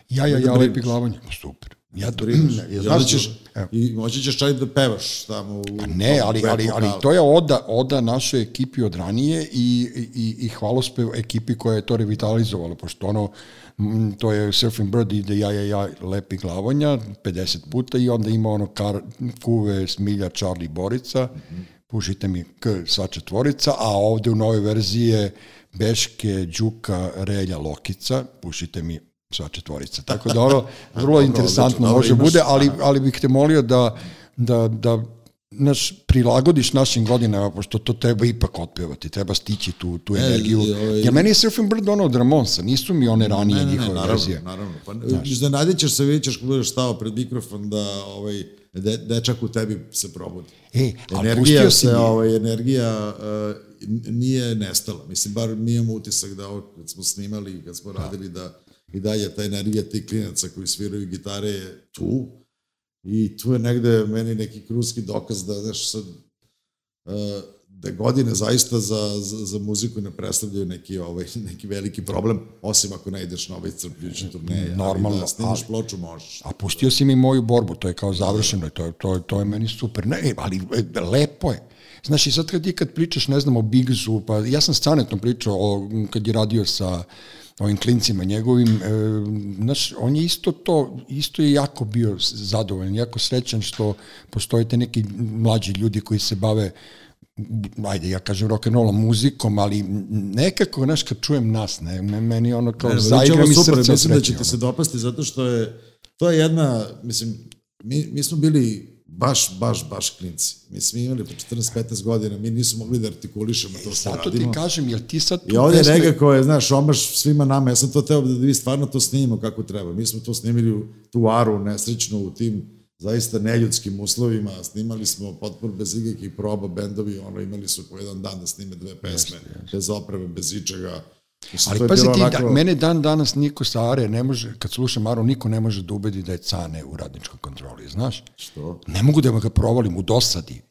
Ja, ja, ja, lepi glavanje, pa super. Ja to brineš. Ja, znaš, ćeš, I moći ćeš čaj da pevaš tamo u... Pa ne, ali, ali, ali to je oda, oda našoj ekipi od ranije i, i, i hvalospev ekipi koja je to revitalizovala, pošto ono, to je Surfing Bird ide ja, ja, ja, lepi glavanja, 50 puta i onda ima ono kar, kuve Smilja, Charlie, Borica, mm -hmm. pušite mi K, sva četvorica, a ovde u novoj verziji je Beške, Đuka, Relja, Lokica, pušite mi sva četvorica. Tako da ono, vrlo interesantno može bude, ali, ali bih te molio da, da, da naš, prilagodiš našim godinama, pošto to treba ipak otpevati, treba stići tu, tu energiju. i ovaj- Jer meni je Surfing Bird ono od Ramonsa, nisu mi one ranije Ne, ne, ne, njihove naravno, verzije. naravno. Pa, iznenadit ćeš se, vidjet ćeš kad budeš stao pred mikrofon da ovaj, de, dečak u tebi se probudi. E, energija se, mi- ovaj, energija uh, nije nestala. Mislim, bar mi imamo utisak da ovo, kad smo snimali, kad smo radili, da i dalje ta energija tih klinaca koji sviraju gitare je tu. I tu je negde meni neki kruski dokaz da, znaš, sad, uh, da godine zaista za, za, za muziku ne predstavljaju neki, ovaj, neki veliki problem, osim ako ne ideš na ovaj crpljući turneje. Normalno, Ali da snimaš ali- ploču možeš. A pustio si mi moju borbu, to je kao završeno, to je, to je, to je meni super. Ne, e, ali e, lepo je. Znaš, i sad kad ti kad pričaš, ne znam, o Bigsu, pa ja sam stanetno pričao o, kad je radio sa ovim klincima njegovim, e, znaš, on je isto to, isto je jako bio zadovoljan, jako srećan što postoje te neki mlađi ljudi koji se bave ajde, ja kažem rock'n'rolla muzikom, ali nekako, znaš, kad čujem nas, ne, me- meni ono kao Ne, zaigra mi super, srce Mislim da će ti ono. se dopasti zato što je, to je jedna, mislim, mi, mi smo bili baš, baš, baš klinci. Mi smo imali po 14-15 godina, mi nismo mogli da artikulišemo to što Zato ti radimo. kažem, jel ti sad tu I ovdje pesme- nekako je, znaš, omaš svima nama, ja sam to teo da vi stvarno to snimimo kako treba. Mi smo to snimili u tu aru nesrećnu u tim zaista neljudskim uslovima, snimali smo potpuno bez ikakvih proba, bendovi, ono, imali su po jedan dan da snime dve pesme, bez opreme, bez ičega. Mislim, Ali to je pazi bilo ti, onako- da, mene dan danas niko sa Are ne može, kad slušam Aru, niko ne može da ubedi da je Cane u radničkoj kontroli, znaš? Što? Ne mogu da ga provalim u dosadi.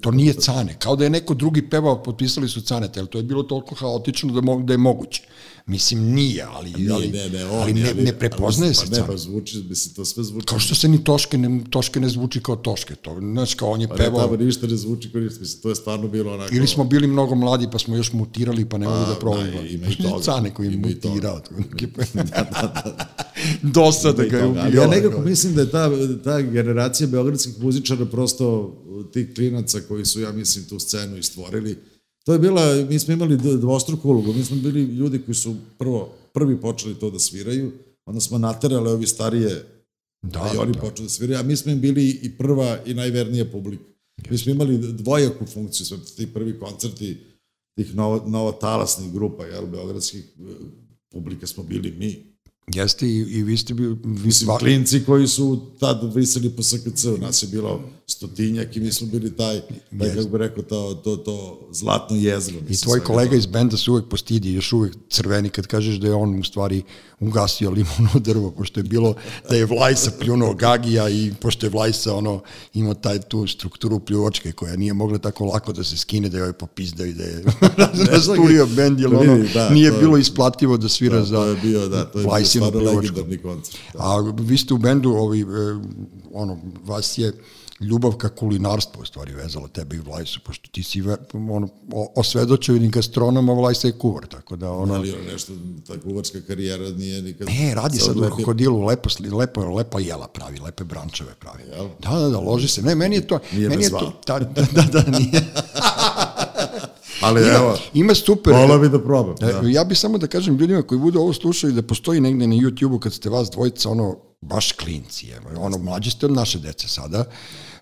To nije Cane. Kao da je neko drugi pevao, potpisali su Caneta, jer to je bilo toliko haotično da, mo, da je moguće. Mislim, nije, ali, Nije, ali, ne, ne, on, ali ne, ne prepoznaje ali, se Pa ne, pa zvuči, mislim, to sve zvuči. Kao što se ni Toške ne, Toške ne zvuči kao Toške. To, znaš, kao on je Pa ne, pevao... tamo ništa ne zvuči kao ništa, mislim, to je stvarno bilo onako... Ili smo bili mnogo mladi pa smo još mutirali pa ne mogu da provalimo. da, ima i toga. Cane koji je Ima i toga. mutirao. Dosada ga je ubio. ja nekako mislim da je ta, ta generacija beogradskih muzičara prosto tih klinaca koji su, ja mislim, tu scenu i stvorili. To je bila, mi smo imali dvostruku ulogu, mi smo bili ljudi koji su prvo, prvi počeli to da sviraju, onda smo naterali ovi starije da, i oni da. počeli da sviraju, a mi smo im bili i prva i najvernija publika. Mi smo imali dvojaku funkciju, sve ti prvi koncerti tih novo, novotalasnih grupa, jel, beogradskih eh, publika smo bili mi. Jeste i, i vi ste bili... Vi, Mislim, va- klinci koji su tad viseli po SKC-u, nas je bilo stotinjak i mi smo bili taj, taj kako bi rekao, to, to, to zlatno jezgro. I tvoj kolega iz benda se uvek postidi, još uvek crveni kad kažeš da je on u stvari ugasio limuno drvo, pošto je bilo da je Vlajsa pljunuo Gagija i pošto je Vlajsa ono, imao taj tu strukturu pljuvačke koja nije mogla tako lako da se skine da joj popizdaju da je rasturio bend, jer Da ono, da, nije to je- bilo isplativo da svira Da, za to je bio, da, to je legendarni koncert. Da. A vi ste u bendu, ovi, e, ono, vas je ljubav ka kulinarstvu u stvari vezala tebe i Vlajsu, pošto ti si ono, o- osvedočeni gastronom, a Vlajsa je kuvar, tako da ono... Ali ono nešto, ta kuvarska karijera nije nikad... Ne, radi sad u krokodilu, lepo, lepo, lepo jela pravi, lepe brančeve pravi. Jel? Da, da, da, loži se. Ne, meni je to... Nije me meni je to, da, da, da, da, nije. Ali evo, Ima super... volao bi da probam. E, Da. Ja bih samo da kažem ljudima koji budu ovo slušali da postoji negde na YouTube-u kad ste vas dvojica ono baš klinci, evo, ono mlađi ste od naše dece sada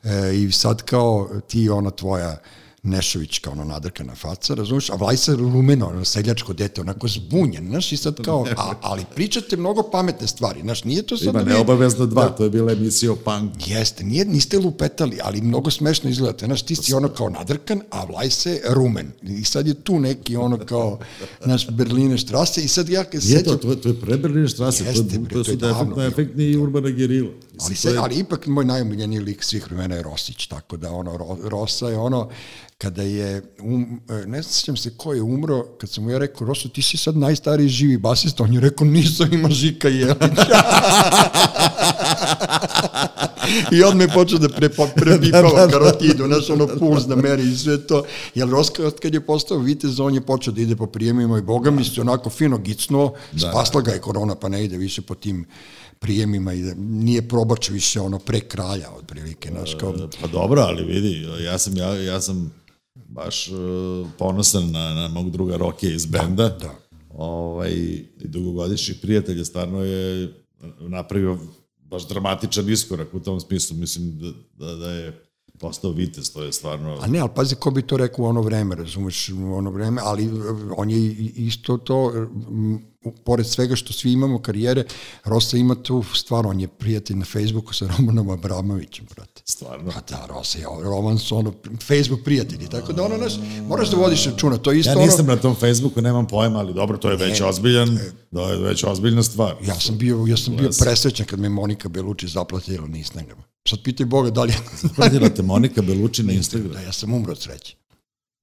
e, i sad kao ti ona tvoja Nešović kao ono nadrkana faca, razumiješ, a Vlajsa rumeno, ono seljačko dete, onako zbunjen, znaš, i sad kao, a, ali pričate mnogo pametne stvari, znaš, nije to sad... Ima da neobavezno dva, Da. to je bila emisija o punk. Jeste, nije, niste lupetali, ali mnogo smešno izgledate. Znaš, ti si ono kao nadrkan, a Vlajsa je rumen. I sad je tu neki ono kao, naš Berline štrase i sad ja kad se Nije to, sećam, to, je- to je preberline štrase, to, Jeste, je, to to su je davno defektno bilo. efektni i urbana gerila. To je- ali ipak moj najomiljeniji lik svih vremena je Rosić, tako da ono, Ro- Rosa je ono, kada je, um, e, ne sjećam se ko je umro, kad sam mu ja rekao, Roso, ti si sad najstariji živi basista, on je rekao, nisam, ima Žika Jelić. I on me počeo da pre, prepipava karotidu, znaš, ono puls da meri i sve to. Jer Roska, kad je postao vitez, on je počeo da ide po prijemima i boga mi se onako fino gicnuo, spasla ga je korona, pa ne ide više po tim prijemima i da nije probač više ono pre kralja, otprilike, znaš, kao, Pa dobro, ali vidi, ja sam, ja, ja sam baš uh, ponosan na, na mog druga Rokija iz benda. da. Ovaj, I dugogodišnji prijatelj stvarno je napravio baš dramatičan iskorak u tom smislu. Mislim da, da, da je postao vitez, to je stvarno... A ne, ali pazi ko bi to rekao u ono vreme, razumeš, u ono vreme, ali on je isto to, pored svega što svi imamo karijere, Rosa ima tu stvar, on je prijatelj na Facebooku sa Romanom Abramovićem, brate. Stvarno? Pa da, Rosa je, Roman su ono, Facebook prijatelji, tako da ono, naš, moraš da vodiš računa, to je isto Ja nisam ono, na tom Facebooku, nemam pojma, ali dobro, to je već Ne, ozbiljan, da je već ozbiljna stvar. Ja sam bio, ja sam bio presrećan kad me Monika Beluči zaplatila na Instagramu. Sad pitaj Boga da li je... Pratila te Monika Beluči na Instagramu. Da, ja sam umro od sreće.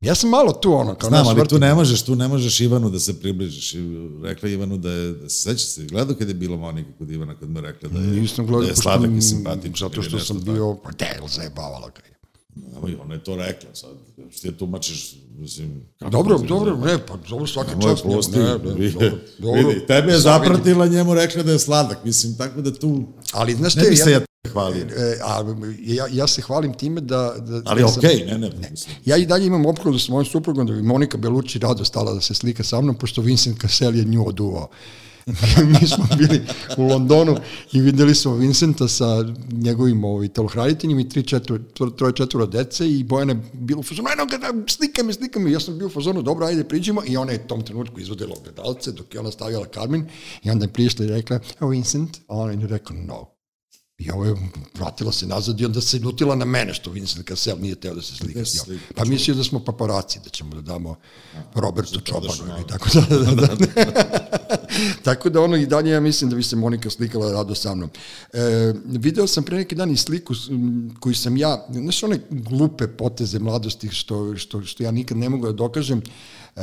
Ja sam malo tu ono, kao Znam, ali tu ne možeš, tu ne možeš Ivanu da se približiš. I Rekla Ivanu da je, da se seća se, gledao kad je bilo Monika kod Ivana, kad mu je rekla da je, Nisam gledao, da je sladak i simpatičan. Zato što sam bio, pa del zajebavala ga je. Evo i ona je to rekla sad. Što je tumačiš, mislim... kako Dobro, to dobro, ne, pa dobro svaka Moj čast. njemu, pusti, ne, ne, vidi, dobro, dobro. vidi, tebe je zapratila, njemu rekla da je sladak, mislim, tako da tu... Ali, znaš Ne te, bi se ja, ja hvalio. e, a, ja, ja se hvalim time da... da Ali da sam- okej, ne, ne, mislim. Ja i dalje imam opkladu sa mojom suprugom da bi Monika Belucci rado stala da se slika sa mnom, pošto Vincent Cassel je nju oduvao. mi smo bili u Londonu i videli smo Vincenta sa njegovim ovaj, telohraniteljem i tri, četvr, troje četvoro dece i Bojana je bilo u fazonu, ajno, kada, slika me, slika me. Ja sam bio u fazonu, dobro, ajde, priđemo i ona je u tom trenutku izvodila ogledalce dok je ona stavila Carmen i onda je prišla i rekla, Vincent, a ona je rekao, no. I ovo je vratila se nazad i onda se ljutila na mene što Vincent Cassel nije teo da se slika Da s njom. Pa mislio da smo paparaci, da ćemo da damo Robertu prodaš Čobanu ili tako da, da, da. tako da ono i dalje ja mislim da bi se Monika slikala rado sa mnom. E, video sam pre neki dan i sliku koju sam ja, znaš one glupe poteze mladosti što, što, što ja nikad ne mogu da dokažem, e,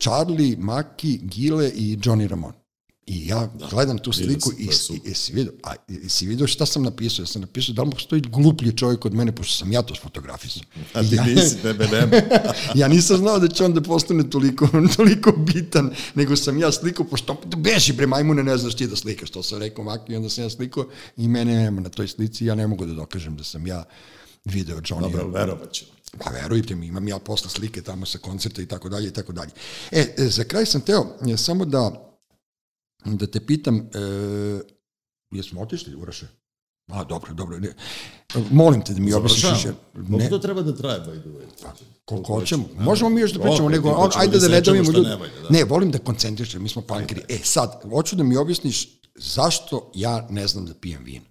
Charlie, Maki, Gile i Johnny Ramon. I ja gledam tu sliku sam, i, je i, si vidio, a si vidio šta sam napisao? Ja sam napisao da li postoji gluplji čovjek od mene, pošto sam ja to sfotografisao. A ti Ja- nisi, tebe nema. ja nisam znao da će on da postane toliko, toliko bitan, nego sam ja slikao, pošto beži bre majmune, ne znaš ti da slikaš, to sam rekao Maki, i onda sam ja slikao i mene nema na toj slici, ja ne mogu da dokažem da sam ja video Johnny. Dobro, verovat ću. Pa verujte mi, imam ja posle slike tamo sa koncerta i tako dalje i tako dalje. E, e, za kraj sam teo e, samo da da te pitam, e, jesmo otišli, Uraše? A, dobro, dobro. Ne. Molim te da mi objasniš. Ne, to treba da traje, by the way? koliko hoćemo. Možemo mi još da pričamo, nego on, ajde da ne isečemo davimo šta ljudi. ne da. Ne, volim da koncentrišem, mi smo pankiri. E, sad, hoću da mi objasniš zašto ja ne znam da pijem vino.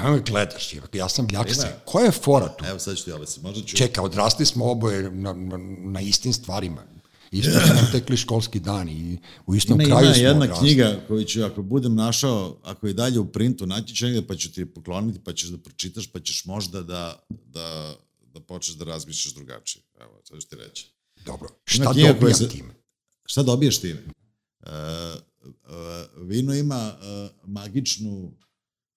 Evo me gledaš, ja sam ljaksa. Ima. Koja je fora tu? Evo sad ću ti objasniti. Možda ću... Čeka, odrasli smo oboje na, na, na istim stvarima. Isto su nam tekli školski dani i u istom Ima, kraju ima smo jedna odrasli. knjiga koju ću, ako budem našao, ako je dalje u printu, naći ću negde pa ću ti je pokloniti, pa ćeš da pročitaš, pa ćeš možda da, da, da počneš da razmišljaš drugačije. Evo, sad ću ti reći. Dobro, šta knjiga koja dobijam se- time? Šta dobiješ time? E, e, vino ima e, magičnu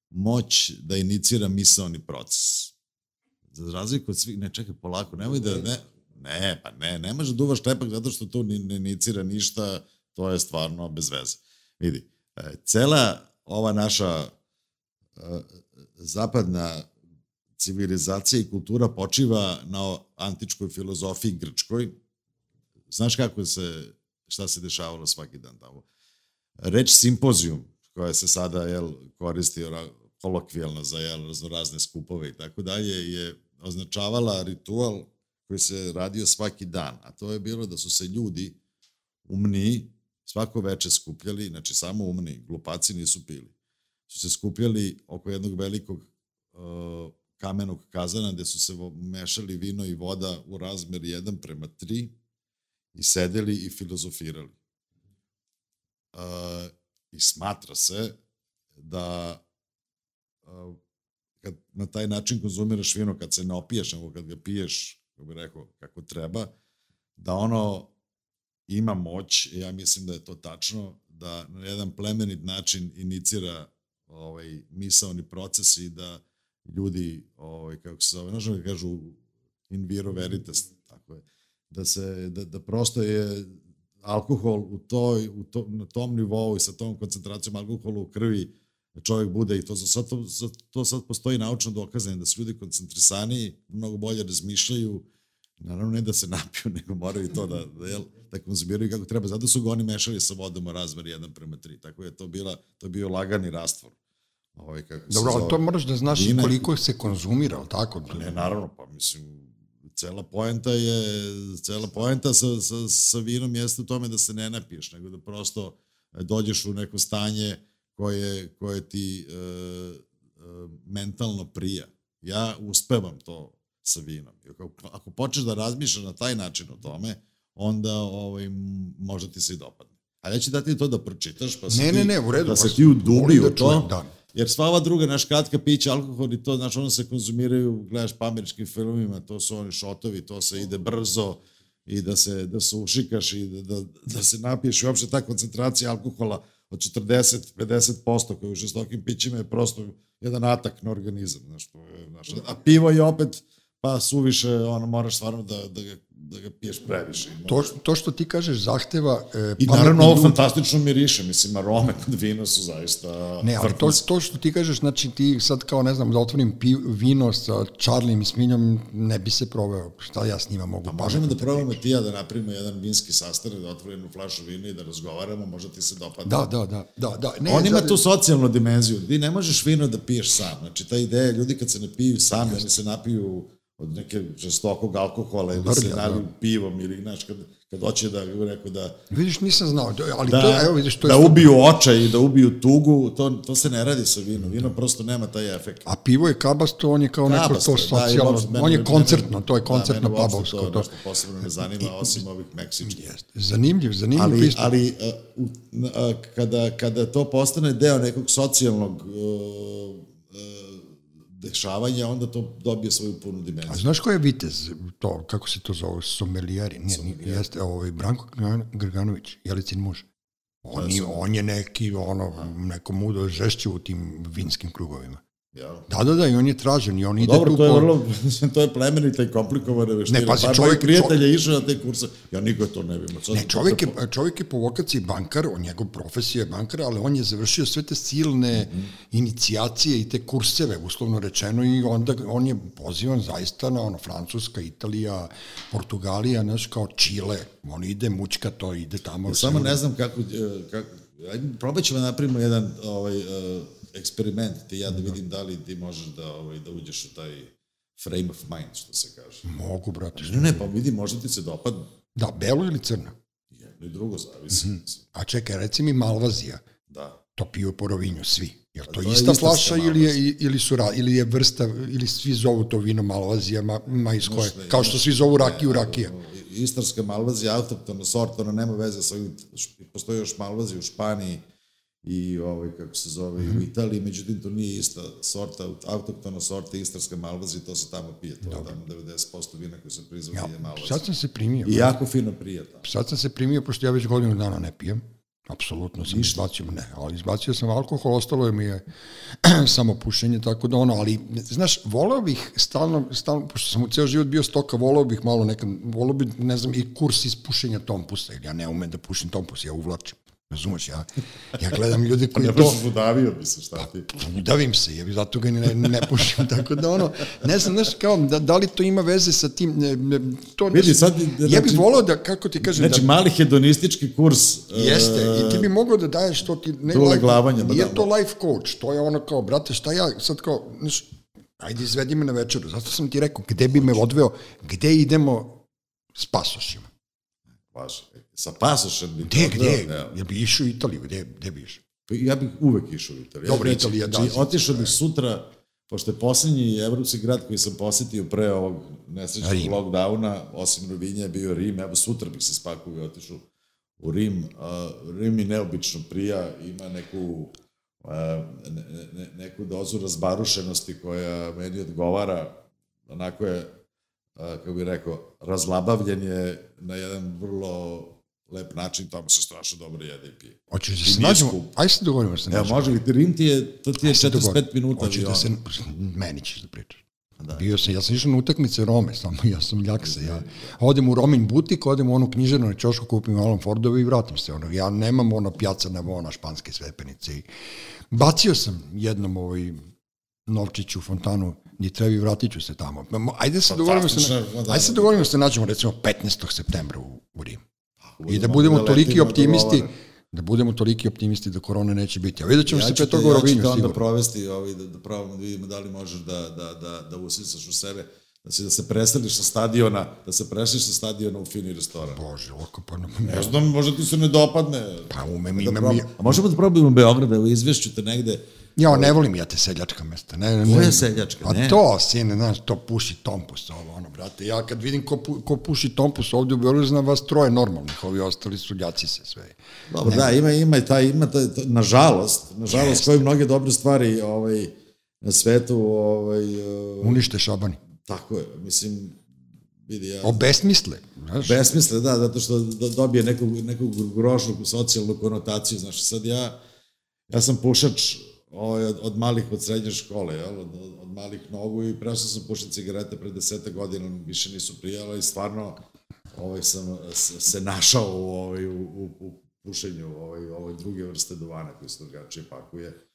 moć da inicira misaoni proces. Za razliku od svih, ne čekaj polako, nemoj da, ne, ne, pa ne, ne može da uvaš štepak zato što tu ni- ne inicira ništa, to je stvarno bez veze. Vidi, e, cela ova naša e, zapadna civilizacija i kultura počiva na antičkoj filozofiji grčkoj. Znaš kako se, šta se dešavalo svaki dan tamo? Reč simpozijum, koja se sada jel, koristi kolokvijalno za jel, raznorazne skupove i tako dalje, je označavala ritual koji se radio svaki dan, a to je bilo da su se ljudi umniji svako veče skupljali, znači samo umni, glupaci nisu pili, su se skupljali oko jednog velikog uh, kamenog kazana gde su se mešali vino i voda u razmer 1 prema 3 i sedeli i filozofirali. Uh, I smatra se da uh, kad na taj način konzumiraš vino, kad se ne opiješ, nego kad ga piješ, kako bih rekao, kako treba, da ono ima moć, ja mislim da je to tačno, da na jedan plemenit način inicira ovaj, misaoni proces i da ljudi, ovaj, kako se zove, znaš da kažu in viro veritas, tako je, da se, da, da prosto je alkohol u toj, u to, na tom nivou i sa tom koncentracijom alkohola u krvi da čovjek bude i to, za sad, to, za, to sad postoji naučno dokazanje da su ljudi koncentrisaniji, mnogo bolje razmišljaju, naravno ne da se napiju, nego moraju i to da, da, jel, da konzumiraju kako treba. Zato su ga oni mešali sa vodom u razmer 1 prema 3. Tako je to bila, to je bio lagani rastvor. ovaj, kako Dobro, ali to moraš da znaš Vina- koliko se konzumira, ali tako? Ne, naravno, pa mislim, cela poenta je, cela poenta sa, sa, sa vinom jeste u tome da se ne napiješ, nego da prosto dođeš u neko stanje koje, koje ti e, e, mentalno prija. Ja uspevam to sa vinom. Ako, ako počneš da razmišljaš na taj način o tome, onda ovaj, možda ti se i dopadne. A ja ću dati to da pročitaš, pa se Ne, ti, ne, ne, u redu. da pa se ti udubi u da čujem, to. Da. Jer sva ova druga naš kratka pića, alkohol i to, znaš, ono se konzumiraju, gledaš po američkim filmima, to su oni šotovi, to se ide brzo i da se, da se ušikaš i da, da, da se napiješ i uopšte ta koncentracija alkohola od 40-50% koja u žestokim pićima je prosto jedan atak na organizam, znaš, to je, znaš, a pivo je opet, pa suviše, ono, moraš stvarno da, da, da ga piješ previše. To, to što ti kažeš zahteva... E, I naravno ovo ljudi- fantastično miriše, mislim, arome kod vina su zaista Ne, ali to, to što ti kažeš, znači ti sad kao, ne znam, da otvorim pi, vino sa Charlie i Sminjom, ne bi se proveo. Šta ja s njima mogu? Pa možemo da probamo ti ja da napravimo jedan vinski sastanak, da otvorimo jednu flašu vina i da razgovaramo, možda ti se dopada. Da, da, da, da, da. Ne, On ima za- tu socijalnu dimenziju. Ti ne možeš vino da piješ sam. Znači, ta ideja, ljudi kad se ne piju sami, oni se napiju od neke žestokog alkohola ili se Brlja, da. pivom ili, znaš, kad, kad hoće da, rekao, da, Vidiš, nisam znao, ali da, to, evo vidiš, to da je... ubiju očaj i da ubiju tugu, to, to se ne radi sa vinom. Vino prosto nema taj efekt. A pivo je kabasto, on je kao neko to da, socijalno, uopšte mene- on je koncertno, to je da, koncertno uopšte pabovsko. To To, nešto posebno ne zanima, osim ovih meksičkih. Jeste. Zanimljiv, zanimljiv ali, pristup. ali a, u, a, kada, kada to postane deo nekog socijalnog uh, uh, dešavanja, onda to dobije svoju punu A dimenziju. znaš ko je vitez, to, kako se to zove, sommelijeri? Nije, nije, jeste, ovaj, Branko Grgan- Grganović, Jelicin muž. On, je, on je neki, ono, neko mudo žešće u tim vinskim krugovima. Jel? Da, da, da, i on je tražen i on ide Dobro, tu to je vrlo, mislim, to je plemenita i komplikovana veština. Ne, pazi, Pa čovjek- moj prijatelj je išao na te kurse, ja nikad to ne bi imao. Sad Ne, čovjek je, čovjek je po vokaciji bankar, on njegov profesija je bankar, ali on je završio sve te silne inicijacije i te kurseve, uslovno rečeno, i onda on je pozivan zaista na ono, Francuska, Italija, Portugalija, znaš, kao Čile, on ide mučka to, ide tamo. Ja samo ne znam kako, e, kako ajde, probat ćemo da napravimo jedan ovaj, uh, eksperiment, ti ja da vidim da li ti možeš da, ovaj, da uđeš u taj frame of mind, što se kaže. Mogu, brate. Ne, ne, pa vidi, možda ti se dopadne. Da, belo ili crno? Jedno i drugo zavisi. Mhm. A čekaj, reci mi Malvazija, Da. to piju po rovinju svi. Jel to, to je ista istarska flaša ili je, ili, su, ili je vrsta, ili svi zovu to vino Malvazija, ma, ma iz koje, Možda kao što svi zovu rakiju rakija. Istarska malvazija, autoktona sorta, ona nema veze sa ovim, postoji još malvazija u Španiji i ovaj, kako se zove, Mhm. i u Italiji, međutim to nije ista sorta, autoktona sorta istarska malvazija, to se tamo pije, to je tamo 90% vina koji se proizvodi Ja, je malvazija. sad sam se primio. I jako fino prija tamo. Sad sam se primio, pošto ja već godinu dana ne pijem. Apsolutno sam izbacio, ne, ali izbacio sam alkohol, ostalo je mi je samo pušenje, tako da ono, ali, znaš, voleo bih stalno, stalno, pošto sam u ceo život bio stoka, voleo bih malo nekad, voleo bih, ne znam, i kurs iz pušenja tompusa, jer ja ne umem da pušim tompus, ja uvlačim. Razumeš, ja, ja gledam ljude koji Ja to... baš udavio bi se, šta ti? udavim se, jer zato ga ne, ne pušim, tako da ono, ne znam, znaš, kao, da, da li to ima veze sa tim, ne, ne, to, Vidi, sad, ja bih znači- volao da, kako ti kažem, Znači, da, mali hedonistički kurs. Jeste, e, i ti bi mogao da daješ to ti... Ne, life- leglavanja, da, Nije da. to life coach, to je ono kao, brate, šta ja sad kao, znaš, ajde izvedi me na večeru, zato sam ti rekao, gde bi me odveo, gde idemo s pasošima. Baš, sa pasošem bi... Gde, to- gde, da, ja bi išao u Italiju, gde, gde bi išao? Ja bih uvek išao u Italiju. Dobro, Ja Italija, da, Znači, otišao da. bih sutra, pošto je posljednji evropski grad koji sam posetio pre ovog nesrećnog lockdowna, osim Rovinja, je bio Rim. Evo, sutra bih se spakuo i otišao u Rim. Uh, Rim mi neobično prija, ima neku uh, ne, ne, neku dozu razbarušenosti koja meni odgovara. Onako je, uh, kako bih rekao, razlabavljen je na jedan vrlo lep način, tamo se strašno dobro jede i pije. Hoćeš da se nađemo? skup. Ajde se dogovorimo da se Evo, nađemo. može li, Rim ti je, to ti je Ajde se 45 dogovorimo. minuta Hoćeš da se, meni ćeš da pričaš. Bio sam, ja sam išao na utakmice Rome, samo ja sam ljaksa. Ja odem u Romin butik, odem u onu knjižarnu na čošku, kupim Alan Fordove i vratim se. Ono, ja nemam ono pjaca na ona španske svepenice. I bacio sam jednom ovaj novčić u fontanu gdje trebi, vratit ću se tamo. Ajde se dogovorimo se, na, da, ajde se da. dogovorimo se nađemo recimo 15. septembra u, u I da Budemo da toliki optimisti dogovore. Da budemo toliki optimisti da korone neće biti. A vidjet ćemo ja se pre te, toga u ja ću Rovinju te onda sigurno. provesti ovaj, da, da probamo da vidimo da li možeš da, da, da, da usisaš u sebe, da, si, da se preseliš sa stadiona, da se preseliš sa stadiona u fini restoran. Bože, lako pa... Ne znam, možda ti se ne dopadne. Pa umem, da imam i- A možemo da probamo Beograd, evo izvešću te negde. Ja, ne volim ja te seljačka mesta. Ne, ne, Koja ne. seljačka? A Ne. to, sine, znaš, to puši tompus, ovo, ono, brate. Ja kad vidim ko, pu- ko puši tompus ovdje u Beogradu, znam vas troje normalnih, ovi ostali su ljaci se sve. Dobro, da, ima, ima i taj, ima taj, taj nažalost, nažalost, Jeste. koji mnoge dobre stvari ovaj, na svetu, ovaj, uh, Unište šabani. tako je, mislim, vidi ja, Obesmisle, znaš. besmisle, da, zato što do- dobije neku, neku grošnu socijalnu konotaciju, znaš, sad ja, ja sam pušač ovaj, od, od malih, od srednje škole, jel, od, od, od malih nogu i prešao sam pušati cigarete pre deseta godina, više nisu prijala i stvarno ovaj, sam se, našao u, ovaj, u, u, u pušenju ovaj, ove druge vrste duvana koji se drugačije pakuje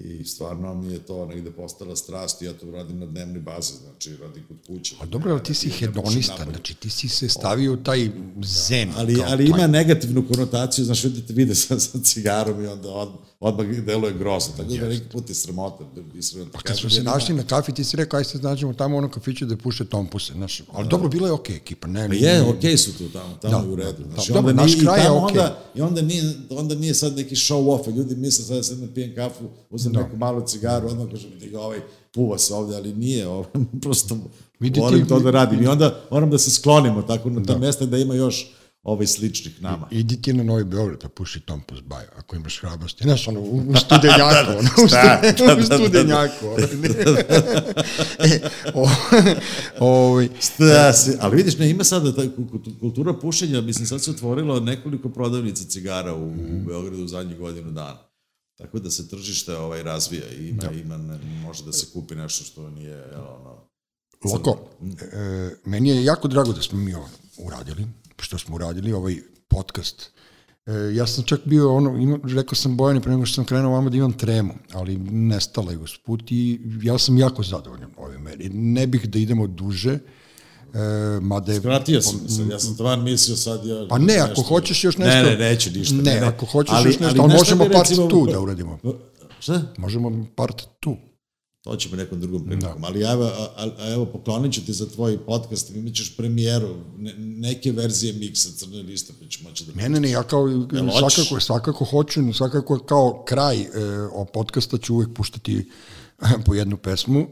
i stvarno mi je to negde postala strast i ja to radim na dnevnoj bazi, znači radim kod kuće. A dobro, ali ti si Ne hedonista, znači ti si se stavio taj zen. Ali, kao ali ima negativnu konotaciju, znaš, vidite, vide sa, sa cigarom i onda od, odmah deluje grozno, tako da neki put je sramota. da iskreno Pa kad smo se našli na kafi, ti si rekao, aj se nađemo tamo u onom kafiću da puše tompuse, znaš. Ali dobro, bila je okej ekipa, ne, Pa ne, je, ne- okej su tu tamo, tamo Da, je u redu. da, Znači, da. onda Dobro, naš kraj je tamo okej. onda, I onda nije, onda nije sad neki show off, ljudi misle sad da sedem pijem kafu, uzem Da. neku malu cigaru, odmah kažem ti ga ovaj puva se ovde, ali nije, ovaj, prosto Vidi volim to da radim. I onda moram da se sklonimo tako na ta mesta da ima još ovaj sličnih nama. Idi ti na Novi Beograd pa puši tompus baju, ako imaš hrabrosti. Znaš, ono, u, studenjaku, ono, u, Da, da, studenjaku, da, u da, da. studenjaku. ovaj, Da, se, ali vidiš, ne, ima sada ta ku- kultura pušenja, mislim, sad se otvorilo nekoliko prodavnica cigara u, u Beogradu u zadnjih godinu dana. Tako da se tržište ovaj razvija i ima, da. ima ne, može da se kupi nešto što nije, jel, ono, Loko, e, meni je jako drago da smo mi ovo uradili, što smo uradili, ovaj podcast. E, ja sam čak bio, ono, ima, rekao sam Bojani pre nego što sam krenuo vama da imam tremu, ali nestala je usput i ja sam jako zadovoljan ovim. Ne bih da idemo duže, e, mada je... Skratio sam, sad, ja sam tvan mislio sad ja... Pa ne, ako nešto- hoćeš još nešto... Ne, ne, neću ništa. Ne, ako hoćeš još nešto, ali šta možemo part recimo- 2 da uradimo. Šta? Možemo part 2. To ćemo nekom drugom prilikom, ali evo, a, a, evo poklonit ću ti za tvoj podcast, imat ćeš premijeru, ne, neke verzije miksa crne liste, pa ću moći da... Ne, ne, ne, ja kao, svakako, svakako hoću, svakako kao kraj e, o podcasta ću uvek puštati po jednu pesmu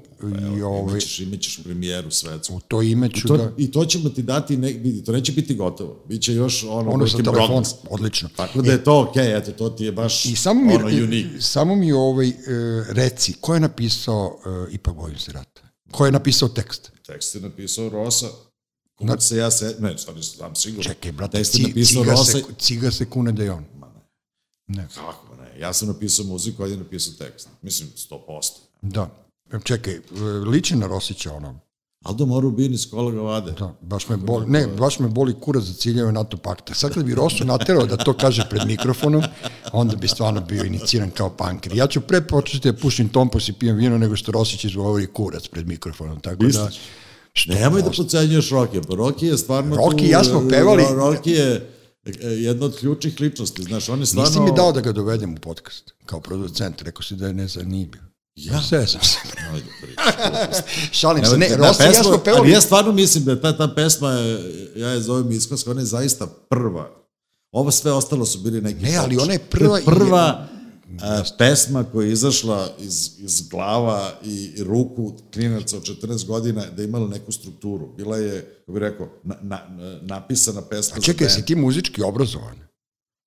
i ovaj, Imat ćeš, imat ćeš premijeru svetsku. u to ime ću To, da... I to ćemo ti dati, ne, vidi, to neće biti gotovo. Biće još ono, Ono sa progress. odlično. Tako da je to okej, okay, eto, to ti je baš I samo mi, ono unik. samo mi ovaj, e, reci, ko je napisao e, Ipak bojim se rata? Ko je napisao tekst? Tekst je napisao Rosa, koga se ja se, ne, stvarno sam sigurno. Čekaj, brate, Tekst je napisao ciga, Rosa, se, ciga se kune da je on. Ne. kako ne, ja sam napisao muziku, on je napisao tekst. Mislim, 100%. Da. Čekaj, e, liči na Rosića ono. Aldo Morubin iz Kolaga Vade. Da, baš me boli, ne, baš me boli kurac za ciljeve NATO pakta. Sad kad bi Rosu naterao da to kaže pred mikrofonom, onda bi stvarno bio iniciran kao panker. Ja ću pre početi da pušim tompos i pijem vino nego što Rosić izgovori kurac pred mikrofonom. Tako da, što Nemoj da pocenjuješ Roki, pa Roki je stvarno Rocky tu, i ja smo pevali- Ro- Roki je e, jedna od ključnih ličnosti, znaš, on je stvarno... Nisi mi dao da ga dovedem u podcast kao producent, rekao si da je nezanimljiv. Ja? Sve sam se. Ajde. Šalim se, Evo, ne, da, Rosi i ja pesma- smo Ali ja stvarno mislim da je ta, ta pesma, je, ja je zovem iskonska, ona je zaista prva. Ovo sve ostalo su bili neki... Ne, ali ona je prva prva a, pesma koja je izašla iz, iz glava i, i ruku klinaca od 14 godina da je imala neku strukturu. Bila je, kako bih rekao, na, na, napisana pesma A čekaj, si ti muzički obrazovan?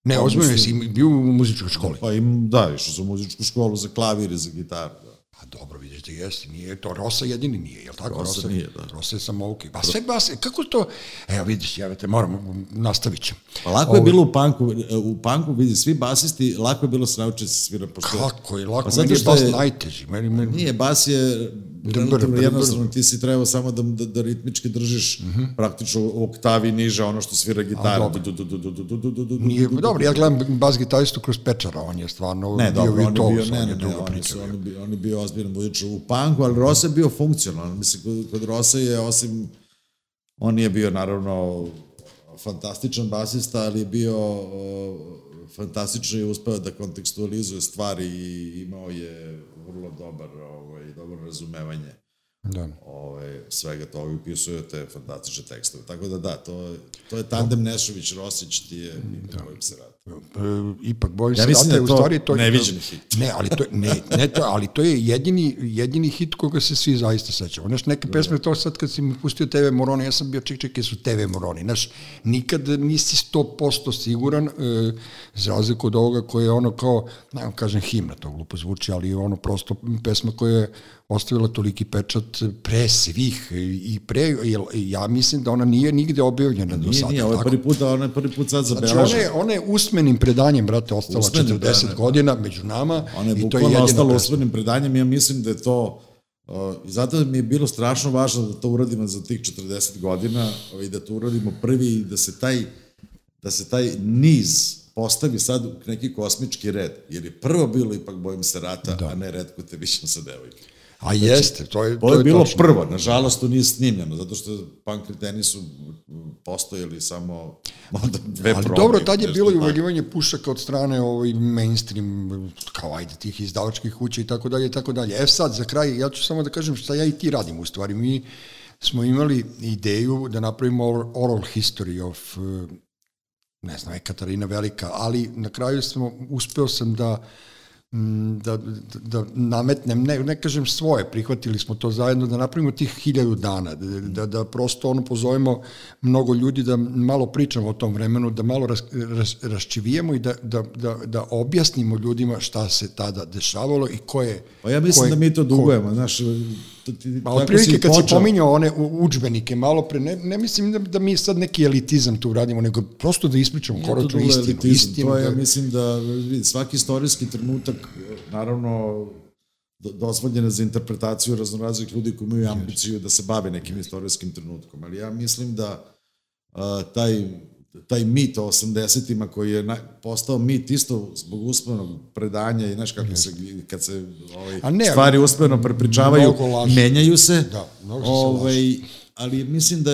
Ne, Pa, ozbiljno, jesi bio u muzičkoj školi? Pa im, da, išao sam u muzičku školu za klavir i za gitaru. Da. A dobro, vidiš da jesi, nije to, Rosa jedini nije, jel tako? Rosa nije, da. Rosa je samouki. Pa sve bas, kako to, evo vidiš, ja te moram, nastavit ćem. Pa lako je Ovo- bilo u panku, u panku, vidi, svi basisti, lako je bilo se naučiti se svira pošto... Kako je lako, Pa pa meni je bas je- najteži, meni, meni, Nije, bas je relativno jednostavno, ti si trebao samo da, da, da ritmički držiš praktično u oktavi niže ono što svira gitara. dobro. Du, du, du, du, du, du, du, du, du, nije, dobro, ja gledam bas gitaristu kroz pečara, on je stvarno Ne, bio dobro, on je ne, ne, ne, druga priča. su, on je bio, on je bio ozbiljan muzičar u panku, ali Rosa je bio funkcionalan. Mislim, kod, kod Rosa je, osim, on je bio naravno fantastičan basista, ali je bio uh, fantastično je uspeo da kontekstualizuje stvari i imao je vrlo dobar, ovaj, dobro razumevanje Da. ovaj, svega toga i upisuje te fantastične tekstove. Tako da da, to, to je tandem Nešović-Rosić, ti je da. kojim se radi. E, ipak bojim Ja se mislim da je u stvari to neviđeni hit. Ne, ali to ne, ne to, ali to je jedini jedini hit koga se svi zaista sećamo. Znaš, neke Da, pesme to sad kad si mi pustio TV Moroni, ja sam bio ček ček su TV Moroni. Znaš, nikad nisi 100% siguran e, za razliku od ovoga koje je ono kao, ne vam kažem himna, to glupo zvuči, ali ono prosto pesma koja je ostavila toliki pečat pre svih i pre, ja mislim da ona nije nigde objavljena do Nije, sada. nije, ovo je prvi put, ona je prvi put sad Znači, zabeležena. ona je, ona je usmenim predanjem, brate, ostala Usmenim, 40 da, da. godina među nama Ona je i to je jedina ostala usvojenim predanjem, ja mislim da je to Uh, zato mi je bilo strašno važno da to uradimo za tih 40 godina i da to uradimo prvi i da se taj, da se taj niz postavi sad u neki kosmički red. Jer je prvo bilo ipak bojim se rata, da. a ne redko te višem sa devojkom. A jeste, to je, To to je je bilo tačno. prvo, nažalost to nije snimljeno, zato što punk kreteni su postojali samo onda dve Ali probe, dobro, tad je bilo i uvaljivanje pušaka od strane ovaj mainstream, kao ajde, tih izdavačkih kuća i tako dalje i tako dalje. E sad, za kraj, ja ću samo da kažem šta ja i ti radim u stvari. Mi smo imali ideju da napravimo oral history of, eh, ne znam, Katarina Velika, ali na kraju smo, uspeo sam da mm, da, da, da nametnem, ne, ne kažem svoje, prihvatili smo to zajedno, da napravimo tih hiljadu dana, da, da, da prosto ono pozovemo mnogo ljudi da malo pričamo o tom vremenu, da malo ras, ras, raščivijemo i da, da, da, da objasnimo ljudima šta se tada dešavalo i ko je... Pa ja mislim ko je- da mi to ko- dugujemo, znaš, to ti, Pa otprilike kad si počeo. pominjao one udžbenike malo pre, ne, ne mislim da, da mi sad neki elitizam tu radimo, nego prosto da ispričamo koračno dugo istinu. elitizam, istinu to je, da- mislim da svaki istorijski trenutak, naravno, do- dozvoljena za interpretaciju raznoraznih ljudi koji imaju ambiciju da se bave nekim istorijskim trenutkom, ali ja mislim da a, taj taj mit o 80-ima koji je na, postao mit isto zbog usmenog predanja i znaš kako se kad se ovaj, A ne, stvari uspeno prepričavaju menjaju se. Da, mnogo se ovaj, ali mislim da,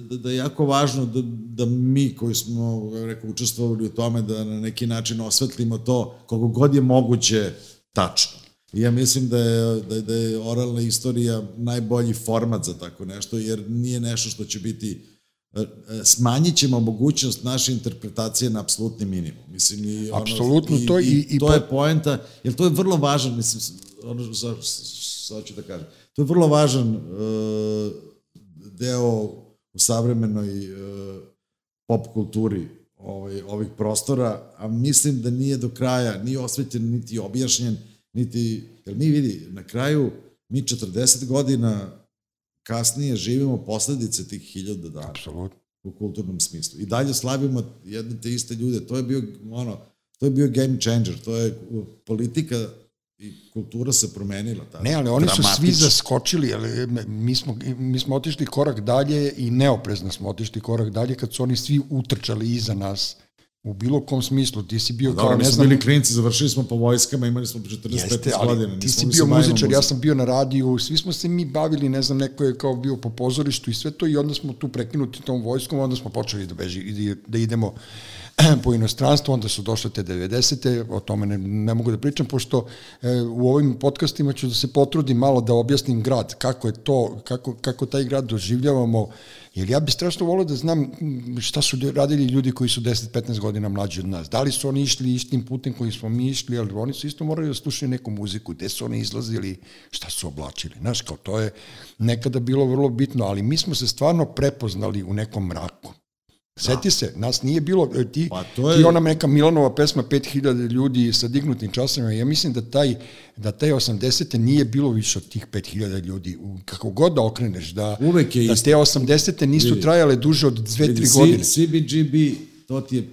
da, da je jako važno da, da mi koji smo rekao, učestvovali u tome da na neki način osvetlimo to koliko god je moguće tačno. I ja mislim da je, da, je- da je oralna istorija najbolji format za tako nešto, jer nije nešto što će biti smanjit ćemo mogućnost naše interpretacije na apsolutni minimum. Mislim, i ono, Apsolutno i, to i, i- i to je poenta, jer to je vrlo važan, mislim, ono što sad ću da kažem, to je vrlo važan uh, deo u savremenoj uh, pop kulturi ovaj, ovih prostora, a mislim da nije do kraja ni osvetljen, niti objašnjen, niti, jer mi vidi, na kraju mi 40 godina kasnije živimo posledice tih hiljada dana Apsolutno. u kulturnom smislu. I dalje slavimo jedne te iste ljude. To je bio, ono, to je bio game changer. To je politika i kultura se promenila. Tada. Ne, ali oni su svi zaskočili, ali mi smo, mi smo otišli korak dalje i neoprezno smo otišli korak dalje kad su oni svi utrčali iza nas u bilo kom smislu. Ti si bio Dobro, kao, mi ne smo znam, bili klinci, završili smo po vojskama, imali smo 45 Jeste, godina. ti si bio muzičar, ja sam bio na radiju, svi smo se mi bavili, ne znam, neko je kao bio po pozorištu i sve to i onda smo tu prekinuti tom vojskom, onda smo počeli da, beži, da idemo po inostranstvu, onda su došle te 90. o tome ne, ne mogu da pričam, pošto e, u ovim podcastima ću da se potrudim malo da objasnim grad, kako je to, kako, kako taj grad doživljavamo, jer ja bih strašno volio da znam šta su radili ljudi koji su 10-15 godina mlađi od nas. Da li su oni išli istim putem koji smo mi išli, ali oni su isto morali da slušaju neku muziku, gde su oni izlazili, šta su oblačili. Znaš, kao to je nekada bilo vrlo bitno, ali mi smo se stvarno prepoznali u nekom mraku. Seti se, nas nije bilo, e, ti, Pa to je- ti ona neka Milanova pesma 5000 ljudi sa dignutim časovima, ja mislim da taj, da taj 80. nije bilo više od tih 5000 ljudi, kako god da okreneš, da, Uvek je da te 80. nisu Vidi. trajale duže od 2-3 Vidi, godine. CBGB, to ti je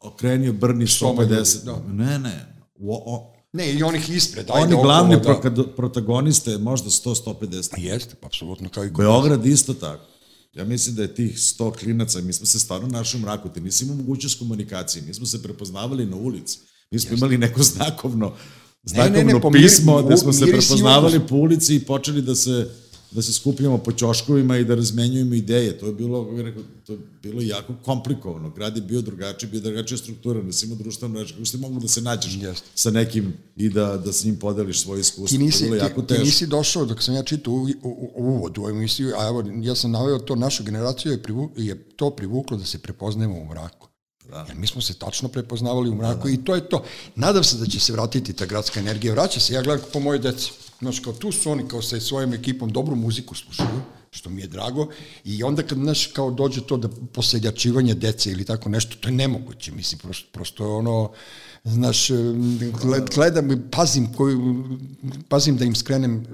okrenio Brni Sto ljudi, 150. da. Ne, ne. O, o, Ne, i onih ispred, ajde oni okolo, glavni da. prokad- protagoniste možda 100-150. Jeste, pa apsolutno, kao i kod Beograd isto tako. Ja mislim da je tih 100 klinaca, mi smo se stvarno našli u mraku, ti nisi imao mogućnost komunikacije, mi smo se prepoznavali na ulici, mi smo imali neko znakovno, znakovno ne, po mir- pismo, da smo se prepoznavali po ulici i počeli da se da se skupljamo po ćoškovima i da razmenjujemo ideje. To je bilo, rekao, to je bilo jako komplikovano. Grad je bio drugačiji, bio drugačija struktura, da si imao društvenu reč, kako ste mogli da se nađeš Jeste. sa nekim i da, da s njim podeliš svoje iskustvo. Ti nisi, to je bilo jako ti, ti teško. nisi došao, dok sam ja čitao u, uvod u ovu emisiju, a evo, ja sam naveo to, našu generaciju je, privu, je to privuklo da se prepoznajemo u mraku. Da. Jer mi smo se tačno prepoznavali u mraku i to je to. Nadam se da će se vratiti ta gradska energija. Vraća se, ja gledam po moje deci. Znaš, kao tu su oni kao sa svojom ekipom dobru muziku slušaju, što mi je drago, i onda kad, znaš, kao dođe to da poseljačivanje dece ili tako nešto, to je nemoguće, mislim, prosto, prosto je ono, znaš, gled, gledam, i pazim, koju, pazim da im skrenem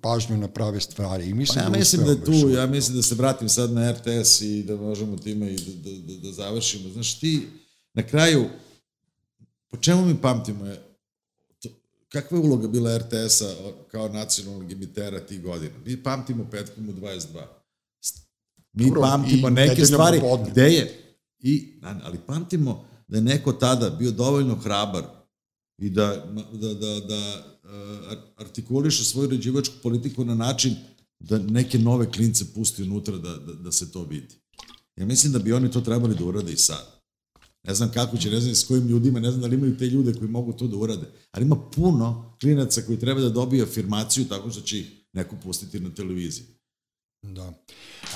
pažnju na prave stvari. I mislim Pa ja mislim da uspevam je tu, ja mislim da se vratim sad na RTS i da možemo time i da, da, da, da završimo. Znaš, ti na kraju, po čemu mi pamtimo je, kakva je uloga bila RTS-a kao nacionalnog emitera tih godina? Mi pamtimo petkom u 22. Mi Dobro, pamtimo neke stvari. Gde je? I, ali pamtimo da je neko tada bio dovoljno hrabar i da, da, da, da artikuliše svoju ređivačku politiku na način da neke nove klince pusti unutra da, da, da se to vidi. Ja mislim da bi oni to trebali da urade i sad. Ne znam kako će, ne znam s kojim ljudima, ne znam da li imaju te ljude koji mogu to da urade, ali ima puno klinaca koji treba da dobiju afirmaciju tako što će ih neko pustiti na televiziji. Da.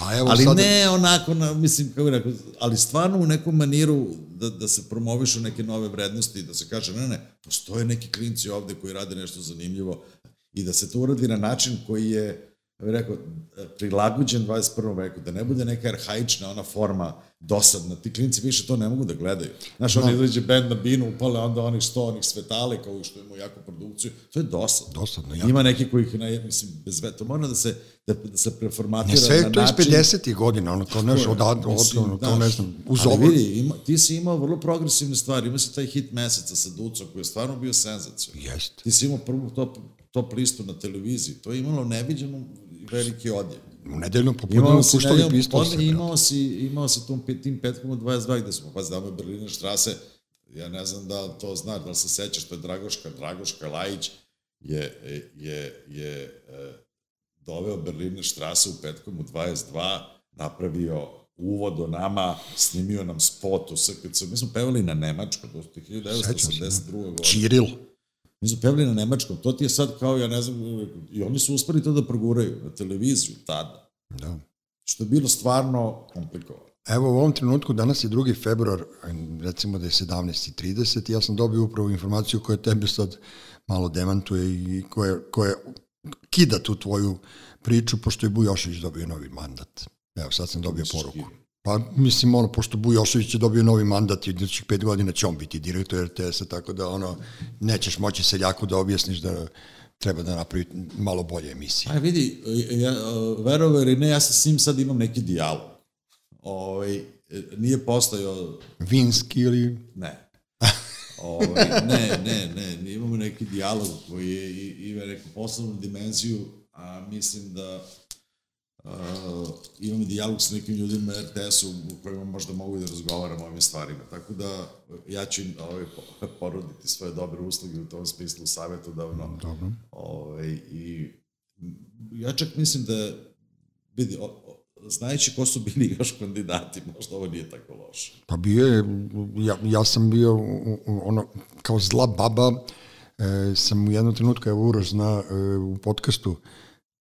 A evo Ali sad, ne onako, na, mislim, kako bih rekao, ali stvarno u nekom maniru da, da se promovišu neke nove vrednosti, da se kaže, ne, ne, postoje neki klinci ovde koji rade nešto zanimljivo i da se to uradi na način koji je, ja bih rekao, prilagođen 21. veku, da ne bude neka arhaična ona forma dosadna. Ti klinci više to ne mogu da gledaju. Znaš, onda izađe band na binu, upale onda onih sto, onih svetale, kao što imamo jako produkciju. To je dosadno. Dosadno, jako. Ima neki koji ih, ne, mislim, bez ve, to mora da se, da, da se preformatira ne, sve na je to iz način... 50. godina, ono, kao, znaš, od, od, ono, kao, ne znam, uz ali ovo, vidi, ima, ti si imao vrlo progresivne stvari, imao si taj hit meseca sa Ducom koji je stvarno bio senzacijom. Jeste. Ti si imao prvu top, top listu na televiziji, to je imalo neviđeno veliki odjev. U nedeljnom popodne Imao si, puštali pistol se. imao si, imao si tom, pe- tim petkom u 22 gde smo, pa znamo je Berliner štrase, ja ne znam da to znaš, da li se sećaš, to je Dragoška, Dragoška Lajić je, je, je e, doveo Berliner štrase u petkom u 22, napravio uvod o nama, snimio nam spot u SKC, mi smo pevali na je Sećam se, da. 1982. godine. Čiril. Mi smo pevali na nemačkom, to ti je sad kao, ja ne znam, i oni su uspeli to da proguraju na televiziju tada, Da. što je bilo stvarno komplikovano. Evo u ovom trenutku, danas je 2. februar, recimo da je 17.30 i ja sam dobio upravo informaciju koja tebe sad malo demantuje i koja, koja kida tu tvoju priču, pošto je Bujošević dobio novi mandat. Evo, sad sam dobio poruku. Pa mislim, ono, pošto Bujošević je dobio novi mandat i idućih pet godina će on biti direktor RTS-a, tako da ono, nećeš moći seljaku da objasniš da treba da napravi malo bolje emisije. A vidi, ja, verovo ili ne, ja sa s njim sad imam neki dijalog. Ovaj, nije postojao, Vinski ili... ne. Ovaj, ne, ne, ne, imamo neki dijalog koji je, ima neku poslovnu dimenziju, a mislim da uh, imam dijalog sa nekim ljudima na RTS-u u kojima možda mogu da razgovaram o ovim stvarima. Tako da ja ću im ovaj, po- poroditi svoje dobre usluge u tom smislu savjetodavno. Dobro. Ovaj, I ja čak mislim da, vidi, o, o, znajući ko su bili još kandidati, možda ovo nije tako loše. Pa bio je, ja, ja sam bio ono, kao zla baba, e, sam u jednom trenutku, evo Uroš zna, e, u podcastu,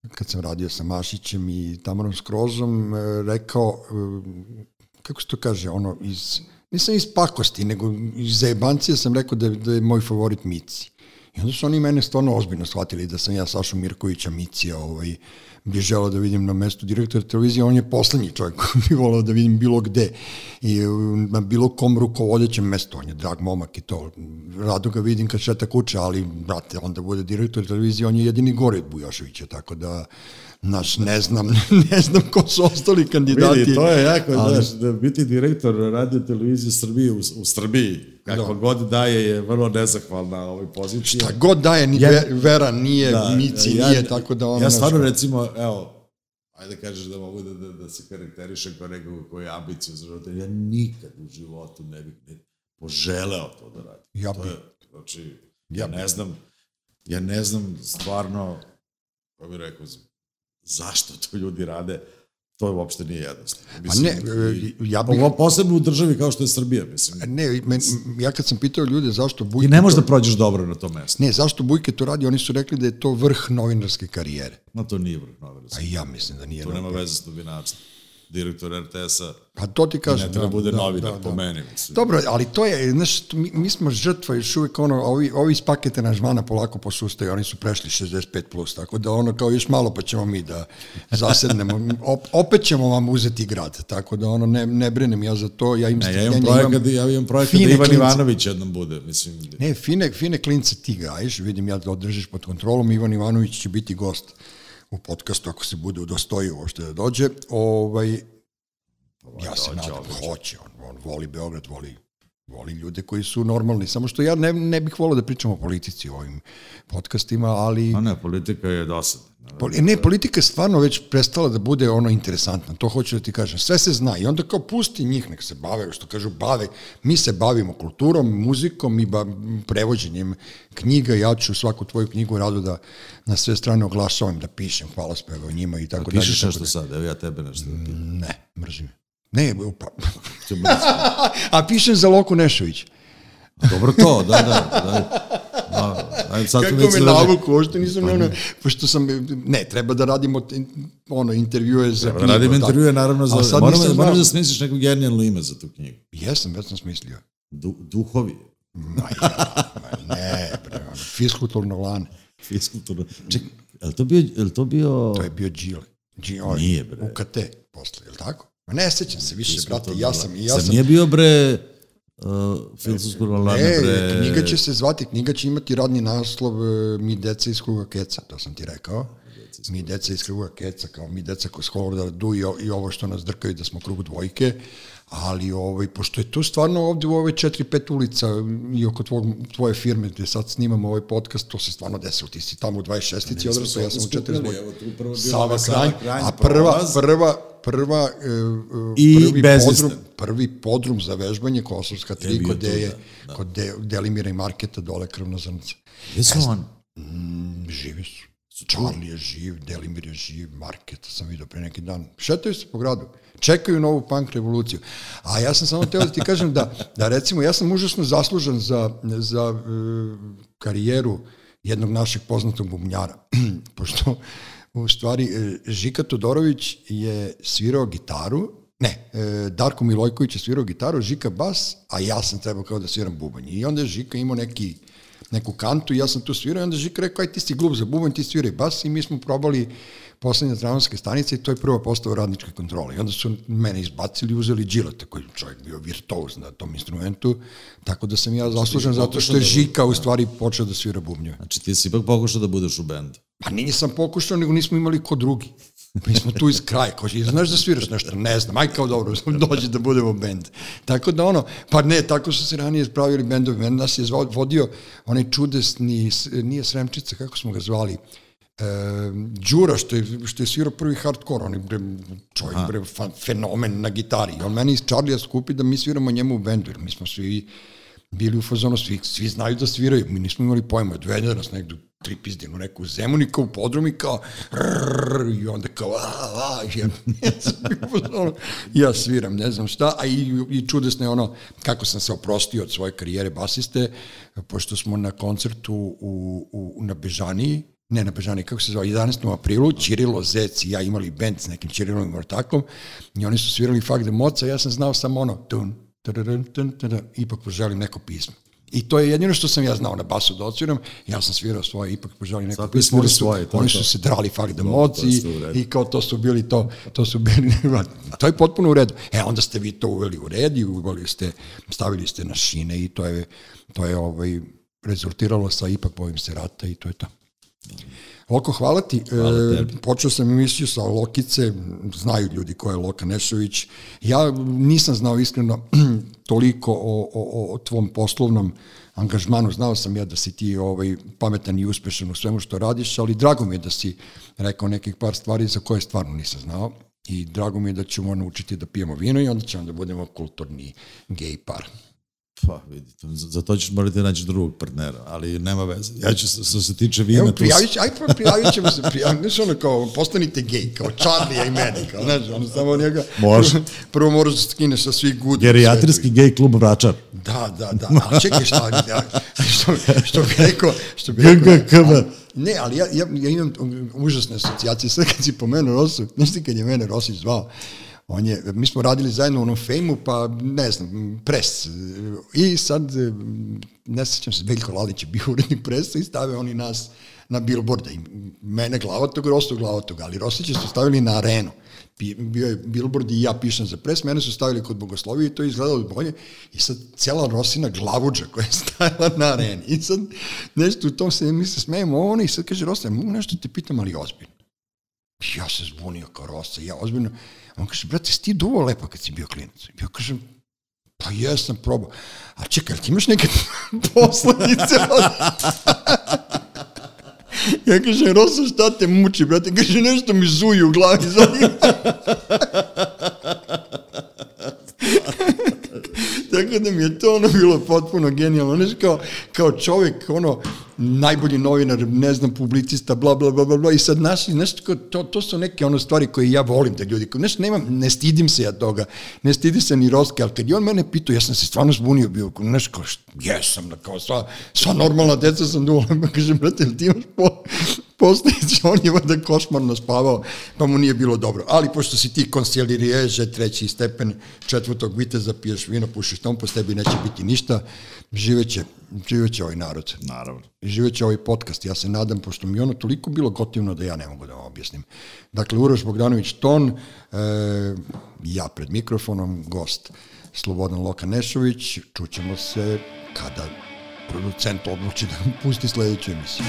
kad sam radio sa Mašićem i Tamarom Skrozom, e, rekao, e, kako se to kaže, ono, iz, nisam iz pakosti, nego iz zajebancije sam rekao da, da je moj favorit Mici. I onda su oni mene stvarno ozbiljno shvatili da sam ja Sašu Mirkovića Micija ovaj, bi želao da vidim na mestu direktora televizije, on je poslednji čovjek koji bi volao da vidim bilo gde i na bilo kom rukovodećem mestu, on je drag momak i to, rado ga vidim kad šeta kuće, ali, brate, onda bude direktor televizije, on je jedini gore od Bujoševića, tako da, naš, ne znam, ne znam ko su ostali kandidati. Vidi, to je jako, ali- znaš, da biti direktor radio televizije Srbije u, u Srbiji, kako Da. god daje, je vrlo nezahvalna ovoj poziciji. Šta god daje, ni Ja- Ve- Vera nije, da, Mici ja- nije, tako da ono... Ja stvarno, znaš, recimo, evo, ajde kažeš da mogu da, da, da se karakterišem kao nekog koji je ambicio za život, ja nikad u životu ne bih ne, poželeo to da radim. Ja to bi. je, znači, ja ne znam, ja ne znam stvarno, kako bih rekao, zašto to ljudi rade, to uopšte nije jednostavno. Pa ne, e, ja bih... Ovo posebno u državi kao što je Srbija, mislim. Ne, men, ja kad sam pitao ljude zašto Bujke... Ti ne možeš to- da prođeš dobro na tom mestu. Ne, zašto Bujke to radi, oni su rekli da je to vrh novinarske karijere. Ma to nije vrh novinarstva. A i ja mislim da nije. To nema veze s novinarstvom. Direktor RTS-a Pa to ti kažem. ne treba bude novinar, po meni. Mislim. Dobro, ali to je, znaš, mi, mi smo žrtva još uvijek ono, ovi, ovi iz pakete nažmana polako posustaju, oni su prešli 65+, plus, tako da ono kao još malo pa ćemo mi da zasednemo, Op, opet ćemo vam uzeti grad, tako da ono, ne, ne brinem ja za to, ja im Ne, ja imam projekat, ja imam projekat da Ivan. Ivanović jednom bude, mislim. Ne, fine, fine klince ti gajiš, vidim ja da održiš pod kontrolom, Ivan Ivanović će biti gost u podcastu ako se bude udostojio uopšte da dođe. Ovaj, ja se dođe, nadam, hoće, on, on voli Beograd, voli, voli ljude koji su normalni, samo što ja ne, ne bih volio da pričam o politici u ovim podcastima, ali... A ne, politika je dosadna. Poli, ne, politika je stvarno već prestala da bude ono interesantna, to hoću da ti kažem. Sve se zna i onda kao pusti njih, nek se bave, što kažu bave. Mi se bavimo kulturom, muzikom i ba, prevođenjem knjiga. Ja ću svaku tvoju knjigu rado da na sve strane oglašavam, da pišem hvalospeve o njima i tako dalje. Pišeš nešto sad, evo ja tebe nešto da pitam. da- Ne, mrzim. Ne, pa, a pišem za Loku Nešović. Dobro to, da, da. da. da. Sad Kako me navuku, uopšte nisam, ono, pošto sam, ne, treba da radimo ono, intervjue za Treba knjigu. da radim tako. intervjue, naravno, za, sad moram, moram znao. da smisliš neko genijalno ime za tu knjigu. Jesam, već sam smislio. Du, duhovi. Ma ma ne, bre, ono, fiskulturno lane. Fiskulturno. Ček, je li to bio, je li to bio... To je bio. Đile ovaj, Nije, bre. UKT posle, je li tako? Ma ne sećam se više, brate, Fiskulturno ja sam, lane. ja Zar sam, nije bio bre... Uh, filosofsko lane, ne, bre... knjiga će se zvati, knjiga će imati radni naslov e, Mi deca iz kruga keca, to sam ti rekao. Mi deca iz kruga keca, kao mi deca koji skoro da du i, i ovo što nas drkaju da smo krug dvojke, ali ovaj, pošto je tu stvarno ovde u ove četiri, pet ulica i oko tvog, tvoje firme gde sad snimamo ovaj podcast, to se stvarno desilo. Ti si tamo u 26-ici odrastao, ja sam u 42. Evo, tu prvo bio Sava Kranj, a prva, prolaz. prva, prva, e, e, I prvi Bezvestan. podrum, prvi podrum za vežbanje Kosovska 3 bio kod Deje, da, da. kod De, Delimira i Marketa dole krvna zrnca. Gde su oni? Mm, živi su. Charlie je živ, Delimir je živ, Marketa sam vidio pre neki dan. Šetaju se po gradu. Čekaju novu punk revoluciju. A ja sam samo teo da ti kažem da, da recimo, ja sam užasno zaslužan za, za e, karijeru jednog našeg poznatog bubnjara. Pošto u stvari e, Žika Todorović je svirao gitaru, ne, e, Darko Milojković je svirao gitaru, Žika bas, a ja sam trebao kao da sviram bubanj. I onda je Žika imao neki neku kantu i ja sam tu svirao i onda Žika rekao, aj ti si glup za bubanj, ti sviraj bas i mi smo probali poslednje tramvajske stanice i to je prvo postao radnička kontrola. I onda su mene izbacili i uzeli Đileta, koji je čovjek bio virtuoz na tom instrumentu, tako da sam ja zaslužen zato što je Žika u stvari počeo da svira bubnjeve. Znači ti si ipak pokušao da budeš u bendu. Pa nisam pokušao, nego nismo imali ko drugi. Mi smo tu iz kraja, kao znaš da sviraš nešto, ne znam, aj kao dobro, dođi da budemo bend. Tako da ono, pa ne, tako su se ranije spravili bendovi, nas je zvao, vodio onaj čudesni, nije Sremčica, kako smo ga zvali, e, Đura, što je, što je svirao prvi hardcore, on je bre, čovjek, bre, fa, fenomen na gitari. On meni iz Charlija skupi da mi sviramo njemu u bendu, jer mi smo svi bili u fazonu, svi, svi znaju da sviraju, mi nismo imali pojma, odvede nas negdje u tri pizdinu, neku zemunika u podrum i kao rrrr, i onda kao a, a, ja, ja sviram, ne znam šta, a i, i čudesno je ono kako sam se oprostio od svoje karijere basiste, pošto smo na koncertu u, u, na Bežaniji, ne na Bežani, kako se zove, 11. aprilu, Ćirilo, Zec i ja imali band s nekim Ćirilovim ortakom i oni su svirali Fak de Moca, ja sam znao samo ono, tun, tararun, tun, tun, ipak poželim neko pismo. I to je jedino što sam ja znao na basu da odsviram, ja sam svirao svoje, ipak poželim neko Svako pismo, oni su, svoje, oni su se drali Fak de to Moci je sve u redu. i kao to su bili to, to su bili, to je potpuno u redu. E, onda ste vi to uveli u red i uveli ste, stavili ste na šine i to je, to je ovaj, rezultiralo sa ipak bojim se rata i to je to. Loko, hvala ti. Hvala e, počeo sam emisiju sa Lokice, znaju ljudi ko je Loka Nešović. Ja nisam znao iskreno toliko o, o, o tvom poslovnom angažmanu, znao sam ja da si ti ovaj, pametan i uspešan u svemu što radiš, ali drago mi je da si rekao nekih par stvari za koje stvarno nisam znao i drago mi je da ćemo naučiti da pijemo vino i onda ćemo da budemo kulturni gej par. Pa, vidi, za to ćeš morati da naći drugog partnera, ali nema veze. Ja ću, što se tiče vina... Evo, prijavit, aj, prijavit ćemo se, prijavit, znaš, ono kao, postanite gej, kao Charlie i meni, kao, znaš, ono, samo njega... Može. Prvo, moraš da skineš sa svih gudi. Gerijatrijski gej klub Vračar. Da, da, da, a čekaj šta, ja, što, što bi rekao, što bi rekao... Ne, ali ja, ja, ja imam užasne asocijacije, sve kad si pomenuo Rosu, znaš ti kad je mene Rosić zvao, on je, mi smo radili zajedno u onom fejmu, pa ne znam, pres. I sad, ne sećam se, Veljko Lalić je bio urednik presa i stave oni nas na billboarda. I mene glavatog, Rostu glavatog, ali Rosića su stavili na arenu. Bio je billboard i ja pišem za pres, mene su stavili kod Bogoslovije i to je izgledalo bolje. I sad cijela Rosina glavuđa koja je stajala na areni. I sad nešto u tom se, mi se smejemo ono i sad kaže Rosina, mogu nešto te pitam, ali ozbiljno. Ja se zbunio kao Rosa, ja ozbiljno. On kaže, brate, si ti duvo lepo kad si bio klinac? Ja kažem, pa jesam probao. A čekaj, ti imaš neke posledice? ja kažem, Rosa, šta te muči, brate? Kaže, nešto mi zuju u glavi. Tako da mi je to ono bilo potpuno genijalno. Znaš, kao, kao čovjek, ono, najbolji novinar, ne znam, publicista, bla, bla, bla, bla, bla, i sad naši, znaš, to, to su neke ono stvari koje ja volim da ljudi, znaš, nemam, ne stidim se ja toga, ne stidim se ni Roske, ali kad je on mene pitao, ja sam se stvarno zbunio bio, znaš, kao, jesam, kao sva, sva normalna deca sam pa kažem, brate, ti imaš po, postojići, on je vada košmarno spavao, pa mu nije bilo dobro. Ali pošto si ti konsiljeriježe, treći stepen, četvrtog viteza, piješ vino, pušiš tom, po tebi neće biti ništa, živeće, živeće ovaj narod. Naravno. Živeće ovaj podcast. Ja se nadam, pošto mi ono toliko bilo gotivno da ja ne mogu da vam objasnim. Dakle, Uroš Bogdanović Ton, e, ja pred mikrofonom, gost Slobodan Loka Nešović, čućemo se kada producent odluči da pusti sledeću emisiju.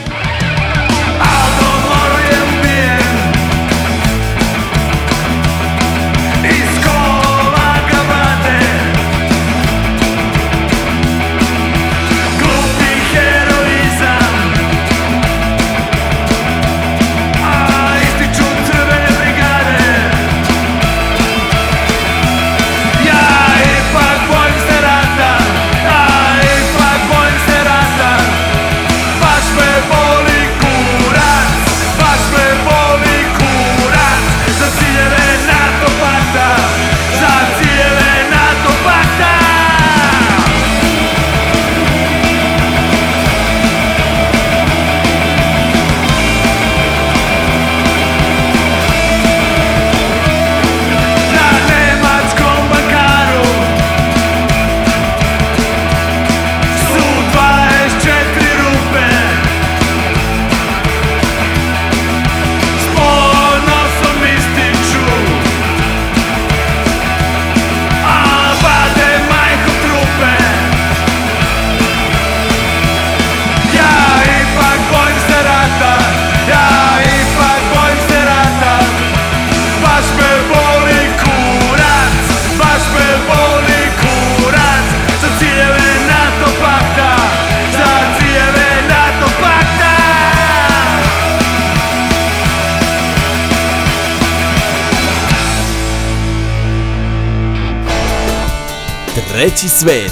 Treći svet.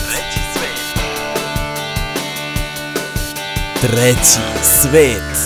Treći svet.